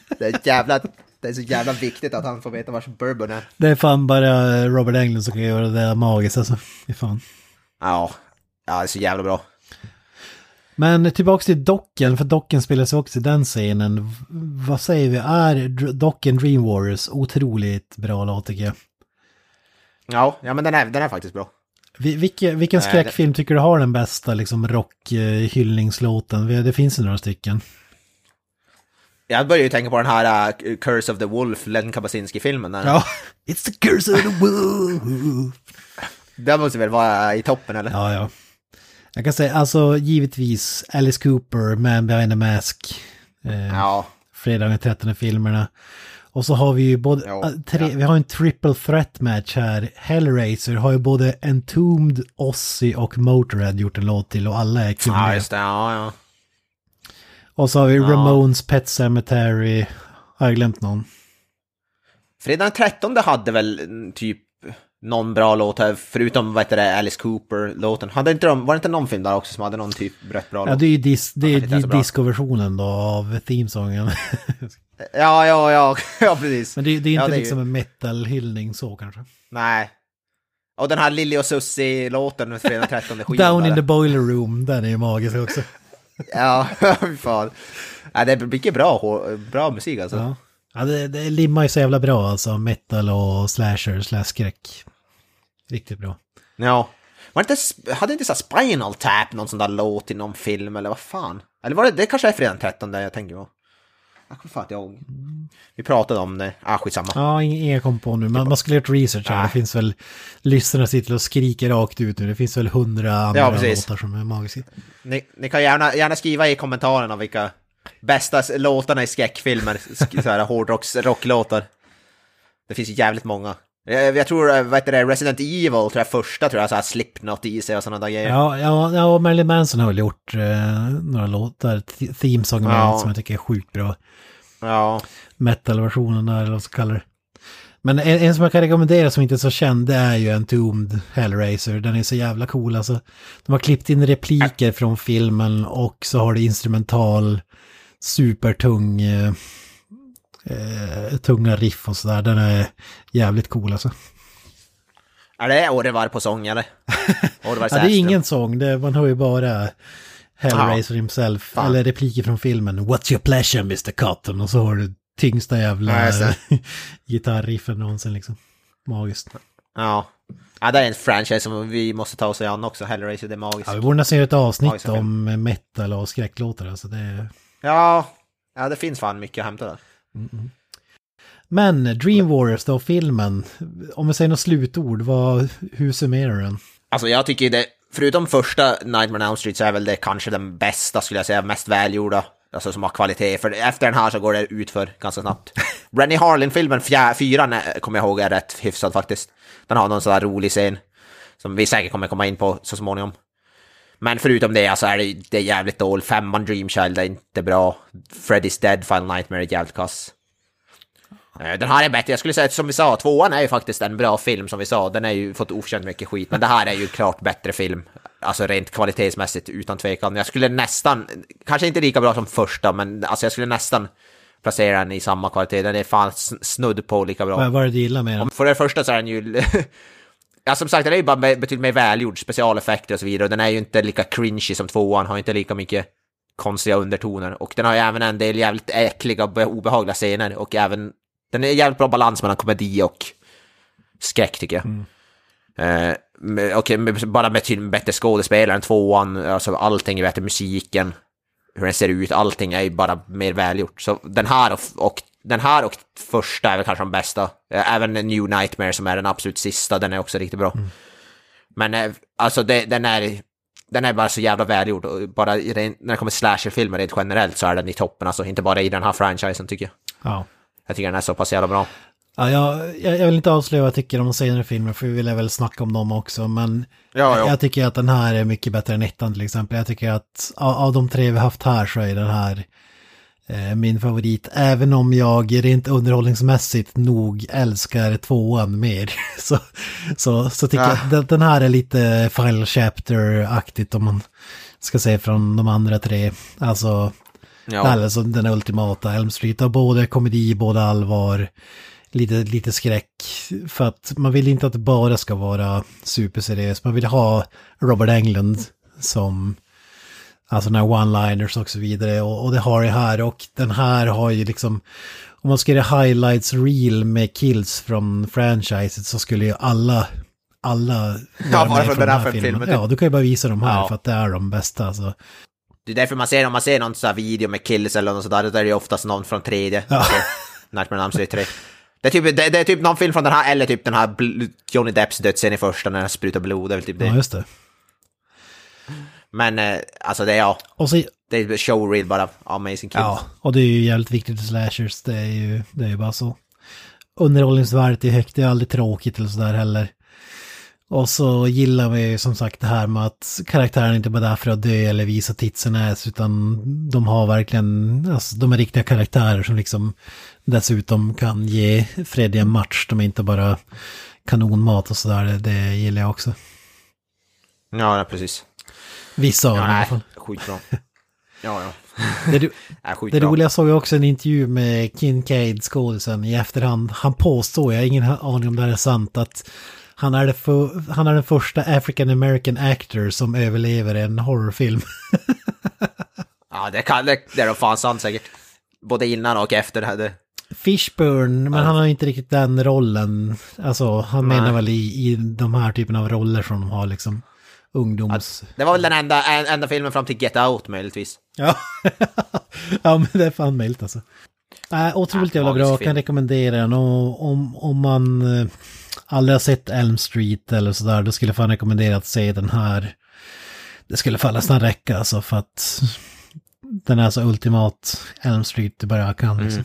A: Det är jävla, det är så jävla viktigt att han får veta vars bourbon är.
B: Det är fan bara Robert Englund som kan göra det där magiskt alltså. Fy fan.
A: Ja, ja det är så jävla bra.
B: Men tillbaks till Docken, för Docken spelas också i den scenen. Vad säger vi, är Docken Dream Warriors otroligt bra låt tycker jag.
A: Ja, ja men den är, den är faktiskt bra.
B: Vi- Vilken,
A: Nej,
B: skräckfilm tycker du har den bästa liksom rockhyllningslåten? Det finns ju några stycken.
A: Jag börjar ju tänka på den här uh, Curse of the Wolf, Len Kabasinski-filmen.
B: Ja, it's the curse of the wolf.
A: Den måste väl vara i toppen eller?
B: Ja, ja. Jag kan säga, alltså givetvis Alice Cooper, Man Behind the Mask. Eh,
A: Ja.
B: Fredagen den 13 filmerna. Och så har vi ju både,
A: Jo,
B: äh, tre, vi har en triple threat match här. Hellraiser har ju både Entombed, Ozzy och Motorhead gjort en låt till och alla är
A: Ja,
B: kunniga.
A: just det. Ja, ja.
B: och så har vi Ramones, Pet Cemetery. Har jag glömt någon?
A: Fredag den 13 hade väl mm, typ någon bra låt här, förutom vad heter det, Alice Cooper-låten. Hade inte de, var det inte någon film där också som hade någon typ rätt bra
B: Ja,
A: låt?
B: det är ju dis, det är,
A: inte är
B: discoversionen då av themesången.
A: Ja, ja, ja, ja, precis.
B: Men det, det är
A: Ja,
B: inte
A: det är
B: liksom
A: ju-
B: en metal-hyllning så kanske.
A: Nej. Och den här Lily och Susie-låten fredag den 13 skivan.
B: Down in the boiler room, den är ju magisk också.
A: Ja, fy fan. Ja, det är mycket bra, bra musik alltså.
B: Ja, ja det, det limmar ju så jävla bra alltså. Metal och slasher, slash skräck. Riktigt bra.
A: Ja. Var inte, hade inte så Spinal Tap någon sån där låt i någon film eller vad fan? Eller var det, det kanske är fredag den 13 där jag tänker på. Jag kommer fan inte ihåg. Vi pratade om det, ah skitsamma.
B: Ja, ing- inga kom på nu. Man, man skulle gjort research här. Det finns väl... Lyssnarna sitter och skriker rakt ut nu. Det finns väl hundra andra
A: Ja,
B: låtar som är magiska.
A: Ni, ni kan gärna, gärna skriva i kommentarerna vilka bästa låtarna i skräckfilmer, sk- så här hårdrocks, rocklåtar. Det finns jävligt många. Jag, jag tror, eh, vad heter det, Resident Evil tror jag första tror jag, så här Slipknot i sig och sådana där grejer.
B: Ja, ja, ja Marilyn Manson har väl gjort eh, några låtar, th- themesång med
A: Ja.
B: som jag tycker är sjukt bra.
A: Ja.
B: Metal-versionen där, eller vad man ska kalla det. Men en, en som jag kan rekommendera som inte är så känd, det är ju Entombed Hellraiser. Den är så jävla cool alltså. De har klippt in repliker från filmen och så har det instrumental, supertung, eh, eh, tunga riff och sådär. Den är jävligt cool alltså.
A: Är det Orvar på sång eller? Orvar
B: Ja, det är ingen sång, det, man hör ju bara Hellraiser himself,
A: Fan.
B: eller repliker från filmen. What's your pleasure Mr. Cotton? Och så har du tyngsta jävla
A: Ja,
B: gitarriffen någonsin liksom. Magiskt.
A: Ja. Ja, det är en franchise som vi måste ta oss an också, Hellraiser, det är magiskt.
B: Ja, vi borde nästan göra ett avsnitt
A: Magiska film.
B: om metal och skräcklåtar. Alltså det är...
A: Ja, ja det finns fan mycket att hämta där.
B: Men Dream Warriors då, filmen. Om vi säger något slutord, vad, hur summerar du den?
A: Alltså jag tycker det, förutom första Nightmare on Elm Street så är väl det kanske den bästa skulle jag säga, mest välgjorda. Alltså som har kvalitet, för efter den här så går det ut för ganska snabbt. Rennie Harlin-filmen, fyran, är- kommer jag ihåg, är rätt hyfsad faktiskt. Den har någon sån där rolig scen, som vi säkert kommer komma in på så småningom. Men förutom det, alltså är det, det är jävligt dåligt. Femman Dream Child är inte bra. Freddy's Dead, Final Nightmare är jävligt kass. Eh, Den här är bättre, jag skulle säga som vi sa, tvåan är ju faktiskt en bra film som vi sa. Den har ju fått oförtjänt mycket skit, men det här är ju klart bättre film. Alltså rent kvalitetsmässigt, utan tvekan. Jag skulle nästan, kanske inte lika bra som första, men alltså jag skulle nästan placera den i samma kvalitet. Den är fan sn- snudd på lika bra.
B: Vad, är det du gillar med den?
A: För det första så är den ju... ja, som sagt, den är ju bara be- betydligt mer välgjord, specialeffekter och så vidare. Och den är ju inte lika cringy som tvåan, har inte lika mycket konstiga undertoner. Och den har ju även en del jävligt äckliga och be- obehagliga scener. Och även... Den är jävligt bra balans mellan komedi och skräck, tycker jag. Eh, med- och med, bara till bättre skådespelare än tvåan, alltså allting är bättre, musiken, hur den ser ut, allting är ju bara mer välgjort. Så den här och, och den här och första är väl kanske de bästa. Eh, Även New Nightmare som är den absolut sista, den är också riktigt bra. Men eh, alltså det, den är den är bara så jävla välgjord och bara i ren- när det kommer slasherfilmer rent generellt så är den i toppen, alltså inte bara i den här franchisen tycker jag.
B: Ja.
A: Jag tycker den är så pass jävla bra.
B: Ja, jag, jag vill inte avslöja vad jag tycker om de senare filmer för vi vill väl snacka om dem också. Men
A: Ja, ja.
B: jag tycker att den här är mycket bättre än ettan till exempel. Jag tycker att av, av de tre vi haft här så är den här min favorit. Även om jag rent underhållningsmässigt nog älskar tvåan mer. så, så, så tycker
A: Ja.
B: jag att den, här är lite Final Chapter-aktigt om man ska säga från de andra tre. Alltså
A: Ja.
B: alltså den ultimata Elm Street. Har både komedi, både allvar, lite, lite skräck. För att man vill inte att det bara ska vara superseriöst. Man vill ha Robert Englund som, Alltså den här one-liners och så vidare. Och, och det har det här. Och den här har ju liksom... Om man ska göra highlights reel med kills från franchiset så skulle ju alla... Alla
A: Ja,
B: vara
A: bara
B: med från
A: den här filmen, typ.
B: Ja, du kan ju bara visa dem här
A: Ja.
B: för att det är de bästa. Alltså.
A: Det är därför man ser, om man ser någon sån här video med kills eller något sådär, då är det oftast någon från tredje.
B: Ja.
A: Alltså, Nightmare on Elm Street 3. Det är, typ, det, det är typ någon film från den här, eller typ den här Johnny Depps dödsscen i första när han sprutar blod, det är typ det.
B: Ja, just det.
A: Men eh, alltså det är ja,
B: Och så,
A: det är showreel bara, amazing kills.
B: ja, och det är ju jävligt viktigt i slashers. Det är ju, det är ju bara så. Underhållningsvärdet är högt, det är aldrig tråkigt eller sådär heller. Och så gillar vi ju som sagt det här med att karaktären inte bara är där för att dö eller visa titsen ass, utan de har verkligen, alltså de är riktiga karaktärer som liksom dessutom kan ge Freddy en match. De är inte bara kanonmat och sådär, det, det gillar jag också.
A: Ja precis.
B: Vissa av
A: Ja,
B: dem i alla fall.
A: skitbra. Ja, ja.
B: Det, du- Det roliga såg jag också en intervju med Kincaid, skådisen, i efterhand. Han påstår, jag har ingen aning om det här är sant, att han är, för, han är den första African American actor som överlever en horrorfilm.
A: Ja, det, kan, det, det är nog fan sant säkert. Både innan och efter. Det.
B: Fishburne, men han har inte riktigt den rollen. Alltså, han
A: Nej.
B: menar väl i, i de här typen av roller som de har liksom ungdoms...
A: det var väl den enda, en, enda filmen fram till Get Out möjligtvis.
B: Ja. ja, men det är fan möjligt alltså. Äh, otroligt
A: Ja,
B: jävla bra,
A: film.
B: kan rekommendera den. Och om, om man eh, aldrig har sett Elm Street eller sådär, då skulle jag fan rekommendera att se den här. Det skulle fan nästan räcka alltså för att den är så ultimat Elm Street det bara kan.
A: Mm.
B: Liksom.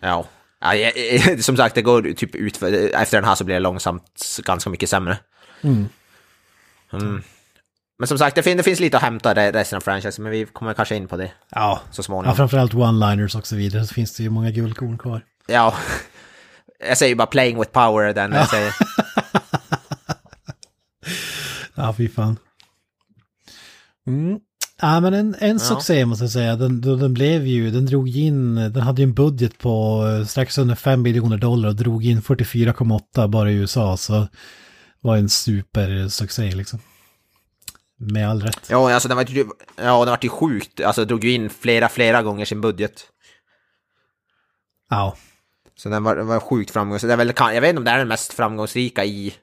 A: Ja. ja jag- som sagt, det går typ ut för, efter den här så blir det långsamt ganska mycket sämre.
B: Mm.
A: Mm. Men som sagt, det, fin, det finns lite att hämta i resten av franchisen, men vi kommer kanske in på det
B: Ja.
A: så
B: ja,
A: småningom.
B: framförallt one-liners och så vidare, så finns det ju många guldkorn kvar.
A: Ja, jag säger bara playing with power den. Jag säger.
B: Ja, fy fan. Mm. Ja, men en, en succé måste jag säga. Den, den blev ju, den drog in, den hade ju en budget på eh, strax under 5 miljoner dollar och drog in 44,8 bara i USA. Så var en supersuccé liksom. Med all rätt.
A: Ja, alltså den var ju, ja, den var ju sjukt, alltså drog ju in flera, flera gånger sin budget.
B: Ja,
A: Så den var, den var sjukt framgångsrik. Är väl, jag vet inte om det är den mest framgångsrika i,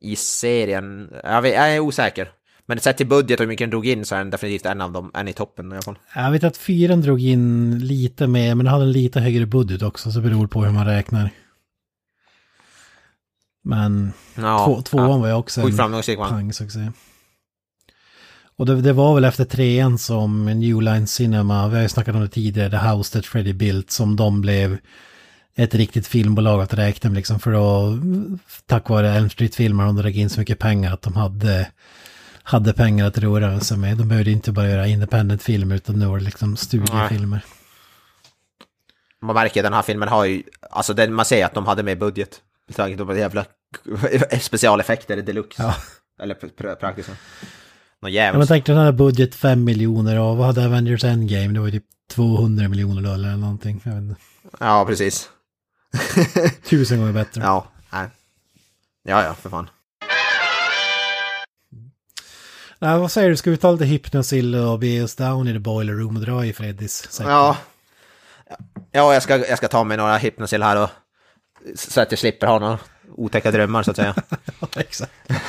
A: i serien. Jag, vet, jag är osäker. Men sett till budget och hur mycket den drog in så är den definitivt en av dem, en i toppen i alla fall.
B: jag vet att fyran drog in lite mer, men den hade en lite högre budget också, så det beror på hur man räknar. Men
A: Ja,
B: två, tvåan
A: ja.
B: var ju också en
A: framgångsrik
B: pangsuccé. Och det, det var väl efter trean som New Line Cinema, vi har ju snackat om det tidigare, The House That Freddy Built, som de blev ett riktigt filmbolag att räkna med liksom, för då, tack vare Elm Street-filmer, de drog in så mycket pengar att de hade, hade pengar att röra sig med. De behövde inte bara göra independent-filmer, utan nu var det liksom studiefilmer.
A: Man märker att den här filmen har ju, alltså den, man ser att de hade med budget. Med tanke på jävla specialeffekter deluxe.
B: Ja.
A: Eller pr- pr- praktiskt. Någon
B: Ja, men
A: jävligt.
B: tänk den här budget 5 miljoner och vad hade Avengers Endgame? Det var ju typ 200 miljoner dollar eller någonting. Jag vet inte.
A: Ja, precis.
B: Tusen gånger bättre.
A: Ja, nej. Ja, ja, för fan.
B: Nej, vad säger du? Ska vi ta lite Hypnosil och be oss down i the boiler room och dra i Freddys?
A: Ja. Ja, jag ska, jag ska ta mig några hypnosil här och så att jag slipper ha några otäcka drömmar så att säga.
B: Ja, exakt.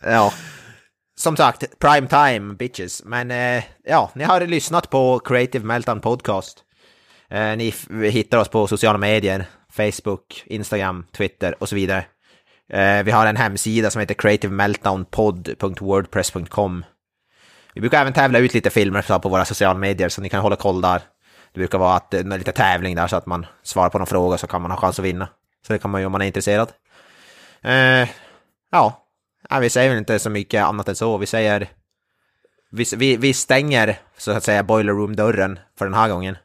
A: Ja. Som sagt, prime time bitches. Men eh, ja, ni har lyssnat på Creative Meltdown Podcast. Eh, ni hittar oss på sociala medier, Facebook, Instagram, Twitter och så vidare. Eh, vi har en hemsida som heter creativemeltdownpod.wordpress.com. Vi brukar även tävla ut lite filmer på våra sociala medier så ni kan hålla koll där. Det brukar vara att det är lite tävling där så att man svarar på någon fråga så kan man ha chans att vinna. Så det kan man ju om man är intresserad. Eh, ja, vi säger väl inte så mycket annat än så. Vi säger... Vi, vi, vi stänger, så att säga, boiler room-dörren för den här gången.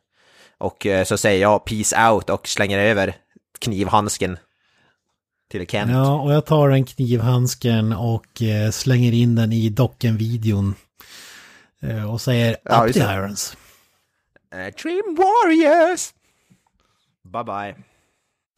A: Och eh, så säger jag peace out och slänger över knivhandsken till Kent.
B: Ja, och jag tar den knivhandsken och eh, slänger in den i docken-videon. Eh, och säger
A: Ja,
B: up the irons.
A: Eh, Dream Warriors! Bye bye.